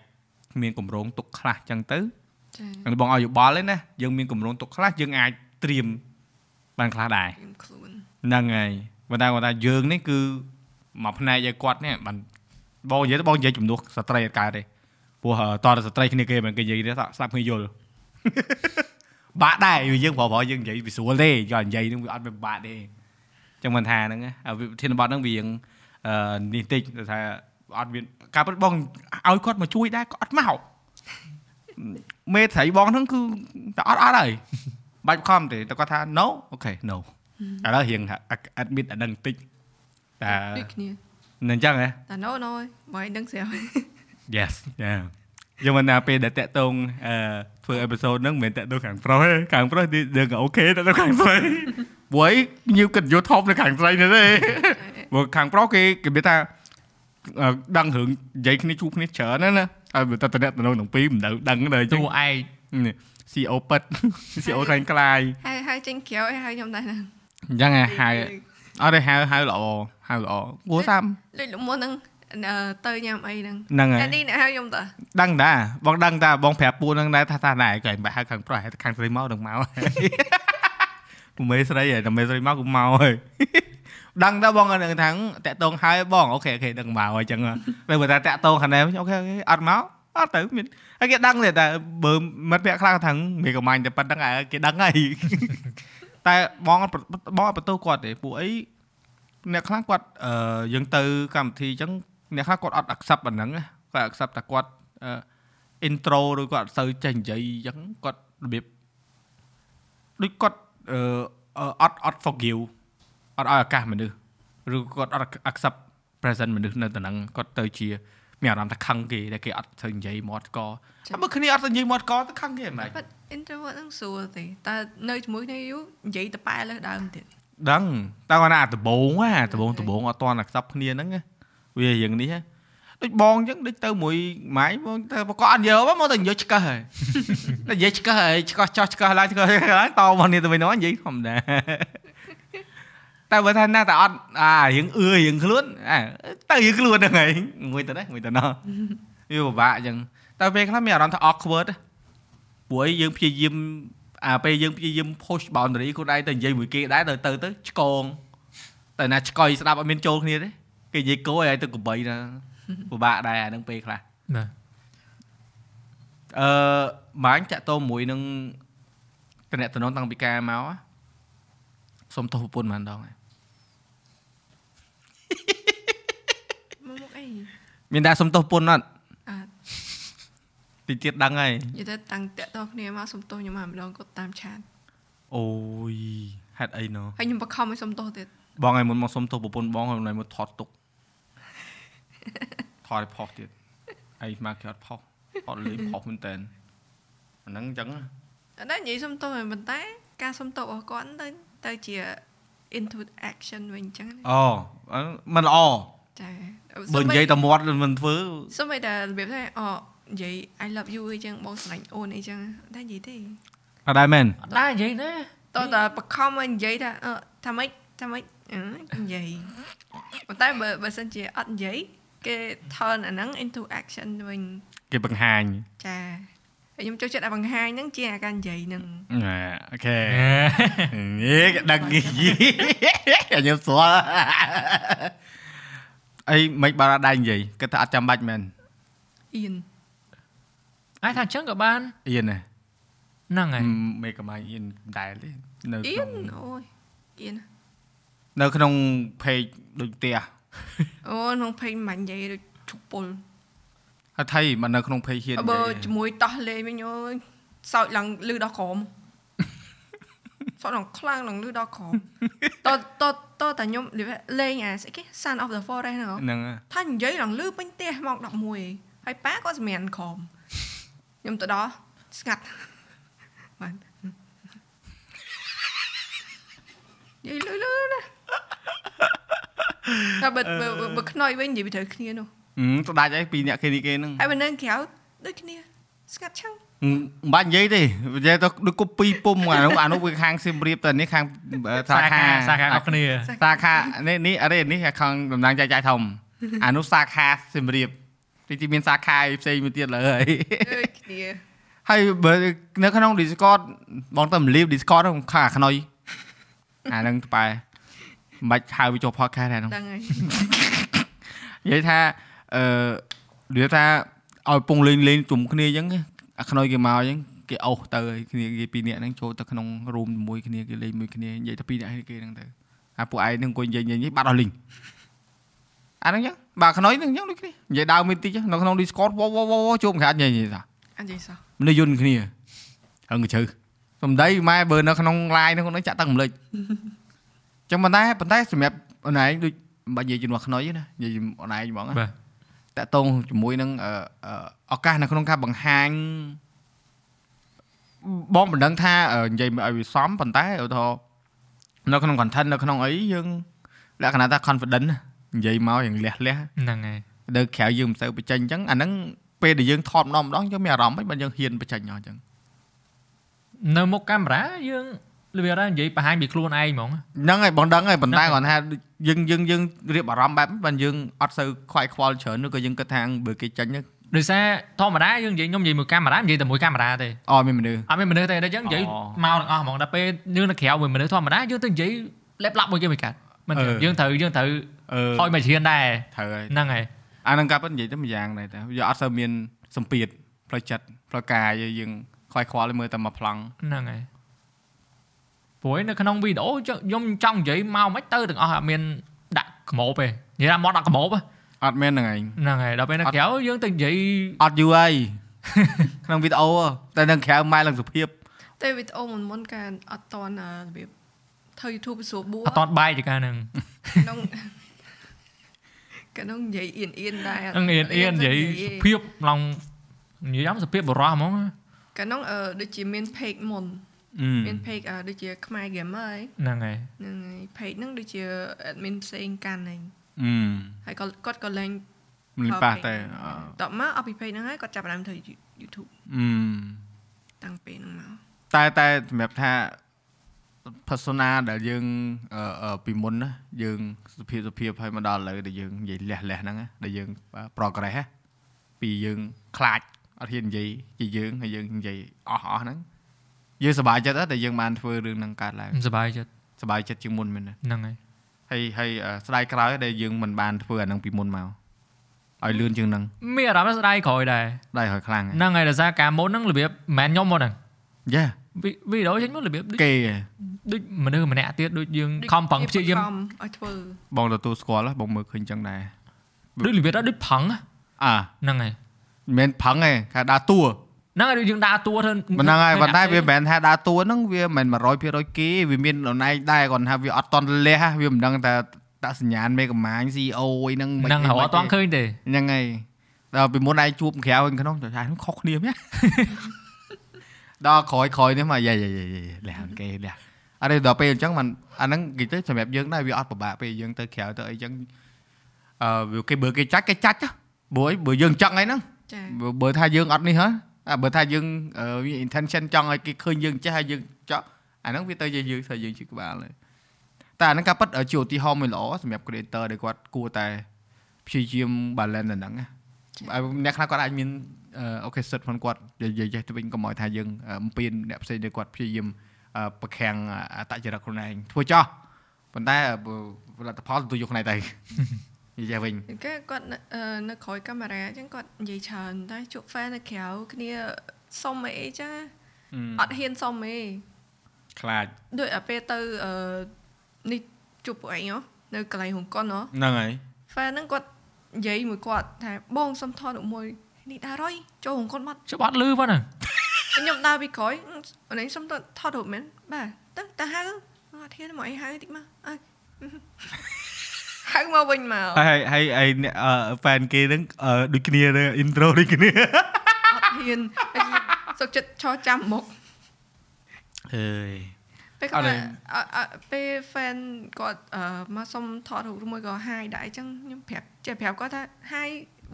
មានកម្រងទុកខ្លះអញ្ចឹងទៅចាហ្នឹងបងឲ្យយោបល់ទេណាយើងមានកម្រងទុកខ្លះយើងអាចត្រៀមបានខ្លះដែរត្រៀមខ្លួនហ្នឹងហើយបើតែគាត់ថាយើងនេះគឺមកផ្នែកឲ្យគាត់នេះបានបងនិយាយទៅបងនិយាយជំនួសស្ត្រីអត់កើតទេព្រោះអឺតើស្ត្រីគ្នាគេមិនគេនិយាយទេស្ដាប់គ្នាយល់បាក់ដែរយើងប្រហែលយើងនិយាយវាស្រួលទេយកនិយាយនឹងវាអត់វាបាក់ទេអញ្ចឹងមិនថាហ្នឹងណាហើយវិធានបទហ្នឹងវាយើងអឺនេះតិចទៅថាអត់មានការពិតបងឲ្យគាត់មកជួយដែរក៏អត់មកមេត្រីបងហ្នឹងគឺតែអត់អត់ហើយបាច់ខំទេតែគាត់ថា no អូខេ no ឥឡូវរៀងថា admit អាដឹងតិចតែដូចគ្នានឹងអញ្ចឹងហ៎តែ no no បើឲ្យដឹងស្រាប់ Yes យ៉ាយើងមិនណាពេលដែលតាក់តងអឺធ្វើអេពីសូតហ្នឹងមិនមែនតាក់តងខាងប្រុសទេខាងប្រុសយើងក៏អូខេតាក់តងខាងស្រី ព្រោះអីញៀវគិតយកថប់នៅខាងស្រីនេះទេព្រោះខាងប្រុសគេគេមានថាអឺដឹងរឿងនិយាយគ្នាជួបគ្នាច្រើនណាណាហើយបើតែតំណែងទាំងពីរមិនដឹងដឹងទេអញ្ចឹតួងឯងនេះ CEO ប៉ិត CEO ខ្លាញ់ខ្លាយហើយហើយចេញក្រៅឲ្យហើយខ្ញុំដែរហ្នឹងអញ្ចឹងហៅហៅអត់ទេហៅហៅល្អហៅល្អគួរតាមលេចលំមុនហ្នឹងអឺទៅញ៉ាំអីហ្នឹងហ្នឹងហើយតែនេះអ្នកហៅខ្ញុំតើដឹងតាបងដឹងតាបងប្រាប់ពូនឹងដែរថាថាដែរកែបាក់ហៅខាងប្រុសហៅខាងស្រីមកនឹងមក ពូមេស្រីហើយតែមេស្រីមកគឺមកហើយដឹងតើបងនឹងថាតាក់តងហើយបងអូខេអូខេដឹងមកហើយចឹងពេលបើថាតាក់តងខាងនេះអូខេអូខេអត់មកអត់ទៅមានហើយគេដឹងទេតែបើមិត្តភក្តិខ្លះថាមេកំាញ់តែប៉ុណ្្នឹងហើយគេដឹងហើយតែបងអត់បងអត់បន្ទោសគាត់ទេពួកអីអ្នកខ្លះគាត់អឺយើងទៅកម្មវិធីអញ្ចឹងអ្នកខ្លះគាត់អត់ accept អាហ្នឹងណាគាត់ accept តែគាត់អឺ intro ឬគាត់អត់សូវចេះនិយាយអញ្ចឹងគាត់របៀបដូចគាត់ អឺអត់អត់ forgive អត់ឲ្យឱកាសមនុស្សឬគាត់អត់ accept present មនុស្សនៅតំណឹងគាត់ទៅជាមានអារម្មណ៍ថាខឹងគេតែគេអត់ទៅនិយាយមាត់កហើយបើគ្នាអត់ទៅនិយាយមាត់កទៅខឹងគេហ្មងបាត់ introvert ហ្នឹងស្រួលទេតែនៅជាមួយគ្នាយូរនិយាយតប៉ែលើដើមទៀតដឹងតែគាត់ណាអាដបងណាដបងដបងអត់តន់ accept គ្នាហ្នឹងណាវាយ៉ាងនេះហ៎ ដូចបងអញ្ចឹងដូចទៅមួយម៉ៃបងទៅប្រកបអត់យកមកទៅនិយាយឆ្កឹះហើយតែនិយាយឆ្កឹះហើយឆ្កឹះចោះឆ្កឹះឡើងឆ្កឹះឡើងតមកនេះទៅវិញនោះនិយាយធម្មតាតែបើថាណាតែអត់អារឿងអឿរឿងខ្លួនអាទៅរឿងខ្លួនហ្នឹងហើយមួយទៅណាមួយទៅណោះវាពិបាកអញ្ចឹងតែពេលខ្លះមានអារម្មណ៍ថា awkward ណាព្រោះអីយើងព្យាយាមអាពេលយើងព្យាយាម push boundary ខ្លួនឯងទៅនិយាយមួយគេដែរទៅទៅទៅឆ្កងតែណាឆ្កុយស្ដាប់អត់មានចូលគ្នាទេគេនិយាយគោឲ្យទៅកបីណា ពិបាកដែរអានឹងពេលខ្លះបាទអឺបាញ់តាក់ទងមួយនឹងតំណតំណងតាំងពីការមកហ៎សុំទោសប្រពន្ធម្ដងហើយមកមកអីមានដែរសុំទោសប្រពន្ធអត់អត់តិចទៀតដឹងហើយនិយាយទៅតាំងតាក់តគ្នាមកសុំទោសខ្ញុំមកម្ដងគាត់តាមឆាតអូយហេតុអីណូហើយខ្ញុំបខំឲ្យសុំទោសទៀតបងឲ្យមុនមកសុំទោសប្រពន្ធបងហើយនៅមកថតទុក ថតឲ្យផុសទៀតអីមកគេអត់ផុសអត់លីផុសមែនតើអាហ្នឹងអញ្ចឹងណាអត់ដែរនិយាយសុំទោសហើយប៉ុន្តែ ការសុំទោសរបស់គាត់ទៅទៅជា into action វិញអញ្ចឹងណាអូអឺមិនល្អចាបើនិយាយតែមាត់មិនធ្វើសុំឲ្យតែរបៀបថាអូនិយាយ I love you អីចឹងបងស្រឡាញ់អូនអីចឹងតែនិយាយទេអត់ដែរមែនអត់ដែរនិយាយណាតោះតែបខំឲ្យនិយាយថាអឺថាម៉េចថាម៉េចអឺនិយាយប៉ុន្តែបើបើសិនជាអត់និយាយ គេ turn អាហ្នឹង into action វិញគេបង្ហាញចាហើយខ្ញុំចូលចិត្តឲ្យបង្ហាញហ្នឹងជាអាការនិយាយហ្នឹងណាអូខេនេះគេដឹងយីខ្ញុំស្គាល់អីមិនបារដៃនិយាយគិតថាអត់ចាំបាច់មែនអៀនអាចថាអញ្ចឹងក៏បានអៀនណាហ្នឹងហើយមេកំាញអៀនដែរទេនៅអៀក្នុងនអូយអៀននៅក្នុង page ដូចផ្ទះ អូក្នុងពេញមិននិយាយដូចជពុលហើយថៃមកនៅក្នុង page ហ៊ាននិបើយាយជាមួយតោះលេងវិញអូយសោចឡើងលឺដល់ក្រោមសោចឡើងខ្លាំងឡើងលឺដល់ក្រោមតតតតតែខ្ញុំនិយាយលេងអាស្អីគេ Sun of the Forest ហ្នឹងហ៎ហ្នឹងថានិយាយឡើងលឺពេញផ្ទះម៉ោង11ហើយប៉ាក៏សម្រានក្រមខ្ញុំទៅដល់ស្ងាត់បាននិយាយលឺលឺណា តែបើបើបើបើខ្នើយវិញនិយាយពីត្រូវគ្នានោះហឹមស្ដាច់ហើយពីរអ្នកគេនេះគេហ្នឹងហើយបើនៅក្រៅដូចគ្នាស្ងាត់ឆឹងមិនបាច់និយាយទេនិយាយទៅដូចគប់ពីរពុំអានោះអានោះវាខាងសៀមរាបតែនេះខាងសាខាសាខារបស់គ្នាសាខានេះនេះអរេនេះខាងតំណាងចែកចាយធំអានោះសាខាសៀមរាបទីទីមានសាខាផ្សេងមួយទៀតលើហើយដូចគ្នាហើយបើនៅក្នុង Discord បងទៅមលីប Discord ហ្នឹងខាងអាខ្នុយអាហ្នឹងបែ មិនបាច់ហៅវាចូល podcast ដែរហ្នឹងដឹងហើយនិយាយថាអឺនិយាយថាឲ្យពងលេងលេងជុំគ្នាអញ្ចឹងអាខ្នុយគេមកអញ្ចឹងគេអោសទៅហើយគ្នាគេពីរនាក់ហ្នឹងចូលទៅក្នុង room ជាមួយគ្នាគេលេងមួយគ្នានិយាយតែពីរនាក់គេហ្នឹងទៅអាពួកឯងហ្នឹងអង្គុយនិយាយនិយាយបាត់អស់លីងអាហ្នឹងអញ្ចឹងបាទខ្នុយហ្នឹងអញ្ចឹងដូចគ្នានិយាយដើមមួយតិចនៅក្នុង Discord វវវជួបខាត់និយាយនិយាយថាអត់និយាយសោះមនុស្សយន្តគ្នាហឹងជ្រៅសំដីម៉ែបើនៅក្នុង line ហ្នឹងចាក់តឹងរំលេច ចឹងប៉ុន្តែប៉ុន្តែសម្រាប់អូនឯងដូចមិនបាច់និយាយជំនួសខ្នុយទេណានិយាយអូនឯងហ្មងណាបាទតាក់ទងជាមួយនឹងអឺអឺឱកាសនៅក្នុងការបង្ហាញបងមិនដឹងថាអឺនិយាយឲ្យវាសមប៉ុន្តែឧទាហរណ៍នៅក្នុង content នៅក្នុងអីយើងលក្ខណៈថា confident ណានិយាយមកយ៉ាងលះលះហ្នឹងហើយនៅក្រៅយើងមិនសូវបញ្ចេញអញ្ចឹងអាហ្នឹងពេលដែលយើងថតម្ដងម្ដងយើងមានអារម្មណ៍មិនបើយើងហ៊ានបញ្ចេញមកអញ្ចឹងនៅមុខកាមេរ៉ាយើង លឿនដែរនិយាយបង្ហាញពីខ្លួនឯងហ្មងហ្នឹងហើយបងដឹងហើយប៉ុន្តែហ្នឹងហើយគាត់ថាយើងយើងយើងរៀបអារម្មណ៍បែបហ្នឹងបើយើងអត់សូវខ្វាយខ្វល់ច្រើនឬក៏យើងគិតថាបើគេចេញហ្នឹងដោយសារធម្មតាយើងនិយាយខ្ញុំនិយាយមួយកាមេរ៉ានិយាយតែមួយកាមេរ៉ាទេអត់មានមនុស្សអត់មានមនុស្សទេតែអញ្ចឹងនិយាយអូមកទាំងអស់ហ្មងដល់ពេលយើងនៅក្រៅមួយមនុស្សធម្មតាយើងទៅនិយាយលេបឡាប់មួយគេមិនកាត់មិនទេអឺយើងត្រូវយើងត្រូវអឺហុយមកជ្រៀនដែរត្រូវហើយហ្នឹងហើយអាហ្នឹងកាប់និយាយទៅមួយយ៉ាងដែរតែវាអត់សូវមានសម្ពាធផ្លូវចិត្តផ្លូវកាយយើងខ្វាយខ្វល់មើលតែមកប្លង់ហ្នឹងហើយ ព្រោះឯនៅក្នុងវីដេអូខ្ញុំចង់និយាយមកមិនទៅទាំងអស់អត់មានដាក់ក្មោបទេនិយាយថាមកដាក់ក្មោបអត់មានហ្នឹងឯងហ្នឹងហើយដល់ពេលនៅក្រៅយើងទៅនិយាយអត់យូរហើយក្នុងវីដេអូតែនឹងក្រៅម៉ែឡើងសុភាពតែវីដេអូមុនមុនកាអត់តន់អឺរបៀបធ្វើ YouTube ស្រួលបួអត់តតបាយជាការហ្នឹងក្នុងក្នុងនិយាយអៀនអៀនដែរហ្នឹងអៀនអៀននិយាយសុភាពឡងនិយាយអំសុភាពបរោះហ្មងក្នុងអឺដូចជាមាន page មុនអឺ មាន page អឺដូចជាខ្មែរ gamer ហើយហ្នឹងហើយហ្នឹងហើយ page ហ្នឹងដូចជា admin ផ្សេងកាន់ហើយអឺហើយក៏គាត់ក៏លេងមិនប៉ះតែអឺតបមកអស់ពី page ហ្នឹងហើយគាត់ចាប់ផ្ដើមធ្វើ YouTube អឺតាំងពេលហ្នឹងមកតែតែសម្រាប់ថា persona ដែលយើងអឺអឺពីមុនណាយើងសុភាពសុភាពហើយមកដល់ឥឡូវដែលយើងនិយាយលះលះហ្នឹងណាដែលយើង progress ណាពីយើងខ្លាចអត់ហ៊ាននិយាយជាយើងហើយយើងនិយាយអស់អស់ហ្នឹង យើងសប្បាយចិត្តណាស់ដែលយើងបានធ្វើរឿងហ្នឹងកើតឡើងសប្បាយចិត្តសប្បាយចិត្តជាងមុនមែនទេហ្នឹងហើយហើយហើយអឺស្ដាយក្រោយដែលយើងមិនបានធ្វើអាហ្នឹងពីមុនមកឲ្យលឿនជាងហ្នឹងមានអារម្មណ៍ថាស្ដាយក្រោយដែរស្ដាយហើយខ្លាំងហ្នឹងហើយដោយសារការមុនហ្នឹងរបៀបមិនមែនខ្ញុំមកហ្នឹងយ៉ាវីវីដេអូចេញមករបៀបដូចគេដូចមនុស្សម្នាក់ទៀតដូចយើងខំប្រឹងព្យាយាមខំឲ្យធ្វើបងទទួលស្គាល់ហ៎បងមើលឃើញចឹងដែរដូចរបៀបថាដូចប្រឹងណាអើហ្នឹងហើយមិនមែនផឹងទេគេដើរតួ ហ្នឹងហើយដូចយើងដើរតួធ្វើមិនហ្នឹងហើយប៉ុន្តែវាមិនមែនថាដើរតួហ្នឹងវាមិនមែន100%គេវាមានអនឯងដែរគាត់ថាវាអត់តន់លះវាមិនដឹងថាដាក់សញ្ញាណមេកម្មាញ CEO អីហ្នឹងហ្នឹងហើយអត់ទាន់ឃើញទេហ្នឹងហើយដល់ពីមុនឯងជួបក្រៅវិញក្នុងតែថាខុសគ្នាមែនដល់ក្រោយក្រោយនេះមកយាយយាយយាយលះគេលះអរិដល់ពេលអញ្ចឹងมันអាហ្នឹងនិយាយទៅសម្រាប់យើងដែរវាអត់ពិបាកពេលយើងទៅក្រៅទៅអីចឹងអឺវាគេបើគេចាច់គេចាច់ចុះព្រោះអីបើយើងចង់អីហ្នឹងចាបើបើថាយើងអត់នេះហ៎អា បើថាយើងអឺវា intention ចង់ឲ្យគេឃើញយើងចេះហើយយើងចង់អាហ្នឹងវាទៅជាយើងធ្វើយើងជិះក្បាលហើយតែអាហ្នឹងការប៉ັດជាឧទាហរណ៍មួយល្អសម្រាប់ creator ដែលគាត់គួរតែព្យាយាម balance អាហ្នឹងណាហើយអ្នកខ្លះគាត់អាចមានអឺអូខេសិតផងគាត់និយាយចេះទៅវិញកុំឲ្យថាយើងអំពានអ្នកផ្សេងដែលគាត់ព្យាយាមអឺប្រខាំងអតចរិតខ្លួនឯងធ្វើចោះប៉ុន្តែបើលទ្ធផលទទួលយកខ្លួនឯងទៅ និយាយចេះវិញគេគាត់នៅអឺនៅក្រោយកាមេរ៉ាអញ្ចឹងគាត់និយាយច្រើនតែជួប fan នៅក្រៅគ្នាសុំអីអីចាអត់ហ៊ានសុំអីខ្លាចដូចអាពេលទៅអឺនេះជួបពួកឯងហ៎នៅកន្លែងហុងកុនហ៎ហ្នឹងហើយ fan ហ្នឹងគាត់និយាយមួយគាត់ថាបងសុំថតរូបមួយនេះដែររយចូលហុងកុនបាត់ច្បាត់លឺប៉ុណ្ណឹងខ្ញុំដើរពីក្រោយអូនឯងសុំទៅថតរូបមែនបាទទៅទៅហៅអត់ធានមកអីហៅតិចមកអើយ ហៅមកវិញមកហើយហើយហើយអ្នកហ្វេនគេហ្នឹងអឺដូចគ្នាទៅ intro ដូចគ្នាអត់ហ៊ានសុខចិត្តឈរចាំមុខអើយពេលអគាត់ត់ទេអអពេល fan គាត់អឺមកសុំថតរូបមួយក៏ហាយដែរអញ្ចឹងខ្ញុំប្រាប់ចេះប្រាប់គាត់ថាហាយ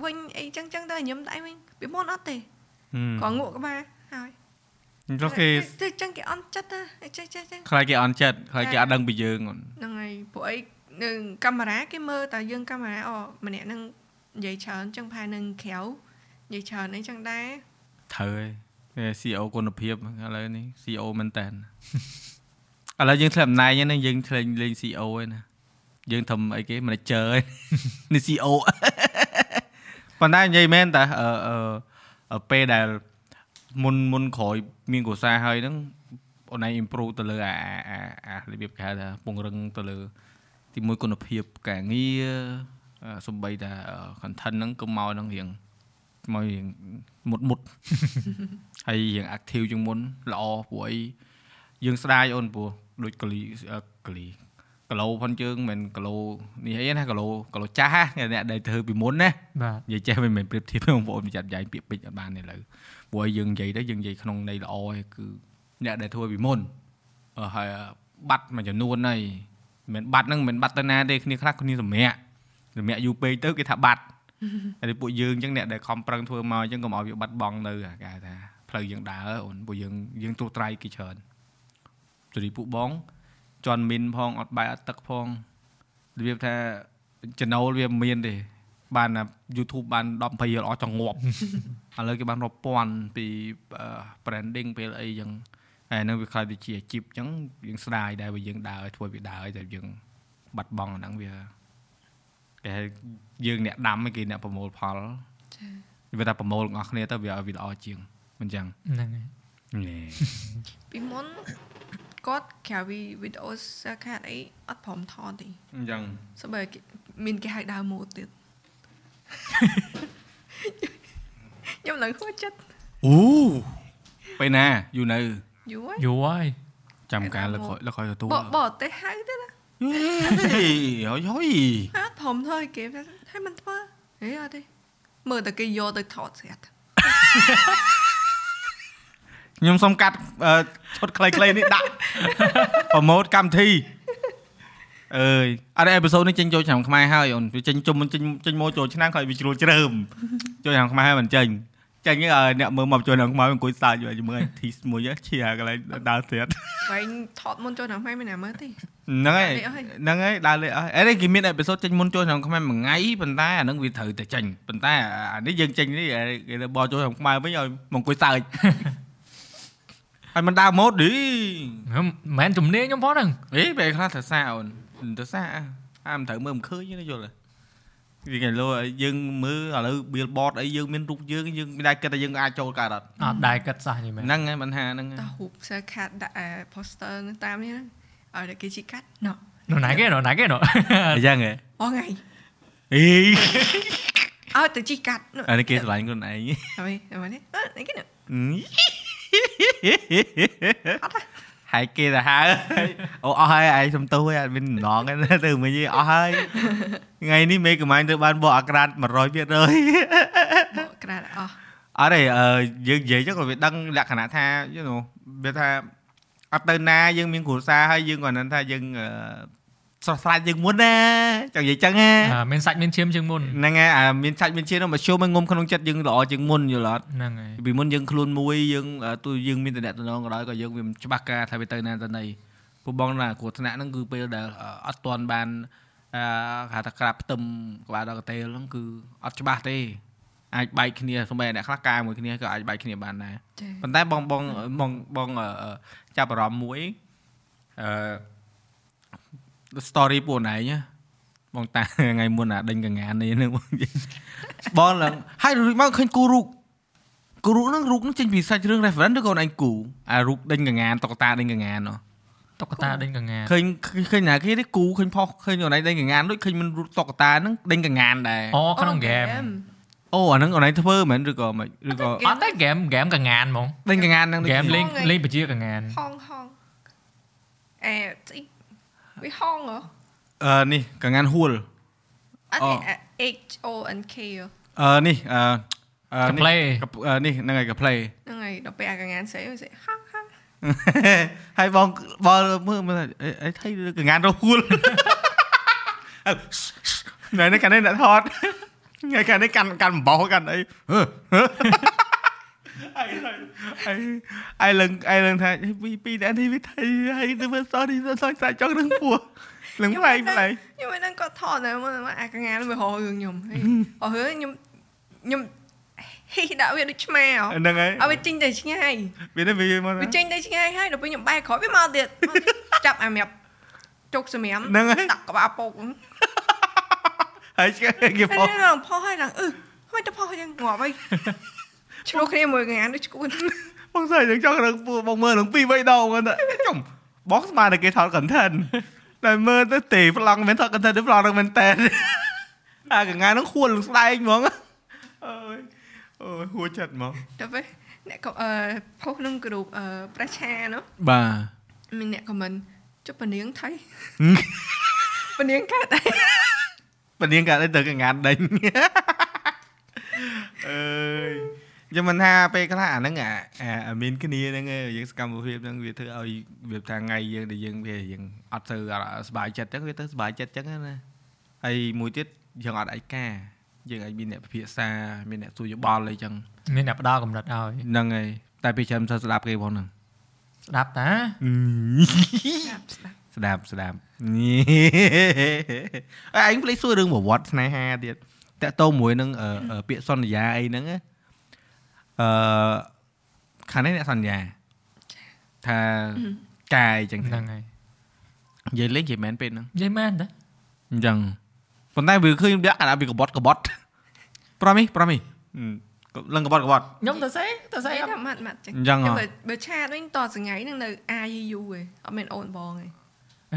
វិញអីចឹងចឹងទៅញឹមដៃវិញពីមុនអត់ទេក៏ងក់ក្បាលហើយចុះគេទៅចឹងគេអន់ចិត្តណាចេះចេះចេះខ្លាចគេអន់ចិត្តខ្លាចគេអត់ដឹងពីយើងអូនហ្នឹងហើយពួកអី នៅកាមេរ៉ាគេមើលតែយើងកាមេរ៉ាអូម្នាក់ហ្នឹងនិយាយច្រើនចឹងផែនឹងក្រៅនិយាយច្រើនអីចឹងដែរត្រូវហើយ CEO គុណភាពឥឡូវនេះ CEO មែនតើឥឡូវយើងធ្លាប់អំណាចហ្នឹងយើងធ្លាប់លេង CEO ឯណាយើងធ្វើអីគេ manager ឯនេះ CEO ប៉ុន្តែនិយាយមែនតើអឺអឺពេលដែលមុនមុនក្រោយមានកុសាហើយហ្នឹងអូនឯង improve ទៅលើអាអាអារបៀបគេហៅថាពង្រឹងទៅលើ ទីមួយគុណភាពការងារអឺសំបីតា content ហ្នឹងក៏មកហ្នឹងរៀងមករៀងមុតមុតហើយរៀង active ជាងមុនល្អព្រោះអីយើងស្ដាយអូនព្រោះដូចកលីអឺកលីគីឡូផុនជើងមិនមែនគីឡូនេះអីណាគីឡូគីឡូចាស់ណាអ្នកដែលធ្វើពីមុនណាបាទនិយាយចេះមិនមែនប្រៀបធៀបបងប្អូនចាត់យ៉ៃពាក្យពេចន៍អត់បានទេឥឡូវព្រោះយើងនិយាយទៅយើងនិយាយក្នុងន័យល្អឯងគឺអ្នកដែលធ្វើពីមុនអឺហើយបាត់មួយចំនួនហើយ មិនមែនបាត់ហ្នឹងមិនមែនបាត់ទៅណាទេគ្នាខ្លះគ្នាសម្រាកសម្រាកយូរពេកទៅគេថាបាត់ហើយពួកយើងអញ្ចឹងអ្នកដែលខំប្រឹងធ្វើមកអញ្ចឹងកុំឲ្យវាបាត់បង់នៅអាគេហៅថាផ្លូវយើងដើរអូនពួកយើងយើងទូត្រៃគេច្រើនជរីពួកបងជន់មីនផងអត់បាយអត់ទឹកផងរបៀបថាចំណូលវាមិនមានទេបាន YouTube បាន10 20រៀលអស់ចង្ងប់ឥឡូវគេបានរាប់ពាន់ពីអឺ branding ពេលអីចឹង ហើយនឹងវាខ្លាចទៅជាអាជីពចឹងយើងស្ដាយដែរបើយើងដើរឲ្យធ្វើវាដើរឲ្យតែយើងបាត់បង់អាហ្នឹងវាគេហៅយើងអ្នកដាំឯងគេអ្នកប្រមូលផលចា៎វាថាប្រមូលទាំងអស់គ្នាទៅវាឲ្យវាល្អជាងមិនចឹងហ្នឹងហើយណែពីមុនគាត់ក្រៅពីវីដេអូសាខាតអីអត់ព្រមថតទេអញ្ចឹងសូម្បីគេមានគេឲ្យដើរម៉ូតទៀតខ្ញុំឡើងហួចចិត្តអូពេលណាយូរនៅ យូរហើយយូរហើយចាំការលើកក្រោយលើកក្រោយទទួលបបរទេសហៅទៀតណាហេហើយហើយអត់ព្រមធ្វើឲ្យគេថាឲ្យមិនធ្វើហេអត់ទេមើលតែគេយកទៅថតស្រាប់ខ្ញុំសុំកាត់អឺឈុតខ្លីៗនេះដាក់ប្រម៉ូតកម្មវិធីអើយអត់អេពីសូតនេះចេញចូលឆ្នាំខ្មែរហើយអូនវាចេញជុំចេញចេញមកចូលឆ្នាំហើយវាជ្រួលជ្រើមចូលឆ្នាំខ្មែរហើយមិនចេញ ចេញឲ្យអ្នកមើលមកចូលឆ្នាំខ្មែរអង្គុយសើចជាមួយអាធីមួយឈៀកន្លែងដើរស្រាត់វែងថតមុនចូលឆ្នាំខ្មែរមានណាមើលទេហ្នឹងហើយលេខអស់ហើយហ្នឹងហើយដើរលេខអស់អេនេះគេមានអេពីសូតចេញមុនចូលឆ្នាំខ្មែរមួយថ្ងៃប៉ុន្តែអាហ្នឹងវាត្រូវតែចេញប៉ុន្តែអានេះយើងចេញនេះគេបោះចូលឆ្នាំខ្មែរវិញឲ្យមកអង្គុយសើចហើយមិនដើរម៉ូតឌីមិនមែនជំនាញខ្ញុំផងហ្នឹងអេពេលខ្លះទៅសាអូនទៅសាអាមិនត្រូវមើលមិនឃើញទេយល់ទេ វាគេលោយើងមើលឥឡូវ billboard អីយើងមានរូបយើងយើងមិនដែរគិតថាយើងអាចចូលកើតអត់អត់ដែរគិតសោះយីមែនហ្នឹងហើយបញ្ហាហ្នឹងតោះរូប sir cat ដាក់ poster នៅតាមនេះហ្នឹងឲ្យតែគេជីកាត់ណោះនោះណាគេនោះណាគេនោះអញ្ចឹងហ៎បងថ្ងៃអីឲ្យទៅជីកាត់នោះអានេះគេឆ្លាញ់ខ្លួនឯងហើយហើយនេះអឺនេះគេនោះ ហើយគេទៅហៅអូអស់ហើយឯងសំទោសហើយអត់មានម្ដងទេទៅមិញអស់ហើយថ្ងៃនេះមេកំាញ់ទៅបានបកអាក្រាត100%បកក្រាតអស់អត់ទេអឺយើងនិយាយចឹងក៏វាដឹងលក្ខណៈថាយល់វាថាអត់ទៅណាយើងមានគ្រួសារហើយយើងក៏នឹងថាយើងអឺ ស្រស់ស្រាយជាងមុនណាចង់និយាយចឹងណាអ่าមានសាច់មានឈាមជាងមុនហ្នឹងហើយអាមានឆាច់មានឈាមនោះមកជុំឲ្យងុំក្នុងចិត្តយើងល្អជាងមុនយល់អត់ហ្នឹងហើយពីមុនយើងខ្លួនមួយយើងទោះយើងមានតំណែងក៏ដោយក៏យើងវាមិនច្បាស់ការថាវាទៅណាទៅណីពួកបងណាគ្រោះថ្នាក់ហ្នឹងគឺពេលដែលអត់ទាន់បានអឺហៅថាក្រាបផ្ទឹមក្បាលដល់កតេលហ្នឹងគឺអត់ច្បាស់ទេអាចបែកគ្នាសូម្បីតែអ្នកខ្លះការមួយគ្នាក៏អាចបែកគ្នាបានដែរចាប៉ុន្តែបងបងបងបងអឺចាប់អារម្មណ៍មួយអឺ story ពួកណៃណាបងតាថ្ងៃមុនអាដេញកងាននេះហ្នឹងបងនិយាយបងឡើងហើយរួចមកឃើញគូរូបគូរូបហ្នឹងរូបហ្នឹងចេញពីសាច់រឿង reference ឬក៏អូនឯងគូអារូបដេញកងានតុក្កតាដេញកងានហ៎តុក្កតាដេញកងាឃើញឃើញណាគេទេគូឃើញផុសឃើញអូនឯងដេញកងានដូចឃើញមិនរូបតុក្កតាហ្នឹងដេញកងានដែរអូក្នុងហ្គេមអូអាហ្នឹងអូនឯងធ្វើមែនឬក៏មិនឬក៏អត់ទេហ្គេមហ្គេមកងានហ្មងដេញកងានហ្នឹងហ្គេមលេងហ្គេមលេងបជាកងានហងហងអេស្អី វាហងហ៎អឺនេះកងានហួលអត់អូទេ H O N K ហ៎អឺនេះអឺអឺកំនេះ play កអឺនេះហ្នឹងហើយក play ហ្នឹងហើយដល់ពេលអាកងានស្អីស្អីហងហងហើយបងបងមើលមើលអីអីថៃកងានរហួលណែនេះកានេះអ្នកថតថ្ងៃកានេះកាន់កាន់អំបោសកាន់អី អីអីអីឡើងអីឡើងថាពីពីអ្នកនេះវាថៃហើយទៅមើល sorry សោះសាច់ចង់នឹងពោះឡើងផ្លែកផ្លែកខ្ញុំមិនដឹងគាត់ថតតែមើលអាកងានវារហរឿងខ្ញុំហើយអស់រឿងខ្ញុំខ្ញុំហ៊ីដាក់វាដូចឆ្មាហ៎ហ្នឹងហើយឲ្យវាចេញទៅឆ្ងាយវានេះវាមកវាចេញទៅឆ្ងាយហើយដល់ពេលខ្ញុំបែរក្រោយវាមកទៀតមកទៀតចាប់អាមាប់ជោគសម្រាមហ្នឹងហើយដាក់ក្បាលពោកហើយគេហើយផុសនេះឡើងផុសហើយឡើងអឺមិនទៅផុសយ៉ាងងាប់ហើយ ឆ្លោះគ្នាមួយកងានដូចឈួនបងស្អីនឹងចង់រឹងពោះបងមើលនឹងពីរបីដងហ្នឹងចំបងស្មានតែគេថត content តែមើលទៅទេប្លង់មិនថត content ទេប្លង់នឹងមែនតែនអាកងាហ្នឹងខួនលងស្ដែងហ្មងអើយអូយហួចចិត្តហ្មងដល់ពេលអ្នកក៏អឺផុសក្នុងក្រុមអឺប្រឆានោះបាទមានអ្នកខមមិនចុះពនាងថៃពនាងកើតអីពនាងកាត់ទៅកងានដេញអើយ ខ្ញុំមិនថាពេលខ្លះអាហ្នឹងអាមានគ្នាហ្នឹងយើងសកម្មភាពហ្នឹងវាធ្វើឲ្យវាថាថ្ងៃយើងដែលយើងវាយើងអត់ទៅសុបាយចិត្តចឹងវាទៅសុបាយចិត្តចឹងណាហើយមួយទៀតយើងអត់ឯកាយើងអាចមានអ្នកពិភាក្សាមានអ្នកសួរយោបល់អីចឹងមានអ្នកផ្ដល់កម្រិតឲ្យហ្នឹងហើយតែពេលច្រើនមិនសូវស្ដាប់គេផងហ្នឹងស្ដាប់តាស្ដាប់ស្ដាប់អើឯងផ្លេចសួររឿងប្រវត្តិស្នេហាទៀតតកតមួយនឹងពាក្យសន្យាអីហ្នឹងណា អឺខាងនេះអ្នកសន្យាថាកាយអញ្ចឹងហ្នឹងហើយនិយាយលេងគេមែនពេលហ្នឹងនិយាយមែនតាអញ្ចឹងប៉ុន្តែវាឃើញដាក់កណ្ដាលវាកបត់កបត់ប្រមីប្រមីលឹងកបត់កបត់ខ្ញុំទៅសេទៅសេស្អីអត់ថាម៉ាត់ម៉ាត់ចឹងអញ្ចឹងហ៎បើបើឆាតវិញតសងៃហ្នឹងនៅ IU ឯងអត់មានអូនបងឯង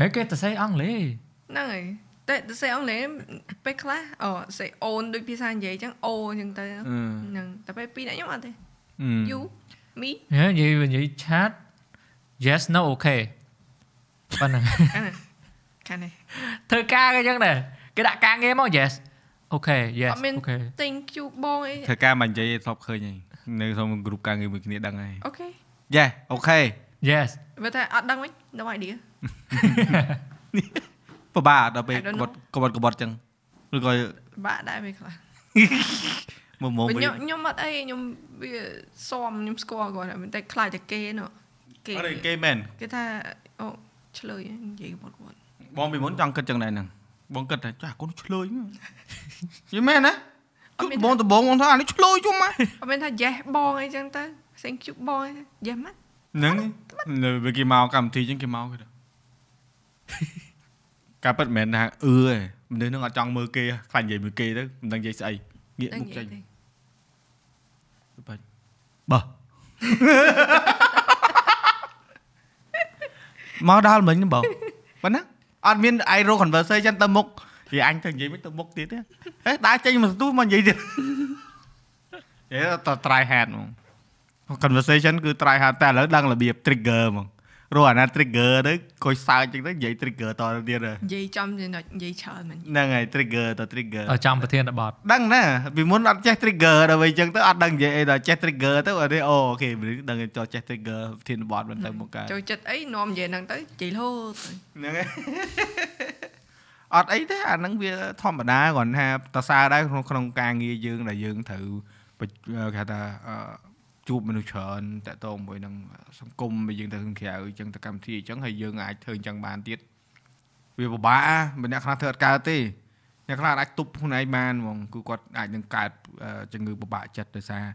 ហេគេទៅសេអង់គ្លេសហ្នឹងហើយ តែទៅសេអង់គ្លេសពេលខ្លះអូសេអូនដូចភាសានិយាយចឹងអូចឹងទៅអឺហ្នឹងតែពេលពីរអ្នកខ្ញុំអត់ទេអឺ you me ហេនិយាយនិយាយឆាត yes no okay ប៉ុណ្ណឹងអាណាខាងនេះធ្វើការគេចឹងដែរគេដាក់ការងារមក yes okay yes អត់មាន okay thank you បងអីធ្វើការមិននិយាយធ្លាប់ឃើញហើយនៅក្នុងក្រុមការងារមួយគ្នាដឹងហើយអូខេយ៉ាអូខេ yes បើតែអត់ដឹងវិញ no idea ពិបាកដល់ពេល I don't កបត់កបត់កបត់ចឹងឬក៏បាក់ដែរពេលខ្លះមកមកវិញវិញខ្ញុំខ្ញុំអត់អីខ្ញុំវាសមខ្ញុំស្គាល់គាត់តែតែខ្លាចតែគេនោះគេអត់ទេគេមែនគេថាអូឆ្លើយនិយាយគាត់គាត់បងពីមុនចង់គិតចឹងដែរហ្នឹងបងគិតថាចាស់កូនឆ្លើយយីមែនណាគឺបងដំបងបងថាអានេះឆ្លើយជុំមកអត់មានថា yes បងអីចឹងទៅ thank you បងអី yes ម៉ាត់ហ្នឹងនៅពេលគេមកកម្មវិធីចឹងគេមកគេទៅ ការពិតមិនមែនថាអឺទេមនុស្សនឹងអត់ចង់មើលគេខ្លាចនិយាយមើលគេទៅមិនដឹងនិយាយស្អីងាកដឹងមុខនិចេយាញយទេបាច់បោះមកដល់មិញបងប៉ុណ្ណាអត់មានឯងរក conversation ទៅមុខនិយាយអញទៅនិយាយមិនទៅមុខទៀតទេហេដើរចេញមកស្ទូមកនិយាយទៀតហេត try hard ហ្មង conversation គឺ try hard តែឥឡូវដឹងរបៀប trigger ហ្មង រកអាណា trigger ទៅកុយសើចចឹងទៅនិយាយ trigger តទៅទៀតហ៎និយាយចំចំណុចនិយាយច្រើនមែនហ្នឹងហើយ trigger ទៅ trigger ឲ្យចាំប្រធានបទដឹងណាពីមុនអត់ចេះ trigger ដល់វិញចឹងទៅអត់ដឹងនិយាយអីដល់ចេះ trigger ទៅអត់ទេអូអូខេមនុស្សដឹងចូលចេះ trigger ធានបត់មិនទៅមកកើតចូលចិត្តអីនាំនិយាយហ្នឹងទៅនិយាយរហូតទៅហ្នឹងហើយអត់អីទេអាហ្នឹងវាធម្មតាគ្រាន់ថាតសើដែរក្នុងក្នុងការងារយើងដែលយើងត្រូវបច្គេហៅថាអឺ ជួបមនុស្សច្រើនតកតងមួយនឹងសង្គមដែលយើងទៅខាងក្រៅអញ្ចឹងទៅកម្មវិធីអញ្ចឹងហើយយើងអាចធ្វើអញ្ចឹងបានទៀតវាពិបាកម្នាក់ខ្លះធ្វើអត់កើតទេអ្នកខ្លះអាចទប់ខ្លួនឯងបានហ្មងគឺគាត់អាចនឹងកើតអឺជំងឺពិបាកចិត្តដោយសារ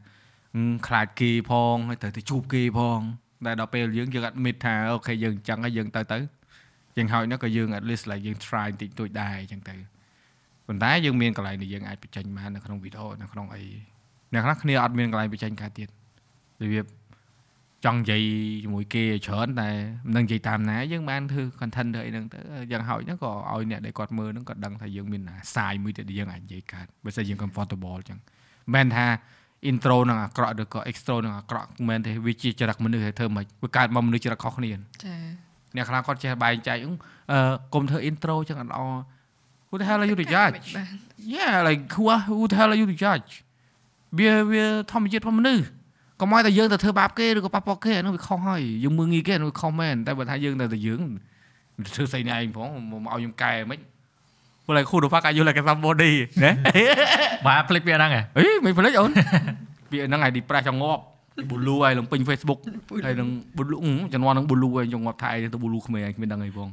ហឹមខ្លាចគេផងហើយត្រូវទៅជួបគេផងតែដល់ពេលយើងយើងអត់មិតថាអូខេយើងអញ្ចឹងហើយយើងទៅទៅយ៉ាងហោចណាស់ក៏យើង at least like យើង try បន្តិចតួចដែរអញ្ចឹងទៅប៉ុន្តែយើងមានកន្លែងដែលយើងអាចបញ្ចេញបាននៅក្នុងវីដេអូនៅក្នុងអីអ្នកខ្លះគ្នាអត់មានកន្លែងបញ្ចេញកើតទៀត របៀបចង់និយាយជាមួយគេឲ្យច្រើនតែមិនដឹងនិយាយតាមណាយើងបានធ្វើ content ធ្វើអីហ្នឹងទៅយ៉ាងហោចណាស់ក៏ឲ្យអ្នកដែលគាត់មើលហ្នឹងក៏ដឹងថាយើងមានអាសាយមួយទៀតដែលយើងអាចនិយាយកើតបើសិនយើង comfortable អញ្ចឹងមិនមែនថា intro នឹងអាក្រក់ឬក៏ extro នឹងអាក្រក់មិនមែនទេវាជាចរិតមនុស្សឲ្យធ្វើមិនវាកើតមកមនុស្សចរិតខុសគ្នាចាអ្នកខ្លះគាត់ចេះបែងចែកអឺកុំធ្វើ intro ចឹងអត់ល្អ Who the hell are you to judge មិនបាន Yeah like who are- who the hell are you to judge វាវាធម្មជាតិរបស់មនុស្ស កុំឲ្យតែយើងទៅធ្វើបាបគេឬក៏ប៉ះពាល់គេអានោះវាខុសហើយយើងមើងងាយគេអានោះវាខុសមែនតែបើថាយើងទៅតែយើងធ្វើស្អីនេះឯងផងមកឲ្យខ្ញុំកែមិនព្រោះ like who the fuck are you like somebody ណាបាទភ្លេចវាហ្នឹងហ៎អីមិនភ្លេចអូនវាហ្នឹងឯង depress ចង់ងាប់ blue ហើយឡើងពេញ Facebook ហើយនឹង blue ជំនាន់នឹង blue ហើយចង់ងាប់ថៃទៅ blue ក្មេងឯងគ្មានដឹងអីផង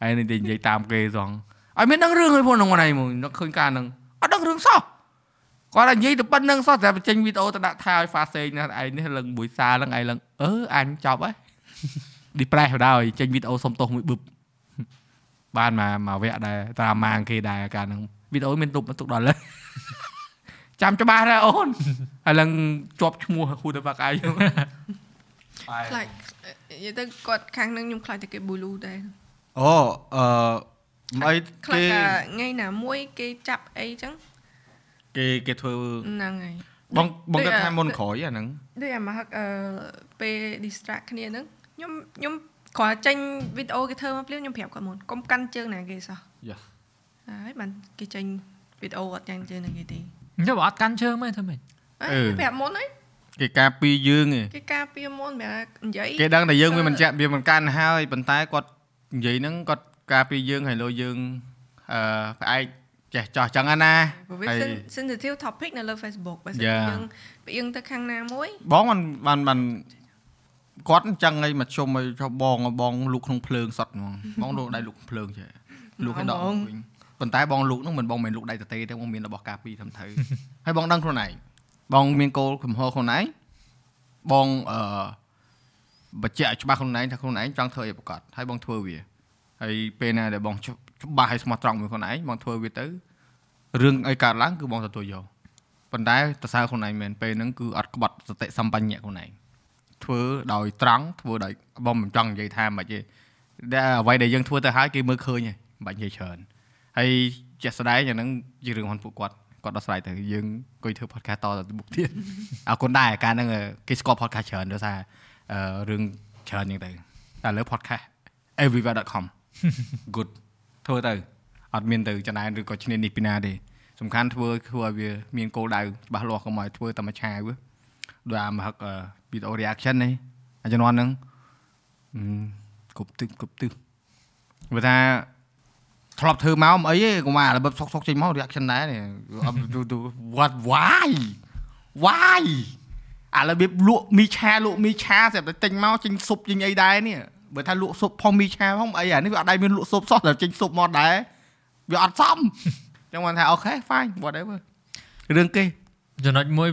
ហើយនេះនិយាយតាមគេសងឲ្យមានដឹងរឿងអីផងក្នុងហ្នឹងឯងមកនឹកឃើញការហ្នឹងអត់ដឹងរឿងសោះ គាត់តែនិយាយទៅប៉ុណ្្នឹងសោះតែបញ្ចេញវីដេអូទៅដាក់ថាឲ្យ fast សេងណាឯងនេះឡើងមួយសារហ្នឹងឯងឡើងអឺអញចប់ហើយ depress បណ្ដោយចេញវីដេអូសុំទោសមួយបឹបបានមកមកវគ្គដែរតាមម៉ាងគេដែរការហ្នឹងវីដេអូមានទុកទុកដល់ហើយចាំច្បាស់ដែរអូនហើយឡើងជាប់ឈ្មោះ who the fuck are you ខ្លាចនិយាយទៅគាត់ខាងហ្នឹងខ្ញុំខ្លាចតែគេ blue ដែរអូអឺមិនអីខ្លាចគេថាថ្ងៃណាមួយគេចាប់អីចឹង គេគេធ្វើហ្នឹងហើយបងបងដូចគិតថាអាមុនក្រោយអាហ្នឹងដូចអាមកហឹកអឺពេល distract គ្នាហ្នឹងខ្ញុំខ្ញុំគ្រាន់តែចេញវីដេអូគេធ្វើមកភ្លាមខ្ញុំប្រាប់គាត់មុនកុំកាន់ជើងណាគេសោះ Yes ហើយបានគេចេញវីដេអូអត់យ៉ាងជើងណាគេទេអញ្ចឹងបើអត់កាន់ជើងមិនធ្វើម៉េចអើអឺប្រាប់មុនហើយគេការពីយើងឯងគេការពារមុនបែរនិយាយគេដឹងតែយើងវាមិនចាក់វាមិនកាន់ហើយប៉ុន្តែគាត់និយាយហ្នឹងគាត់ការពីយើងហើយលោយើងអឺផ្អែក ចេះចោះចឹងណាព្រោះវាហើយ sen- sensitive topic នៅលើ Facebook បើសិន Yeah. យើងផ្អៀងទៅខាងណាមួយបងបានបានបានគាត់អញ្ចឹងឲ្យមកជុំឲ្យចុះបងបងលូកក្នុងភ្លើងសតហ្មងបងលូកដៃលូកភ្លើងចេះលូកឲ្យដកមកវិញប៉ុន្តែបងលូកហ្នឹងមិនបងមិនលូកដៃតទេទេបងមានរបស់ការពីរត្រឹមត្រូវហើយបងដឹងខ្លួនឯងបងមានគោលកំហុសខ្លួនឯងបងអឺបញ្ជាក់ឲ្យច្បាស់ខ្លួនឯងថាខ្លួនឯងចង់ធ្វើអីប្រកបហើយបងធ្វើវា ហើយពេលណាដែលបងច្បាស់ឲ្យស្មោះត្រង់មួយខ្លួនឯងបងធ្វើវាទៅរឿងអីកើតឡើងគឺបងទទួលយកប៉ុន្តែតសើខ្លួនឯងមែនពេលហ្នឹងគឺអត់ក្បត់សតិសម្បញ្ញៈខ្លួនឯងធ្វើដោយត្រង់ធ្វើដោយបងមិនចង់និយាយថាមិនទេដែលអ្វីដែលយើងធ្វើទៅហើយគេមើលឃើញហើយមិនបាច់និយាយច្រើនហើយជាក់ស្ដែងអាហ្នឹងជារឿងរបស់ពួកគាត់គាត់ដោះស្រាយទៅយើងអង្គុយធ្វើ podcast តទៅមុខទៀតអរគុណដែរការហ្នឹងគេស្គាល់ podcast ច្រើនដោយសារអឺរឿងច្រើនហ្នឹងទៅតែលើ podcast everywhere.com good ធ្វើទៅអត់មានទៅចំណែនឬក៏ឈ្នានីសពីណាទេសំខាន់ធ្វើធ្វើឲ្យវាមានគោលដៅច្បាស់លាស់កុំឲ្យធ្វើតែមួយឆាវដូចអាមហឹកវីដេអូ reaction នេះអាជំនាន់ហ្នឹងអឺគ្រប់ទឹកគ្រប់ទឹកបើថាធ្លាប់ធ្វើមកមិនអីទេកុំអារបបសុកសុកចេញមក reaction ដែរនេះអត់ what why why អារបៀបលក់មីឆាលក់មីឆាស្រាប់តែទិញមកចេញស៊ុបចេញអីដែរនេះ បើថាលក់ស៊ុបផងមីឆាផងអីអានេះវាអត់ដែរមានលក់ស៊ុបសោះតែចេញស៊ុបមកដែរវាអត់សមចឹងបានថាអូខេ fine whatever រឿងគេចំណុចមួយ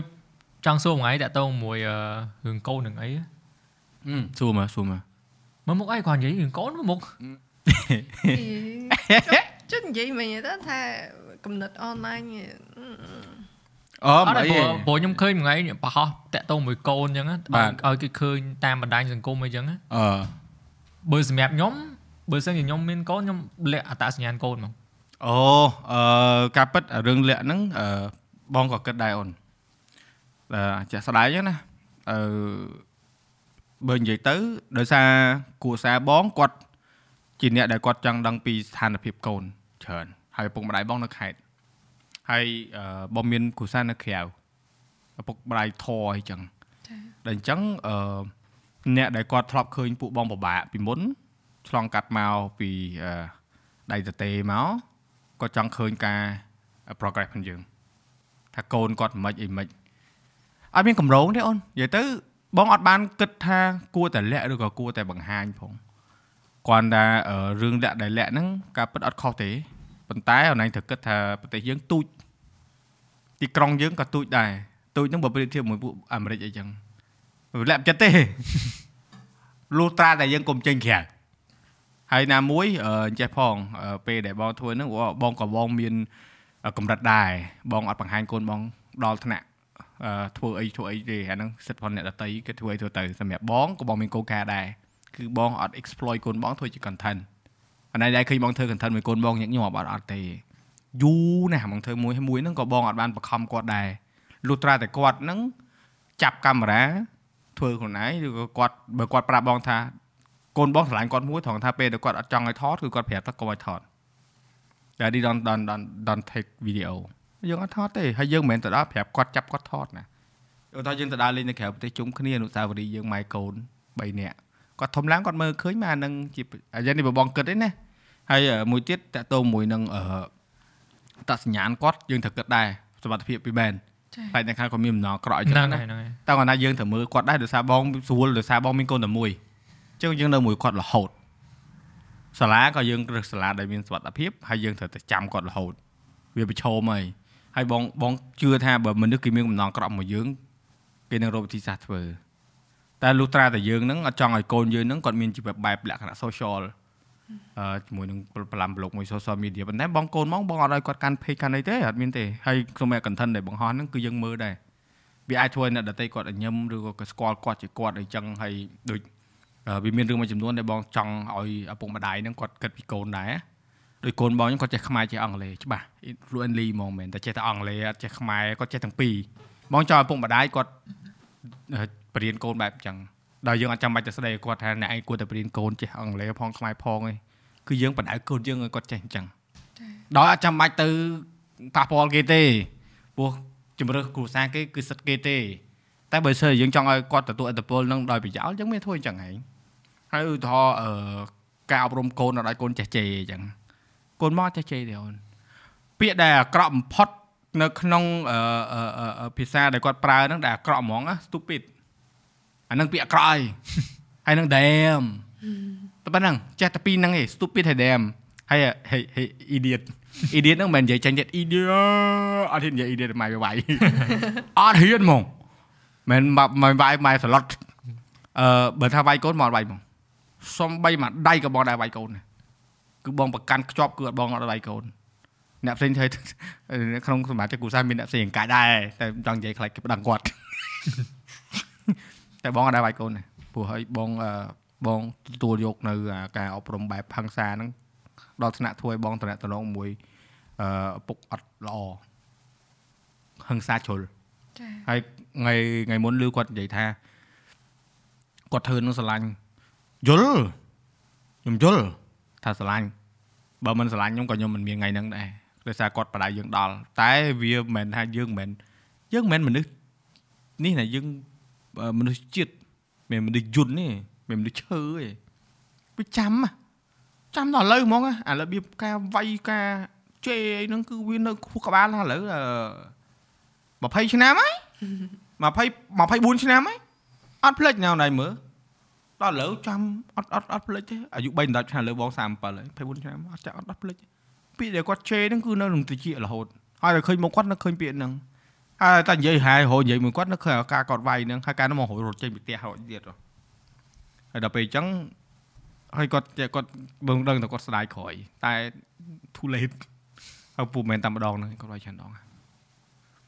ចង់សួរមួយថ្ងៃតាក់ទងមួយអឺរឿងកូននឹងអីសួរមកសួរមកមើលមុខអីគាត់និយាយរឿងកូនមើលមុខចុះនិយាយមិញទៅថាកំណត់អនឡាញអូអត់មិនទេអីព្រោះព្រោះខ្ញុំឃើញមួយថ្ងៃប្រហោះតាក់ទងមួយកូនអញ្ចឹងណាបាទឲ្យគេឃើញតាមបណ្ដាញសង្គមអីចឹងណាអឺ បើសម្រាប់ខ្ញុំបើសិនជាខ្ញុំមានកូនខ្ញុំលាក់អត្តសញ្ញាណកូនហ្មងអូអឺការពិតរឿងលាក់ហ្នឹងអឺបងក៏គិតដែរអូនអឺចាស់ស្ដាយហ្នឹងណាអឺបើនិយាយទៅដោយសារគូសារបងគាត់ជាអ្នកដែលគាត់ចង់ដឹងពីស្ថានភាពកូនច្រើនហើយឪពុកម្ដាយបងនៅខេត្តហើយអឺបងមានគូសារនៅក្រៅឪពុកម្ដាយធរអីចឹងចា៎ដែលអញ្ចឹងអឺ អ្នកដែលគាត់ធ្លាប់ឃើញពួកបងពិបាកពីមុនឆ្លងកាត់មកពីអឺដៃទទេមកគាត់ចង់ឃើញការ progress ផងយើងថាកូនគាត់មិនអីមិនអត់មានកម្រងទេអូននិយាយទៅ បងអត់បានគិតថាគួរតែលាក់ឬក៏គួរតែបង្ហាញផងគាត់ថាអឺរឿងលាក់ដែលលាក់ហ្នឹងការពិតអត់ខុសទេប៉ុន្តែអូនឯងត្រូវគិតថាប្រទេសយើងទូចទីក្រុងយើងក៏ទូចដែរទូចហ្នឹងបើប្រៀបធៀបជាមួយពួកអាមេរិកអីចឹង លាក់ចិត្តទេលុះត្រាតែយើងកុំចេញក្រៅហើយណាមួយអឺចេះផងអឺពេលដែលបងធ្វើហ្នឹងអូបងក៏បងមានកម្រិតដែរបងអត់បង្ហាញកូនបងដល់ថ្នាក់អឺធ្វើអីធ្វើអីទេអាហ្នឹងសិទ្ធិផងអ្នកដតីគេធ្វើអីធ្វើទៅសម្រាប់បងក៏បងមានកូនការដែរគឺបងអត់ exploit កូនបងធ្វើជា content អានេះដែរឃើញបងធ្វើ content មួយកូនបងញឹកញាប់អត់អត់ទេយូរណាស់បងធ្វើមួយហើយមួយហ្នឹងក៏បងអត់បានបខំគាត់ដែរលុះត្រាតែគាត់ហ្នឹងចាប់កាមេរ៉ា ធ្វើខ្លួនឯងឬក៏គាត់បើគាត់ប្រាប់បងថាកូនបងឆ្លាញ់គាត់មួយត្រង់ថាពេលដែលគាត់អត់ចង់ឲ្យថតគឺគាត់ប្រាប់ថាកុំឲ្យថត Daddy don't don't don't don't take video យើងអត់ថតទេហើយយើងមិនមែនទៅដល់ប្រាប់គាត់ចាប់គាត់ថតណាឧទាហរណ៍យើងទៅដើរលេងនៅក្រៅប្រទេសជុំគ្នាអនុស្សាវរីយ៍យើងម៉ែកូន3នាក់គាត់ធំឡើងគាត់មើលឃើញមកអានឹងជាអាយ៉ាងនេះបើបងគិតទេណាហើយអឺមួយទៀតតកតោមួយនឹងអឺតសញ្ញាណគាត់យើងត្រូវគិតដែរសមត្ថភាពពីបែន ចា៎តែអ្នកខ្លះក៏មានបំណងក្រក់អញ្ហ្នឹចឹងងហើណាយហ្នឹងហើយតែគាត់ណាយើងត្រូវមើលគាត់ដែរដោយសារបងស្រួលដោយសារបងមានកូនតែមួយអញ្ចឹងយើងនៅមួយគាត់រហូតសាលាក៏យើងរើសសាលាដែលមានសុវត្ថិភាពហើយយើងត្រូវតែចាំគាត់រហូតវាប្រឈមហើយហើយបងបងជឿថាបើមនុស្សគេមានកំណងក្រក់មកយើងគេនឹងរកវិធីសាស្ត្រធ្វើតែលុះត្រាតែយើងហ្នឹងអត់ចង់ឲ្យកូនយើងហ្នឹងគាត់មានជីវិតបែបលក្ខណៈ social អឺ ជាមួយនឹងប្រឡាំប្លុកមួយ social media ប៉ុន្តែបងកូនមកបងអត់ឲ្យគាត់កាន់ page កាន់អីទេអត់មានទេហើយក្នុង content ដែលបង្ហោះហ្នឹងគឺយើងមើលដែរវាអាចធ្វើឲ្យអ្នកដតីគាត់ញញឹមឬក៏គាត់ស្គាល់គាត់ជាគាត់អីចឹងហើយដូចអឺវាមានរឿងមួយចំនួនដែលបងចង់ឲ្យឪពុកម្ដាយហ្នឹងគាត់គិតពីកូនដែរដោយកូនបងហ្នឹងគាត់ចេះខ្មែរចេះអង់គ្លេសច្បាស់ fluently ហ្មងមែនតែចេះតែអង់គ្លេសអត់ចេះខ្មែរគាត់ចេះទាំងពីរបងចង់ឲ្យឪពុកម្ដាយគាត់អឺបរៀនកូនបែបចឹង ដល់យើងអត់ចាំបាច់ទៅស្ដីឲ្យគាត់ថាអ្នកឯងគួរតែបរៀនកូនចេះអង់គ្លេសផងខ្មែរផងឯងគឺយើងបដៅកូនយើងឲ្យគាត់ចេះអញ្ចឹងដោយអត់ចាំបាច់ទៅប៉ះពាល់គេទេព្រោះជំរើសគ្រួសារគេគឺសិទ្ធិគេទេ តែបើសិនយើងចង់ឲ្យគាត់ទទួលឥទ្ធិពលនឹងដោយប្រយោលយើងមានធ្វើអញ្ចឹងហែងហើយឧទាហរណ៍អឺការអប់រំកូនដល់ឲ្យកូនចេះជេរអញ្ចឹងកូនមកចេះជេរទេអូនពាក្យដែលអាក្រក់បំផុតនៅក្នុងអឺអឺអឺអឺភាសាដែលគាត់ប្រើហ្នឹងដែលអាក្រក់ហ្មងណា stupid អាហ្នឹងពាក្យអាក្រក់ហើយហើយនឹង damn តែប៉ុណ្ណឹងចេះតែពីរហ្នឹងឯង stupid ហើយ damn ហើយ hey hey idiot idiot ហ្នឹងមិនមែននិយាយចាញ់ទៀត idiot អត់ហ៊ាននិយាយ idiot ម៉ៃវាយអត់ហ៊ានហ្មងមិនមិនវាយម៉ែសឡុតអឺបើថាវាយកូនមកអត់វាយហ្មងសំបីមួយដៃក៏បងដែរវាយកូនដែរគឺបងប្រកាន់ខ្ជាប់គឺអត់បងអត់វាយកូនអ្នកផ្សេងធ្វើនៅក្នុងសមាជិកគ្រួសារមានអ្នកផ្សេងកាច់ដែរតែចង់និយាយខ្លាចគេប្តឹងគាត់ តែបងអត់ដែរវាយកូនទេព្រោះហើយបងអឺបងទទួលយកនៅអាការអប់រំបែបផឹងសាហ្នឹងដល់ថ្នាក់ធ្វើឲ្យបងតំណតំណងមួយអឺឪពុកអត់ល្អហឹងសាជ្រុលចា៎ហើយថ្ងៃថ្ងៃមុនលឺគាត់និយាយថាគាត់ធ្វើនឹងស្រឡាញ់យល់ខ្ញុំយល់ថាស្រឡាញ់បើមិនស្រឡាញ់ខ្ញុំក៏ខ្ញុំមិនមានថ្ងៃហ្នឹងដែរដោយសារគាត់បដៅយើងដល់តែវាមិនមែនថាយើងមិនមែនយើងមិនមែនមនុស្សនេះណាយើងអឺ មនុស្សជាតិមិនមែនមនុស្សយន្តទេមិនមែនមនុស្សឈើទេវាចាំហ៎ចាំដល់ឥឡូវហ្មងហ៎អារបៀបការវាយការជេរអីហ្នឹងគឺវានៅខ្ពស់ក្បាលដល់ឥឡូវអឺ20ឆ្នាំហើយ20 24ឆ្នាំហើយអត់ភ្លេចណាស់ណៃមើលដល់ឥឡូវចាំអត់អត់អត់ភ្លេចទេអាយុ3 10ឆ្នាំលើបង37ហើយ24ឆ្នាំអត់ចាក់អត់អត់ភ្លេចទេពាក្យដែលគាត់ជេរហ្នឹងគឺនៅក្នុងតិចរហូតហើយតែឃើញមុខគាត់នៅឃើញពាក្យហ្នឹង ហើយតែនិយាយហាយរហូតនិយាយមួយគាត់នៅឃើញឱកាសគាត់វាយហ្នឹងហើយការនោះមករត់ចេញពីផ្ទះរត់ទៀតហ៎ហើយដល់ពេលអញ្ចឹងហើយគាត់គាត់បងដឹងតែគាត់ស្ដាយក្រោយតែ too late ហើយពូមិនមែនតែម្ដងហ្នឹងគាត់ឲ្យច្រើនដង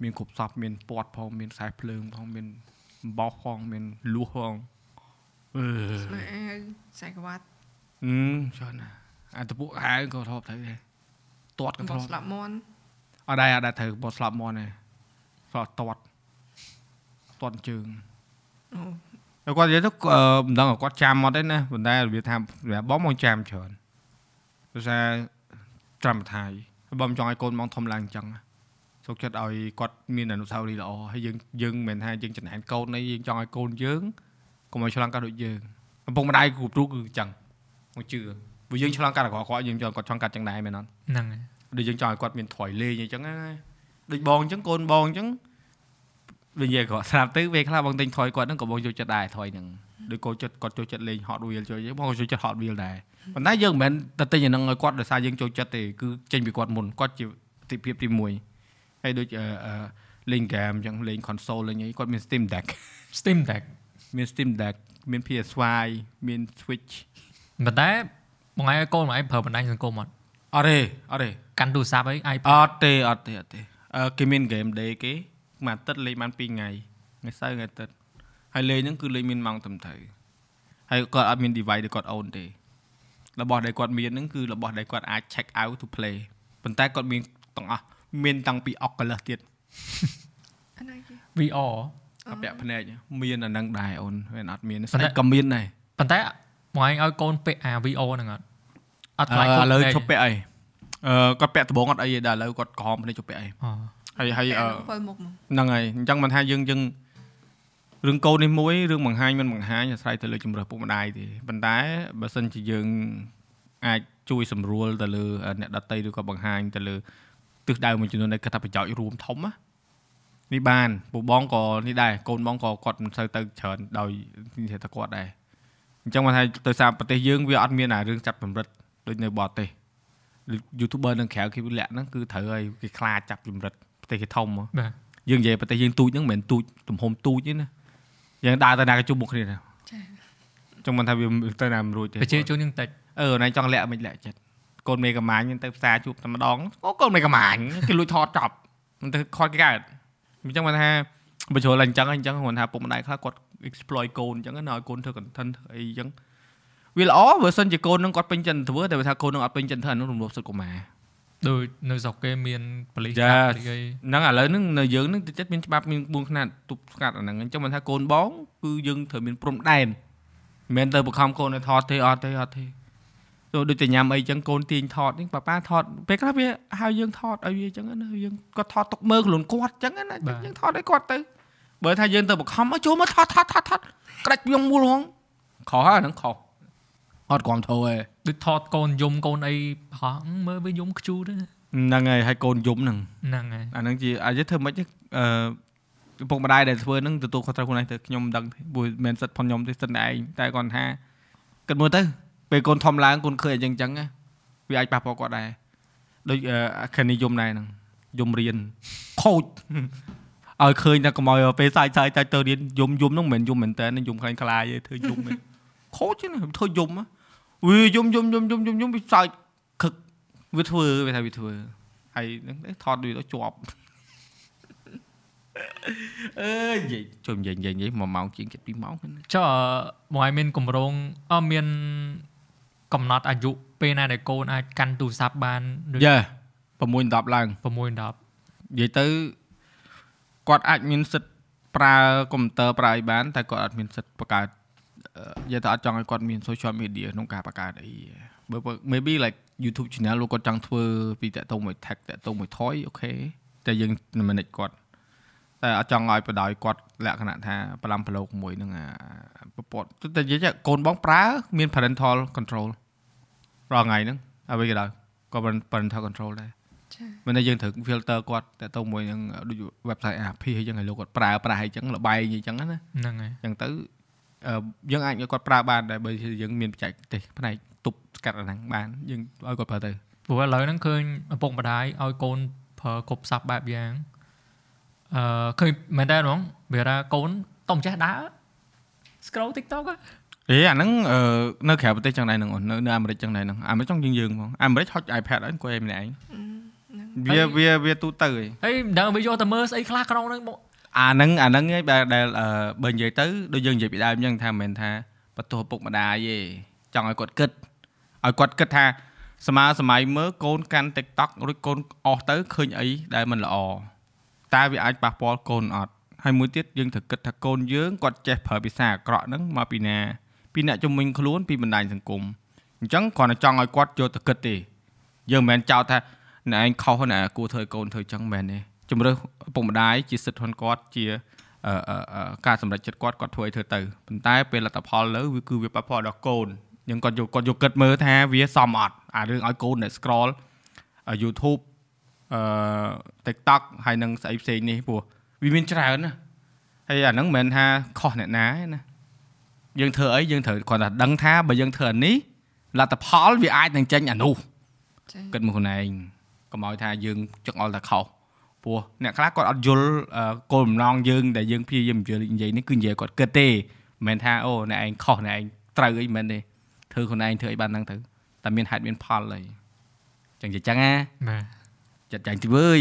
មានគ្រប់សពមានពាត់ផងមានខ្សែភ្លើងផងមានអំបោះផងមានលួសផងអឺស្មើអាវខ្សែក្រវ៉ាត់អឺច្រើនណាស់អាតពួកអាវក៏ធ្លាប់ត្រូវដែរទាត់ក៏បធ្លាោះប់ស្លាប់មន់អត់ដែរអត់ដែរត្រូវបោះស្លាប់មន់ទេ ស្លាប់ទាត់ទាត់ជើងអូហើយគាត់និយាយទៅអឺមិនដឹងថាគាត់ចាំអត់ទេណាប៉ុន្តែរបៀបថាសម្រាប់បងមកចាំច្រើនដោយសារចាំបន្ថៃហើយបងចង់ឲ្យកូនបងធំឡើងអញ្ចឹងណាសុខចិត្តឲ្យគាត់មានអនុស្សាវរីយ៍ល្អហើយយើងយើងមិនមែនថាយើងចំណានកូននេះយើងចង់ឲ្យកូនយើងកុំឲ្យឆ្លងកាត់ដូចយើងឪពុកម្ដាយគ្រប់រូបគឺអញ្ចឹងមកជឿបើយើងឆ្លងកាត់អាក្រក់គាត់យើងចង់គាត់ឆ្លងកាត់ចឹងដែរមែនអត់ហ្នឹងហើយដូចយើងចង់ឲ្យគាត់មានថយលេងអញ្ចឹងណា ដូចបងអញ្ចឹងកូនបងអញ្ចឹងដូចនិយាយគាត់ស្រាប់ទៅពេលខ្លះបងទិញថយគាត់ហ្នឹងក៏បងចូលចិត្តដែរថយហ្នឹងដូចកូនចិត្តគាត់ចូលចិត្តលេង Hot Wheel ចូលចិត្តបងក៏ចូលចិត្ត Hot Wheel ដែរប៉ុន្តែយើងមិនមែនតែទិញអាហ្នឹងឲ្យគាត់ដោយសារយើងចូលចិត្តទេគឺចេញពីគាត់មុនគាត់ជាទិភាពទី1ហើយដូចអឺអឺលេងហ្គេមអញ្ចឹងលេង console លេងអីគាត់មាន Steam Deck Steam Deck មាន Steam Deck មាន PS5 មាន Switch ប៉ុន្តែបងឯងឲ្យកូនបងឯងប្រើបណ្ដាញសង្គមអត់អត់ទេអត់ទេកាន់ទូរស័ព្ទអី iPad អត់ទេអត់ទេអត់ទេអឺ គេមាន game day គេមួយអាទិត្យលេងបាន2ថ្ងៃថ្ងៃសៅរ៍ថ្ងៃអាទិត្យហើយលេងហ្នឹងគឺលេងមានម៉ោងត្រឹមត្រូវហើយគាត់អត់មាន device ដែលគាត់ own ទេរបស់ដែលគាត់មានហ្នឹងគឺរបស់ដែលគាត់អាច check out to play ប៉ុន្តែគាត់មានទាំងអស់មានតាំងពី Oculus ទៀតអាណាគេ VR អពាក់ភ្នែកមានអាហ្នឹងដែរអូនវាអត់មានប៉ុន្តែស្អែកក៏មានដែរប៉ុន្តែបងឯងឲ្យកូនពាក់អា VR ហ្នឹងអត់អត់ឥខ្លាចខ្លួនឡូវឯងជប់ពាក់អីអឺ គាត់ពាក់ដបងអត់អីទេដែរឥឡូវគាត់ក្រហមភ្នែកជប់ពាក់អីអូហើយហើយអឺហ្វលមុខមកហ្នឹងហើយអញ្ចឹងមិនថាយើងយើងរឿងកូននេះមួយរឿងបង្ហាញមិនបង្ហាញអាស្រ័យទៅលើជំរឿពុកម្ដាយទេប៉ុន្តែបើសិនជាយើងអាចជួយសម្រួលទៅលើអ្នកដតីឬក៏បង្ហាញទៅលើទិសដៅមួយចំនួនដែលគាត់ថាប្រយោជន៍រួមធំណានេះបានពូបងក៏នេះដែរកូនបងក៏គាត់មិនសូវទៅច្រើនដោយនិយាយថាគាត់ដែរអញ្ចឹងមកថាទៅសារប្រទេសយើងវាអត់មានអារឿងចាប់ចម្រិតដូចនៅបរទេស YouTuber នៅក្រៅគេលាក់ហ្នឹងគឺត្រូវឲ្យគេខ្លាចចាប់ចម្រិតប្រទេសគេធំហ៎បាទយើងនិយាយប្រទេសយើងទូចហ្នឹងមិនមែនទូចទំហំទូចទេណាយើងដើរទៅណាក៏ជួបមុខគ្នាដែរចាចង់មិនថាវាទៅណាមិនរួចទេប្រជាជនយើងតិចអឺណៃចង់លាក់មិនលាក់ចិត្តកូនមេកាម៉ាញទៅផ្សារជួបតែម្ដងអូកូនមេកាម៉ាញគេលួចថតចប់មិនទៅខត់គេកើតអញ្ចឹងមិនថាបញ្ចូលអញ្ចឹងអញ្ចឹងគាត់ថាពុកម្ដាយខ្លះគាត់ exploit កូនអញ្ចឹងណាឲ្យកូនធ្វើ content ធ្វើអីអញ្ចឹង វាល្អបើសិនជាកូននឹងគាត់ពេញចិត្តធ្វើតែបើថាកូននឹងអត់ពេញចិត្តធ្វើអានោះរំលោភសិទ្ធិកុមារដូចនៅស្រុកគេមានប៉ូលីសចាចាប់អីហ្នឹងឥឡូវហ្នឹងនៅយើងហ្នឹងតិចចិត្តមានច្បាប់មានក្បួនខ្នាតទប់ស្កាត់អាហ្នឹងអញ្ចឹងមិនថាកូនបងគឺយើងត្រូវមានព្រំដែនមិនមែនទៅបង្ខំកូនឲ្យថតទេអត់ទេអត់ទេទៅដូចតែញ៉ាំអីអញ្ចឹងកូនទាញថតនេះប៉ាប៉ាថតពេលខ្លះវាហៅយើងថតឲ្យវាអញ្ចឹងណាយើងគាត់ថតទុកមើលខ្លួនគាត់អញ្ចឹងណាយើងថតឲ្យគាត់ទៅបើថាយើងទៅបង្ខំឲ្យចូលមកថតថតថតថតក្រាច់វាមូលហងខុសហើយហ្នឹងខុស អត់គ្រប់ធ្វើទេដូចថតកូនយំកូនអីហោះមើលវាយំខ្ជូតហ្នឹងហ្នឹងហើយឲ្យកូនយំហ្នឹងហ្នឹងហើយអាហ្នឹងជាអាចធ្វើមិនទេអឺពុកម្ដាយដែលធ្វើហ្នឹងទទួលខុសត្រូវខ្លួនឯងទៅខ្ញុំមិនដឹងទេព្រោះមិនមែនសិទ្ធិផងខ្ញុំទេសិទ្ធិតែឯងតែគាត់ថាគិតមើលទៅពេលកូនធំឡើងកូនឃើញអញ្ចឹងអញ្ចឹងណាវាអាចប៉ះពាល់គាត់ដែរដូចអឺខនិយមដែរហ្នឹងយមរៀនខូចឲ្យឃើញតែកុំឲ្យពេលសាយសាយតែទៅរៀនយមយមហ្នឹងមិនមែនយមមែនតើយមខ្លាញ់ខ្លាយទេធ្វើយមមែនខូចណាធ្វើយម វាយមយមយមយមយមយមវាសើចខឹកវាធ្វើវាថាវាធ្វើហើយហ្នឹងទេថតវាទៅជាប់អើយនិយាយជួយនិយាយនិយាយនិយាយ1ម៉ោងជាង7ម៉ោងហ្នឹងចុះបងឯងមានកម្រងអឺមានកំណត់អាយុពេលណាដែលកូនអាចកាន់ទូរស័ព្ទបានដូចយ៉ា6 10ឡើង6 10និយាយទៅគាត់អាចមានសិទ្ធិប្រើកុំព្យូទ័រប្រើអីបានតែគាត់អត់មានសិទ្ធិបង្កើតអឺ និយាយទៅអត់ចង់ឲ្យគាត់មាន social media ក្នុងការបង្កើតអីបើបើ maybe like YouTube channel លោកគាត់ចង់ធ្វើពីតាក់ទងមួយ tag តាក់ទងមួយ toy អូខេតែយើង manage គាត់តែអត់ចង់ឲ្យបដ ாய் គាត់លក្ខណៈថាប្រឡំប្រឡូកមួយនឹងអាប្រព័ន្ធតែនិយាយទៅកូនបងប្រើមាន parental control រាល់ថ្ងៃហ្នឹងអ្វីក៏ដោយក៏ parental control ដែរចាមិនតែយើងត្រូវ filter គាត់តែទៅមួយនឹងដូច website RP អីចឹងឲ្យលោកគាត់ប្រើប្រាស់អីចឹងលបែងអីចឹងណាហ្នឹងហើយចឹងទៅអឺ យើងអាចឲ្យគាត់ប្រើបានដែរបើយើងមានបច្ចេកទេសផ្នែកទប់ស្កាត់អាហ្នឹងបានយើងឲ្យគាត់ប្រើទៅព្រោះឥឡូវហ្នឹងឃើញឪពុកម្ដាយឲ្យកូនប្រើគ្រប់ស័ព្ទបែបយ៉ាងអឺឃើញមែនតើហ្មងវាថាកូនតោះម្ចាស់ដើរ scroll TikTok ហ៎អេអាហ្នឹងអឺនៅក្រៅប្រទេសចឹងដែរហ្នឹងអូននៅនៅអាមេរិកចឹងដែរហ្នឹងអាមេរិកចង់យើងយើងហ្មងអាមេរិកហុច iPad ហើយអង្គុយឯម្នាក់ឯងវាវាវាទូទៅហីហើយមិនដឹងវាយកទៅមើលស្អីខ្លះក្នុងហ្នឹងមក អាហ្នឹងអាហ្នឹងឯងដែលដែលអឺបើនិយាយទៅដូចយើងនិយាយពីដើមចឹងថាមិនមែនថាបន្ទោសឪពុកម្ដាយទេចង់ឲ្យគាត់គិតឲ្យគាត់គិតថាសម័យសម័យមើលកូនកាន់ TikTok រួចកូនអស់ទៅឃើញអីដែលមិនល្អតើវាអាចប៉ះពាល់កូនអត់ហើយមួយទៀតយើងត្រូវគិតថាកូនយើងគាត់ចេះប្រើភាសាអាក្រក់ហ្នឹងមកពីណាពីអ្នកជំនាញខ្លួនពីបណ្ដាញសង្គមអញ្ចឹងគ្រាន់តែចង់ឲ្យគាត់យកទៅគិតទេយើងមិនមែនចោទថាអ្នកឯងខុសណាគួរធ្វើឲ្យកូនធ្វើអញ្ចឹងមិនមែនទេ ជំរឿឪពុកម្ដាយជាសិទ្ធិរបស់គាត់ជាអឺអឺអឺការសម្រេចចិត្តគាត់គាត់ធ្វើឲ្យធ្វើទៅប៉ុន្តែពេលលទ្ធផលលើវាគឺវាប៉ះពាល់ដល់កូនយើងគាត់យកគាត់យកគិតមើលថាវាសមអត់អារឿងឲ្យកូនអ្នក scroll អឺ YouTube អឺ TikTok ហើយនឹងស្អីផ្សេងនេះព្រោះវាមានច្រើនណាហើយអាហ្នឹងមិនមែនថាខុសអ្នកណាទេណាយើងធ្វើអីយើងត្រូវគាត់ថាដឹងថាបើយើងធ្វើអានេះលទ្ធផលវាអាចនឹងចេញអានោះចាគិតមកខ្លួនឯងកុំឲ្យថាយើងចង្អុលតែខុស ព្រោះអ្នកខ្លះគាត់អត់យល់អឺគោលបំណងយើងដែលយើងព្យាយាមនិយាយនិយាយនេះគឺនិយាយគាត់គិតទេមិនមែនថាអូអ្នកឯងខុសអ្នកឯងត្រូវអីមិនមែនទេធ្វើខ្លួនឯងធ្វើអីបានហ្នឹងទៅតែមានហេតុមានផលអីចឹងនិយាយចឹងណាបាទចិត្តចាញ់តិចវើយ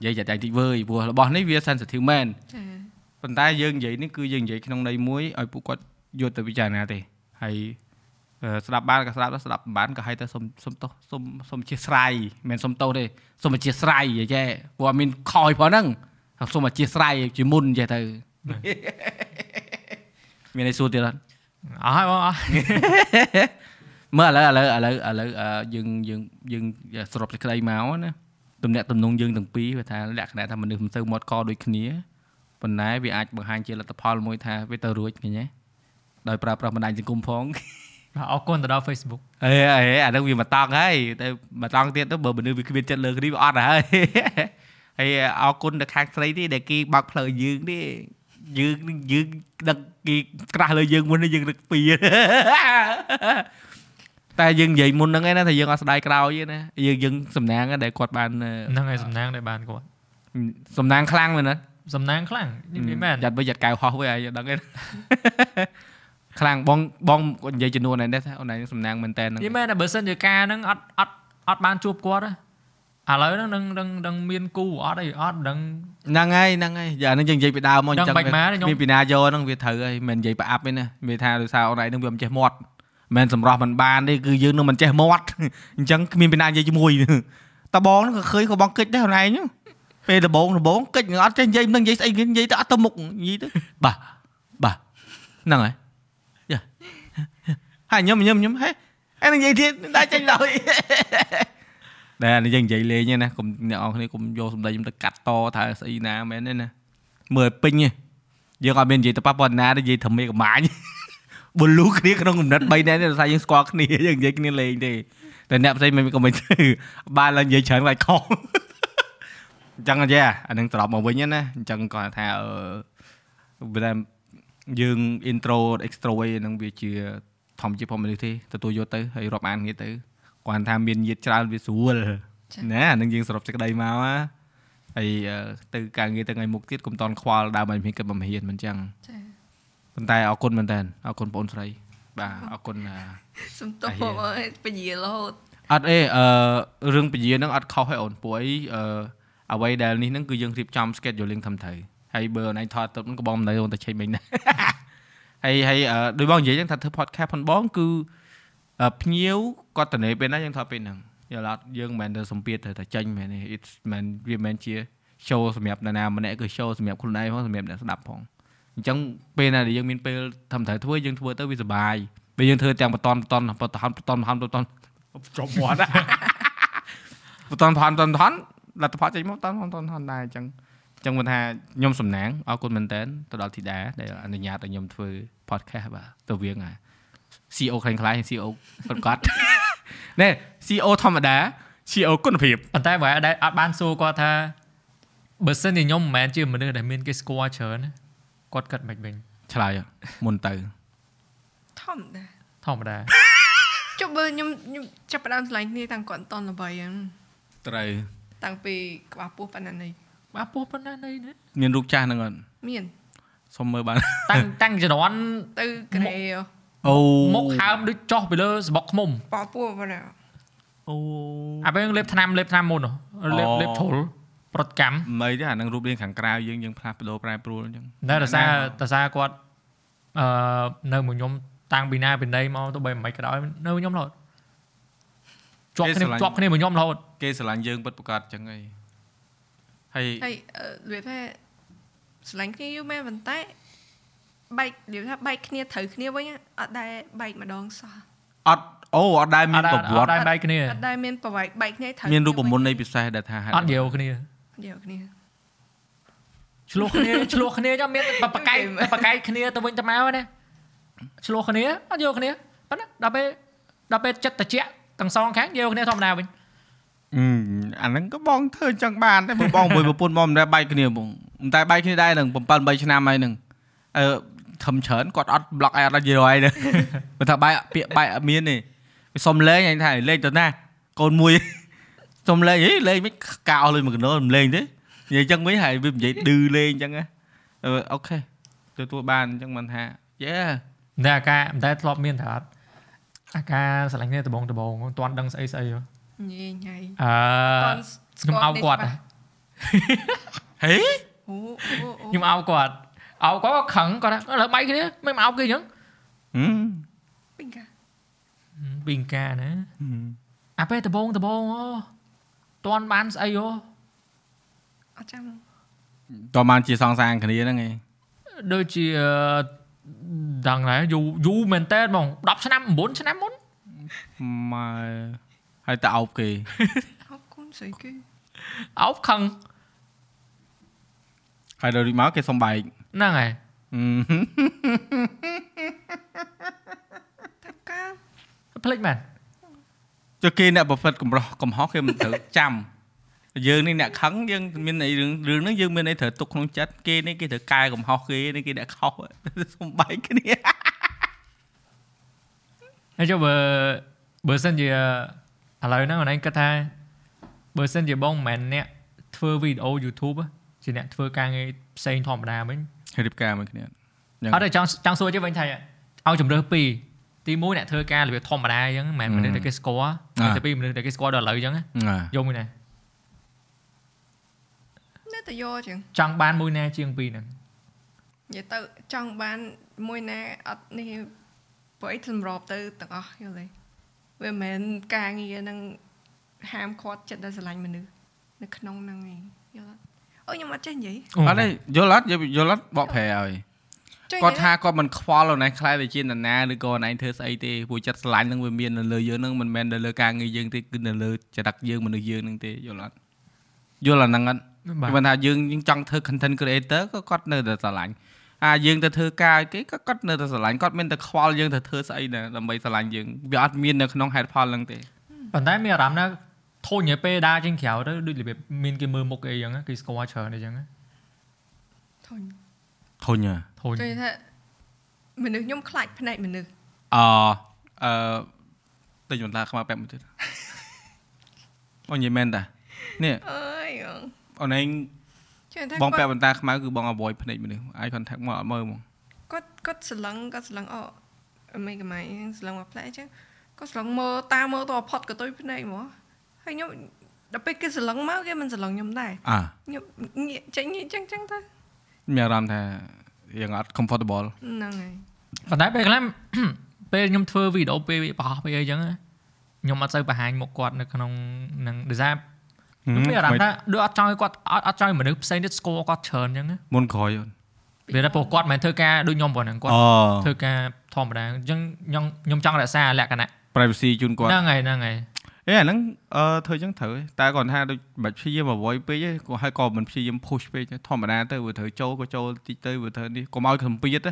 និយាយចិត្តចាញ់តិចវើយព្រោះរបស់នេះវា sensitive មែនចាប៉ុន្តែយើងនិយាយនេះគឺយើងនិយាយក្នុងន័យមួយឲ្យពួកគាត់យកទៅពិចារណាទេហើយអឺ ស្ដាប់បានក៏ស្ដាប់ដែរស្ដាប់មិនបានក៏ឲ្យទៅសុំសុំទោសសុំសុំអធិស្ឋានមិនមែនសុំទោសទេសុំអធិស្ឋានយីចេះព្រោះអត់មានខយផងហ្នឹងសុំអធិស្ឋានជាមុនចេះទៅមានអីសួរទៀតអត់អស់ហើយបងអស់មើលឥឡូវឥឡូវឥឡូវឥឡូវអឺយើងយើងយើងសរុបសេចក្តីមកណាទំនាក់ទំនងយើងទាំងពីរវាថាលក្ខណៈថាមនុស្សមិនសូវមាត់កដូចគ្នាប៉ុន្តែវាអាចបង្ហាញជាលទ្ធផលមួយថាវាទៅរួចឃើញទេដោយប្រើប្រាស់បណ្ដាញសង្គមផងបាទ អរគុណទៅដល់ Facebook អេអេអានោះវាមកតង់ហើយតែមកតង់ទៀតទៅបើមនុស្សវាគ្មានចិត្តលើគ្នាវាអត់ហើយហើយអរគុណដល់ខាងស្រីទេដែលគេបើកផ្លូវយើងទេយើងនឹងយើងដឹកគេក្រាស់លើយើងមុននេះយើងដឹកពីរតែយើងនិយាយមុនហ្នឹងឯណាថាយើងអត់ស្ដាយក្រោយទេណាយើងយើងសំណាងណាដែលគាត់បានអឺហ្នឹងហើយសំណាងដែលបានគាត់សំណាងខ្លាំងមែនណាសំណាងខ្លាំងនិយាយមែនយ៉ាត់វិញយ៉ាត់កៅហោះវិញឲ្យដឹងទេ ខ្លាំងបងបងគាត់និយាយចំនួនហ្នឹងដែរថាអូនឯងសំណាងមែនតើហ្នឹងនិយាយមែនតែបើសិនជាការហ្នឹងអត់អត់អត់បានជួបគាត់ទេឥឡូវហ្នឹងនឹងនឹងនឹងមានគូអត់អីអត់ដឹងហ្នឹងហើយហ្នឹងហើយយ៉ាហ្នឹងយើងនិយាយពីដើមមកអញ្ចឹងដឹងបាច់ម៉ាទេខ្ញុំមានពីណាយកហ្នឹងវាត្រូវហើយមិននិយាយប្រអាប់ទេណាវាថាដោយសារអូនឯងហ្នឹងវាមិនចេះមាត់មិនមែនសម្រស់មិនបានទេគឺយើងនឹងមិនចេះមាត់អញ្ចឹងគ្មានពីណានិយាយជាមួយតបងហ្នឹងក៏ឃើញក៏បងគិតដែរអូនឯងហ្នឹងពេលដបងដបងគិតអត់ចេះនិយាយមិនដឹងនិយាយស្អីគេនិយាយទៅអត់ទៅមុខនិយាយទៅបាទបាទហ្នឹងហើយយ៉ា ហើយញឹមញឹមញឹមហេអញនិយាយទៀតដែរចេញដល់ដែលអានេះយើងនិយាយលេងទេណាកុំអ្នកនរគ្នាកុំយកសម្ដីខ្ញុំទៅកាត់តថាស្អីណាមែនទេណាមើលឲ្យពេញទេយើងអត់មាននិយាយទៅប៉ះប៉ុណ្ណាទេនិយាយធមេកំាញបលូគ្នាក្នុងកំណត់3នាក់ទេដោយសារយើងស្គាល់គ្នាយើងនិយាយគ្នាលេងទេតែអ្នកផ្សេងមិនក៏មិនទៅបានឡើងនិយាយច្រើនខ្លាចខុសអញ្ចឹងទេអានឹងត្រឡប់មកវិញណាអញ្ចឹងគាត់ថាអឺវាតែយើង intro extro ឯហ្នឹងវាជា ធម្មជាតិផងមនុស្សទេទទួលយកទៅហើយរាប់អានគ្នាទៅគាត់ថាមានញាតច្រើនវាស្រួលចា៎ណាអានឹងយើងសរុបសេចក្តីមកណាហើយអឺទៅការងារទៅថ្ងៃមុខទៀតកុំតន់ខ្វល់ដើមឲ្យមានគិតបំហ៊ានមិនអញ្ចឹងចាប៉ុន្តែអរគុណមែនតើអរគុណបងអូនស្រីបាទអរគុណអឺសំទោសអាបងហាអើយពញារហូតអត់អេអឺរឿងពជាហ្នឹងអត់ខុសទេអូនព្រោះអីអឺអ្វីដែលនេះហ្នឹងគឺយើងរៀបចំ scheduling ធំត្រូវហើយបើអូនឯងថតទៅហ្នឹងក៏បងមិនដឹងអូនទៅឆេញមិញដែរ ហើយហើយអឺដូចបងនិយាយចឹងថាធ្វើ podcast ផងបងគឺអឺភ្ញៀវគាត់ទៅနေពេលណាយើងថតពេលហ្នឹងយល់អត់យើងមិនមែនទៅសម្ពាធទៅតែចេញមែនទេ it's មិនវាមិនមែនជា show សម្រាប់នរណាម្នាក់គឺ show សម្រាប់ខ្លួនឯងផងសម្រាប់អ្នកស្ដាប់ផងអញ្ចឹងពេលណាដែលយើងមានពេលធំត្រូវធ្វើយើងធ្វើទៅវាសុបាយពេលយើងធ្វើទាំងបតនបតនបតនបតនបតនបតនជាប់មាត់បតនផនបតនផនលទ្ធផលចេញមកបតនបតនផនដែរអញ្ចឹងអញ្ចឹងមិនថាខ្ញុំសំណាងអរគុណមែនតើទៅដល់ធីតាដែលអនុញ្ញាតឲ្យខ្ញុំធ្វើ podcast បាទទៅវៀងអា CEO ខ្លាំងខ្លាយ CEO ប្រកាសណែ CEO ធម្មតា CEO គុណភាពប៉ុន្តែបើដែលអត់បានសួរគាត់ថាបើសិនជាខ្ញុំមិនមែនជាមនុស្សដែលមានគេស្គាល់ច្រើនណាគាត់គិតមិនវិញឆ្លើយមុនទៅធម្មតាធម្មតាចុះបើខ្ញុំខ្ញុំចាប់ផ្ដើមឆ្លាញ់គ្នាតាំងគាត់អត់តន់ល្បីហ្នឹងត្រូវតាំងពីក្បាលពោះប៉ុណ្ណានេះ បាទពោះប៉ុណ្ណានៃណាមានរូបចាស់ហ្នឹងអត់មានសុំមើលបានតាំងតាំងជំនាន់ទៅក្រែអូមុខហើមដូចចុះពីលើសបុកឃ្មុំប៉ពោះបងណាអូអាពេលលេបថ្នាំលេបថ្នាំមុនហ៎លេបអូលេបជ្រុលប្រតិកម្មមិនទេអានឹងរូបរាងខាងក្រៅយើងយើងផ្លាស់ប្ដូរប្រែប្រួលអញ្ចឹងតែរសាររសារគាត់អឺនៅមួយខ្ញុំតាំងពីណាពីណីមកទៅបីមិនក៏ដោយនៅខ្ញុំរហូតជាប់គ្នាជាប់គ្នាមួយខ្ញុំរហូតគេស្រឡាញ់យើងពិតប្រកបអញ្ចឹងហី ហើយហើយអឺរបៀបថាស្រឡាញ់គ្នាយូរមែនប៉ុន្តែបែកនិយាយថាបែកគ្នាត្រូវគ្នាវិញណាអត់ដែលបែកម្ដងសោះអត់អូអត់ដែលមានអត់ប្រវអត្តិត់ដែរបែកគ្នាអត់ដែលមានប្រវែកបែកគ្នាត្រូវមានរូបមន្តនៃពិសេសដែលថាហេតុអត់យាវគ្នាយកគ្នាឆ្លោះគ្នាឆ្លោះគ្នាចាំមានបបកែកបកែកគ្នាទៅវិញទៅមកណាឆ្លោះគ្នាអត់យកគ្នាប៉ុន្តែដល់ពេលដល់ពេលចិត្តត្រជាក់ទាំងសងខាងយកគ្នាធម្មតាវិញ អឺអាហ្នឹងក៏បងធ្វើអញ្ចឹងបានតែព្រោះបងមួយប្រពន្ធមកមិនដែលបែកគ្នាបងមិនតែបែកគ្នាដែរនឹង7 8ឆ្នាំហើយនឹងអឺខំច្រើនគាត់អត់ប្លុកអីអត់និយាយហើយនឹងបើថាបែកពាក្យបែកអត់មានទេវាសុំលេងអញថាលេងទៅណាកូនមួយសុំលេងហីលេងមិនកោលលេងមួយកណ្ដោមិនលេងទេនិយាយអញ្ចឹងវិញហើយវានិយាយឌឺលេងអញ្ចឹងណាអឺអូខេទទួលបានអញ្ចឹងមិនថាយេតែអាការមិនដែលធ្លាប់មានថាអត់អាការស្រឡាញ់គ្នាដបងដបងមិនទាន់ដឹងស្អីស្អីហ៎ ញ៉ៃញ៉ៃអឺខ្ញុំអោបគាត់ហ៎ហេអូអូអូខ្ញុំអោបគាត់អោបគាត់ក៏ខឹងគាត់ថាឥឡូវបែកគ្នាមិនមកអោបគេអញ្ចឹងហឹមពីកាពីងការណាហឹមអាពេលដបងដបងអូទាន់បានស្អីអូអត់ចាំតើបានជាសងសាងគ្នាហ្នឹងឯងដូចជាដឹងដែរយូរយូរមែនតើហ្មង10ឆ្នាំ9ឆ្នាំមុនម៉ែ ហើយតើអោបគេអរគុណស្អីគេអោបខឹងហើយដល់រីមកគេសុំបែកហ្នឹងហើយហឹមតាកាភ្លេចមែនចុះគេអ្នកប្រព្រឹត្តកំរោះកំហុសគេមិនត្រូវចាំយើងនេះអ្នកខឹងយើងមានអីរឿងរឿងហ្នឹងយើងមានអីត្រូវទុកក្នុងចិត្តគេនេះគេត្រូវកែកំហុសគេនេះគេអ្នកខុសសុំបែកគ្នាហើយចុះបើបើសិនជា ឥឡូវហ្នឹងអូនឯងគិតថាបើសិនជាបងមិនមែនអ្នកធ្វើវីដេអូ YouTube ហ៎ជាអ្នកធ្វើការងារផ្សេងធម្មតាវិញរៀបការមួយគ្នាយ៉ាងអត់ទេចង់ចង់សួរជិះវិញថាឲ្យជំរើសពីរទីមួយអ្នកធ្វើការរបៀបធម្មតាអញ្ចឹងមិនមែនមនុស្សដែលគេស្គាល់ទីពីរមនុស្សដែលគេស្គាល់ដល់ឥឡូវអញ្ចឹងណាណាយកមួយណានៅតែយកចឹងចង់បានមួយណាជាងពីរហ្នឹងនិយាយទៅចង់បានមួយណាអត់នេះបើអីសម្របទៅទាំងអស់យល់ទេ វាមិនមែនការងារនឹងហាមឃាត់ចិត្តដែលស្រឡាញ់មនុស្សនៅក្នុងហ្នឹងឯងយល់អត់អូខ្ញុំអត់ចេះនិយាយអត់ទេយល់អត់យល់អត់បកប្រែឲ្យចេះគាត់ថាគាត់មិនខ្វល់អូនឯងខ្លាចទៅជានរណាឬក៏អូនឯងធ្វើស្អីទេព្រោះចិត្តស្រឡាញ់ហ្នឹងវាមាននៅលើយើងហ្នឹងមិនមែននៅលើការងារយើងទេគឺនៅលើចរិតយើងមនុស្សយើងហ្នឹងទេយល់អត់យល់អាហ្នឹងអត់បាទគេថាយើងយើងចង់ធ្វើ content creator ក៏គាត់នៅតែស្រឡាញ់ អាយើងទៅធ្វើការឲ្យគេក៏គាត់នៅតែស្រឡាញ់គាត់មានតែខ្វល់យើងទៅធ្វើស្អីណាដើម្បីស្រឡាញ់យើងវាអត់មាននៅក្នុងហេតុផលហ្នឹងទេប៉ុន្តែមានអារម្មណ៍ថាធូរញ៉ៃពេលដើរចេញក្រៅទៅដូចរបៀបមានគេមើលមុខអីអញ្ចឹងណាគេស្គាល់ច្រើនអីអញ្ចឹងណាធុញធុញហ៎ធូរចេះថាមនុស្សខ្ញុំខ្លាចភ្នែកមនុស្សអអឺទៅយន្តឡាខ្មៅបែបមួយទៀតអូនិយាយមែនតានេះអើយអូនឯងចេះថា បងពាគាត់ក់បន្តាខ្មៅគឺបង avoid ភ្នែកមនុស្ស eye contact មកអត់មើលហ្មងគាត់គាត់ស្រឡឹងគាត់ស្រឡឹងអូមិនកំៃស្រឡឹងមកផ្លែអញ្ចឹងគាត់ស្រឡឹងមើលតាមមើលទៅផុតក៏ទុយភ្នែកហ្មងហើយខ្ញុំដល់ពេលគេស្រឡឹងមកគេមិនស្រឡឹងខ្ញុំដែរអាខ្ញុំងាកចេញងាកអញ្ចឹងអញ្ចឹងទៅមានអារម្មណ៍ថាយើងអត់ comfortable ហ្នឹងហើយប៉ុន្តែពេលខ្លះពេលខ្ញុំធ្វើវីដេអូពេលបោះពេលអីអញ្ចឹងណាខ្ញុំអត់សូវបង្ហាញមុខគាត់នៅក្នុងនឹងដោយសារ ខ្ញុំមានអារម្មណ៍ថាដូចអត់ចង់ឲ្យគាត់អត់អត់ចង់ឲ្យមនុស្សផ្សេងទៀតស្គាល់គាត់ច្រើនអញ្ចឹងណា មុនក្រោយអូន វាថាព្រោះគាត់មិនមែនធ្វើការដូចខ្ញុំប៉ុណ្ណឹងគាត់ អូ ធ្វើការធម្មតាអញ្ចឹងខ្ញុំខ្ញុំចង់រក្សាលក្ខណៈ privacy ជូនគាត់ ហ្នឹងហើយហ្នឹងហើយ អេអាហ្នឹងអឺធ្វើអញ្ចឹងត្រូវទេតែគាត់ថាដូចមិនព្យាយាម avoid ពេកទេក៏ហើយក៏មិនព្យាយាម push ពេកទេធម្មតាទៅវាត្រូវចូលក៏ចូលតិចទៅវាត្រូវនេះកុំឲ្យសម្ពាធទេ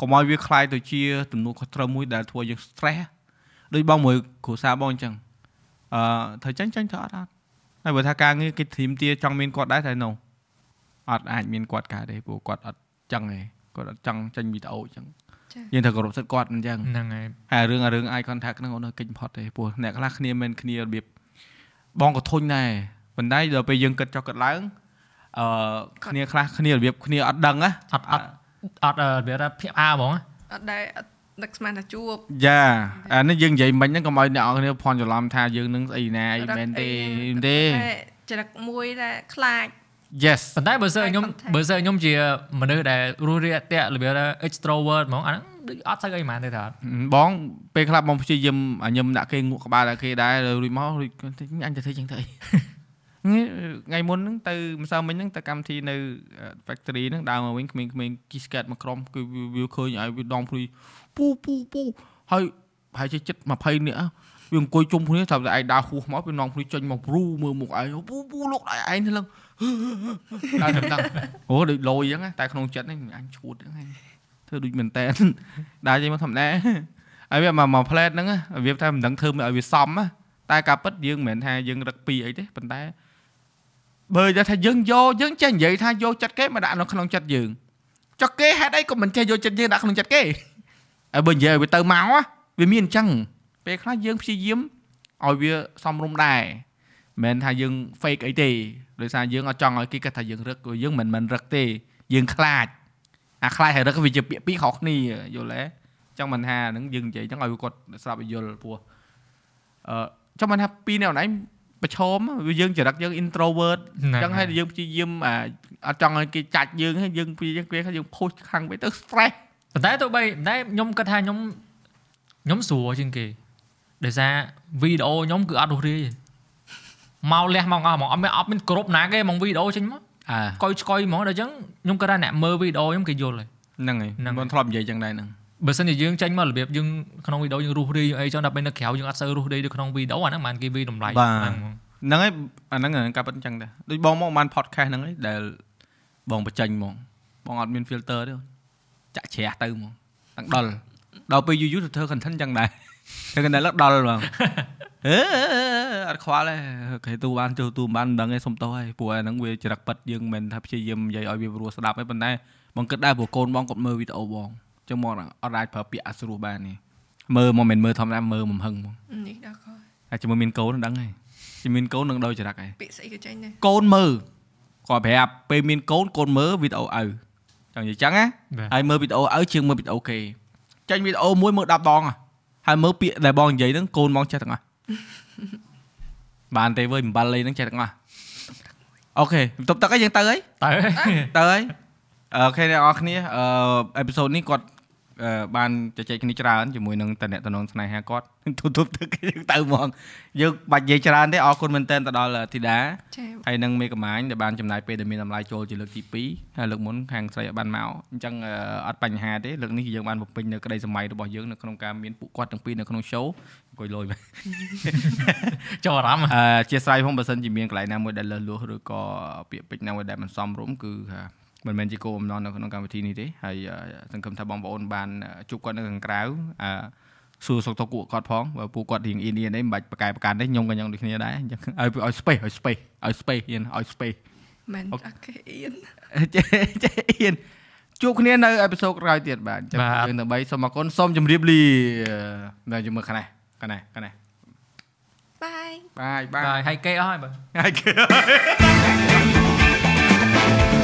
កុំឲ្យវាคล้ายទៅជាទំនួលខុសត្រូវមួយដែលធ្វើឲ្យយើង stress ដូចបងមួយគ្រូសាបងអញ្ចឹងអឺត្រូវចាញ់ចាញ់ទៅអត់អត់ ហើយបើថាការងារគេធรีมទាចង់មានគាត់ដែរតែ no អត់អាចមានគាត់កើតទេព្រោះគាត់អត់ចឹងទេគាត់អត់ចង់ចេញវីដេអូអញ្ចឹងចាយើងត្រូវគោរពសិទ្ធិគាត់អញ្ចឹងហ្នឹងហើយហើយរឿងអារឿង eye contact ហ្នឹងអូននៅកិច្ចផុតទេព្រោះអ្នកខ្លះគ្នាមិនគ្នារបៀបបងក៏ធុញដែរប៉ុន្តែដល់ពេលយើងគិតចុះគិតឡើងអឺគ្នាខ្លះគ្នារបៀបគ្នាអត់ដឹងណាអត់អត់អត់អឺវាថាភ្ញាក់ផ្អើលហ្មងអត់ដែរអត់ ដឹកស្មានថាជួបយ៉ាអានេះយើងនិយាយមិញហ្នឹងកុំឲ្យអ្នកនរគ្នាភ័ន្តច្រឡំថាយើងនឹងស្អីណាអីមែនទេទេចរិតមួយដែលខ្លាច Yes ប៉ុន្តែបើសិនខ្ញុំ contact បើសិនខ្ញុំជាមនុស្សដែលរស់រាយតាក់របៀបថា extrovert ហ្មងអាហ្នឹងដូចអត់ស្អីហ្មងទេថាអត់បងពេលខ្លះបងព្យាយាមឲ្យខ្ញុំដាក់គេងក់ក្បាលដាក់គេដែររួចមករួចអញទៅធ្វើចឹងទៅអីថ្ងៃមុនហ្នឹងទៅម្សិលមិញហ្នឹងទៅកម្មវិធីនៅ factory ហ្នឹងដើរមកវិញក្មេងៗគីស្កេតមកក្រុមគឺវាឃើញឲ្យវាដងព្រួយ ពូពូពូហើយប្រហែលជាចិត្ត20នាក់វាអង្គុយជុំគ្នាថាតែឯងដើរហួសមកវាដងព្រួយចេញមកព្រូមើលមុខឯងពូពូលោកដៃឯងទៅឡើងដើរទៅដល់អូដូចលយអញ្ចឹងតែក្នុងចិត្តហ្នឹងអញឈួតហ្នឹងធ្វើដូចមែនតែនដើរចេញមកធម្មតាហើយវាមកមកផ្លែតហ្នឹងវាថាមិនដឹងធ្វើមិនឲ្យវាសមតែការពិតយើងមិនមែនថាយើងរឹកពីអីទេប៉ុន្តែបើនិយាយថាយើងយកយើងចេះនិយាយថាយកចិត្តគេមកដាក់នៅក្នុងចិត្តយើងចុះគេហេតុអីក៏មិនចេះយកចិត្តយើងដាក់ក្នុងចិត្តគេ ហើយបើនិយាយឲ្យវាទៅមកវាមានអញ្ចឹងពេលខ្លះយើងព្យាយាមឲ្យវាសមរម្យដែរមិនមែនថាយើង fake អីទេដោយសារយើងអត់ចង់ឲ្យគេគិតថាយើងរឹកព្រោះយើងមិនមិនរឹកទេ យើងខ្លាចអាខ្លាចហើយរឹកវាជាពាក្យពីរខុសគ្នាយល់ទេចង់មិនថាហ្នឹងយើងនិយាយចឹងឲ្យគាត់ស្រាប់ឲ្យយល់ព្រោះអឺចង់មិនថាពីរអ្នកណៃប្រឈមវាយើងចរិតយើង introvert អញ្ចឹងហើយយើងព្យាយាមអាអត់ចង់ឲ្យគេចាច់យើងហើយយើងព្យាយាមគេយើង push ខាងទៅ stress ប៉ុន្តែទោះបីប៉ុន្តែខ្ញុំគិតថាខ្ញុំខ្ញុំស្រួលជាងគេដោយសារវីដេអូខ្ញុំគឺអត់រស់រាយទេមកលះមកអស់ហ្មងអត់មានអត់មានគ្រប់ណាគេហ្មងវីដេអូចេញមកអាកុយឆ្កុយហ្មងដល់អញ្ចឹងខ្ញុំគិតថាអ្នកមើលវីដេអូខ្ញុំគេយល់ហើយហ្នឹងហើយហ្នឹងហើយមិនធ្លាប់និយាយចឹងដែរហ្នឹងបើសិនជាយើងចេញមករបៀបយើងក្នុងវីដេអូយើងរស់រាយអីចឹងដល់ពេលនៅក្រៅយើងអត់សូវរស់រាយដូចក្នុងវីដេអូអាហ្នឹងមិនគេវីតម្លៃហ្នឹងហ្មងហ្នឹងហើយអាហ្នឹងការប៉ិតអញ្ចឹងដែរដូចបងមកបាន podcast ហ្នឹងហើយដែលបងបញ្ចេញហ្មងបងអត់មាន filter ទេ ចាក់ជ្រះទៅហ្មងទាំងដល់ដល់ពេលយូរយូរទៅធ្វើ content ចឹងដែរធ្វើ content ឡើងដល់ហ្មងអឺអត់ខ្វល់ទេគេទូបានចូលទូបានមិនដឹងទេសុំទោសហើយព្រោះអាហ្នឹងវាចរិតប៉ិតយើងមិនមែនថាព្យាយាមនិយាយឲ្យវាព្រោះស្ដាប់ទេប៉ុន្តែបងគិតដែរព្រោះកូនបងគាត់មើលវីដេអូបងអញ្ចឹងមកអត់អាចប្រើពាក្យអត់ស្រួលបានទេមើលមកមិនមែនមើលធម្មតាមើលមិនហឹងហ្មងនេះដល់ខអាចជាមួយមានកូនដឹងហើយជាមានកូននឹងដោយចរិតហើយពាក្យស្អីក៏ចេញដែរកូនមើលគាត់ប្រាប់ពេលមានកូនកូនមើលវីដេអូឪ ចង់និយាយចឹងណាបាទហើយមើលវីដេអូឪជាងមើលវីដេអូគេចាញ់វីដេអូមួយមើល10ដងហ៎ហើយមើលពាក្យដែលបងនិយាយហ្នឹងកូនបងចេះទាំងអស់បានទេវើយអំបិលលេងហ្នឹងចេះទាំងអស់អូខេបន្ទប់ទឹកអីយើងទៅហើយតើទៅហើយអូខេអ្នកនរគ្នាអឺអេពីសូតនេះគាត់អឺ បានជជែកគ្នាច្រើនជាមួយនឹងតអ្នកតំណងស្នេហាគាត់ទូទប់ទឹកយើងទៅហ្មងយើងបាច់និយាយច្រើនទេអរគុណមែនតើទៅដល់ធីតាចា៎ហើយនឹងមេកំាញដែលបានចំណាយពេលដែលមានតម្លៃចូលជាលើកទី2ហើយលើកមុនខាងស្រីអត់បានមកអញ្ចឹងអឺអត់បញ្ហាទេលើកនេះយើងបានបំពេញនៅក្តីសម័យរបស់យើងនៅក្នុងការមានពួកគាត់ទាំងពីរនៅក្នុង show អង្គុយលុយចូលអារម្មណ៍អឺជាស្រ័យផងបើសិនជាមានកន្លែងណាមួយដែលលើសលួសឬក៏ពាក្យពេចន៍ណាមួយដែលមិនសមរម្យគឺថា មិនមែនជាគោលបំណងនៅក្នុងកម្មវិធីនេះទេហើយអឺសង្ឃឹមថាបងប្អូនបានជួបគាត់នៅខាងក្រៅអឺសួរសុខទុក្ខពួកគាត់ផងបើពួកគាត់រៀងអ៊ីនអ៊ីនអីមិនបាច់ប្រកែប្រកាន់ទេខ្ញុំក៏ខ្ញុំដូចគ្នាដែរអញ្ចឹងឲ្យឲ្យ space ឲ្យ space ឲ្យ space ហ៊ានឲ្យ space មិនអូអូខេអៀនចេះចេះអៀនជួបគ្នានៅអេពីសូតក្រោយទៀតបាទអញ្ចឹងយើងដើម្បីសូមអរគុណសូមជម្រាបលានៅជាមួយខាងនេះខាងនេះខាងនេះបាយបាយបាបាទយហើយគេអស់ហើយបើហើយ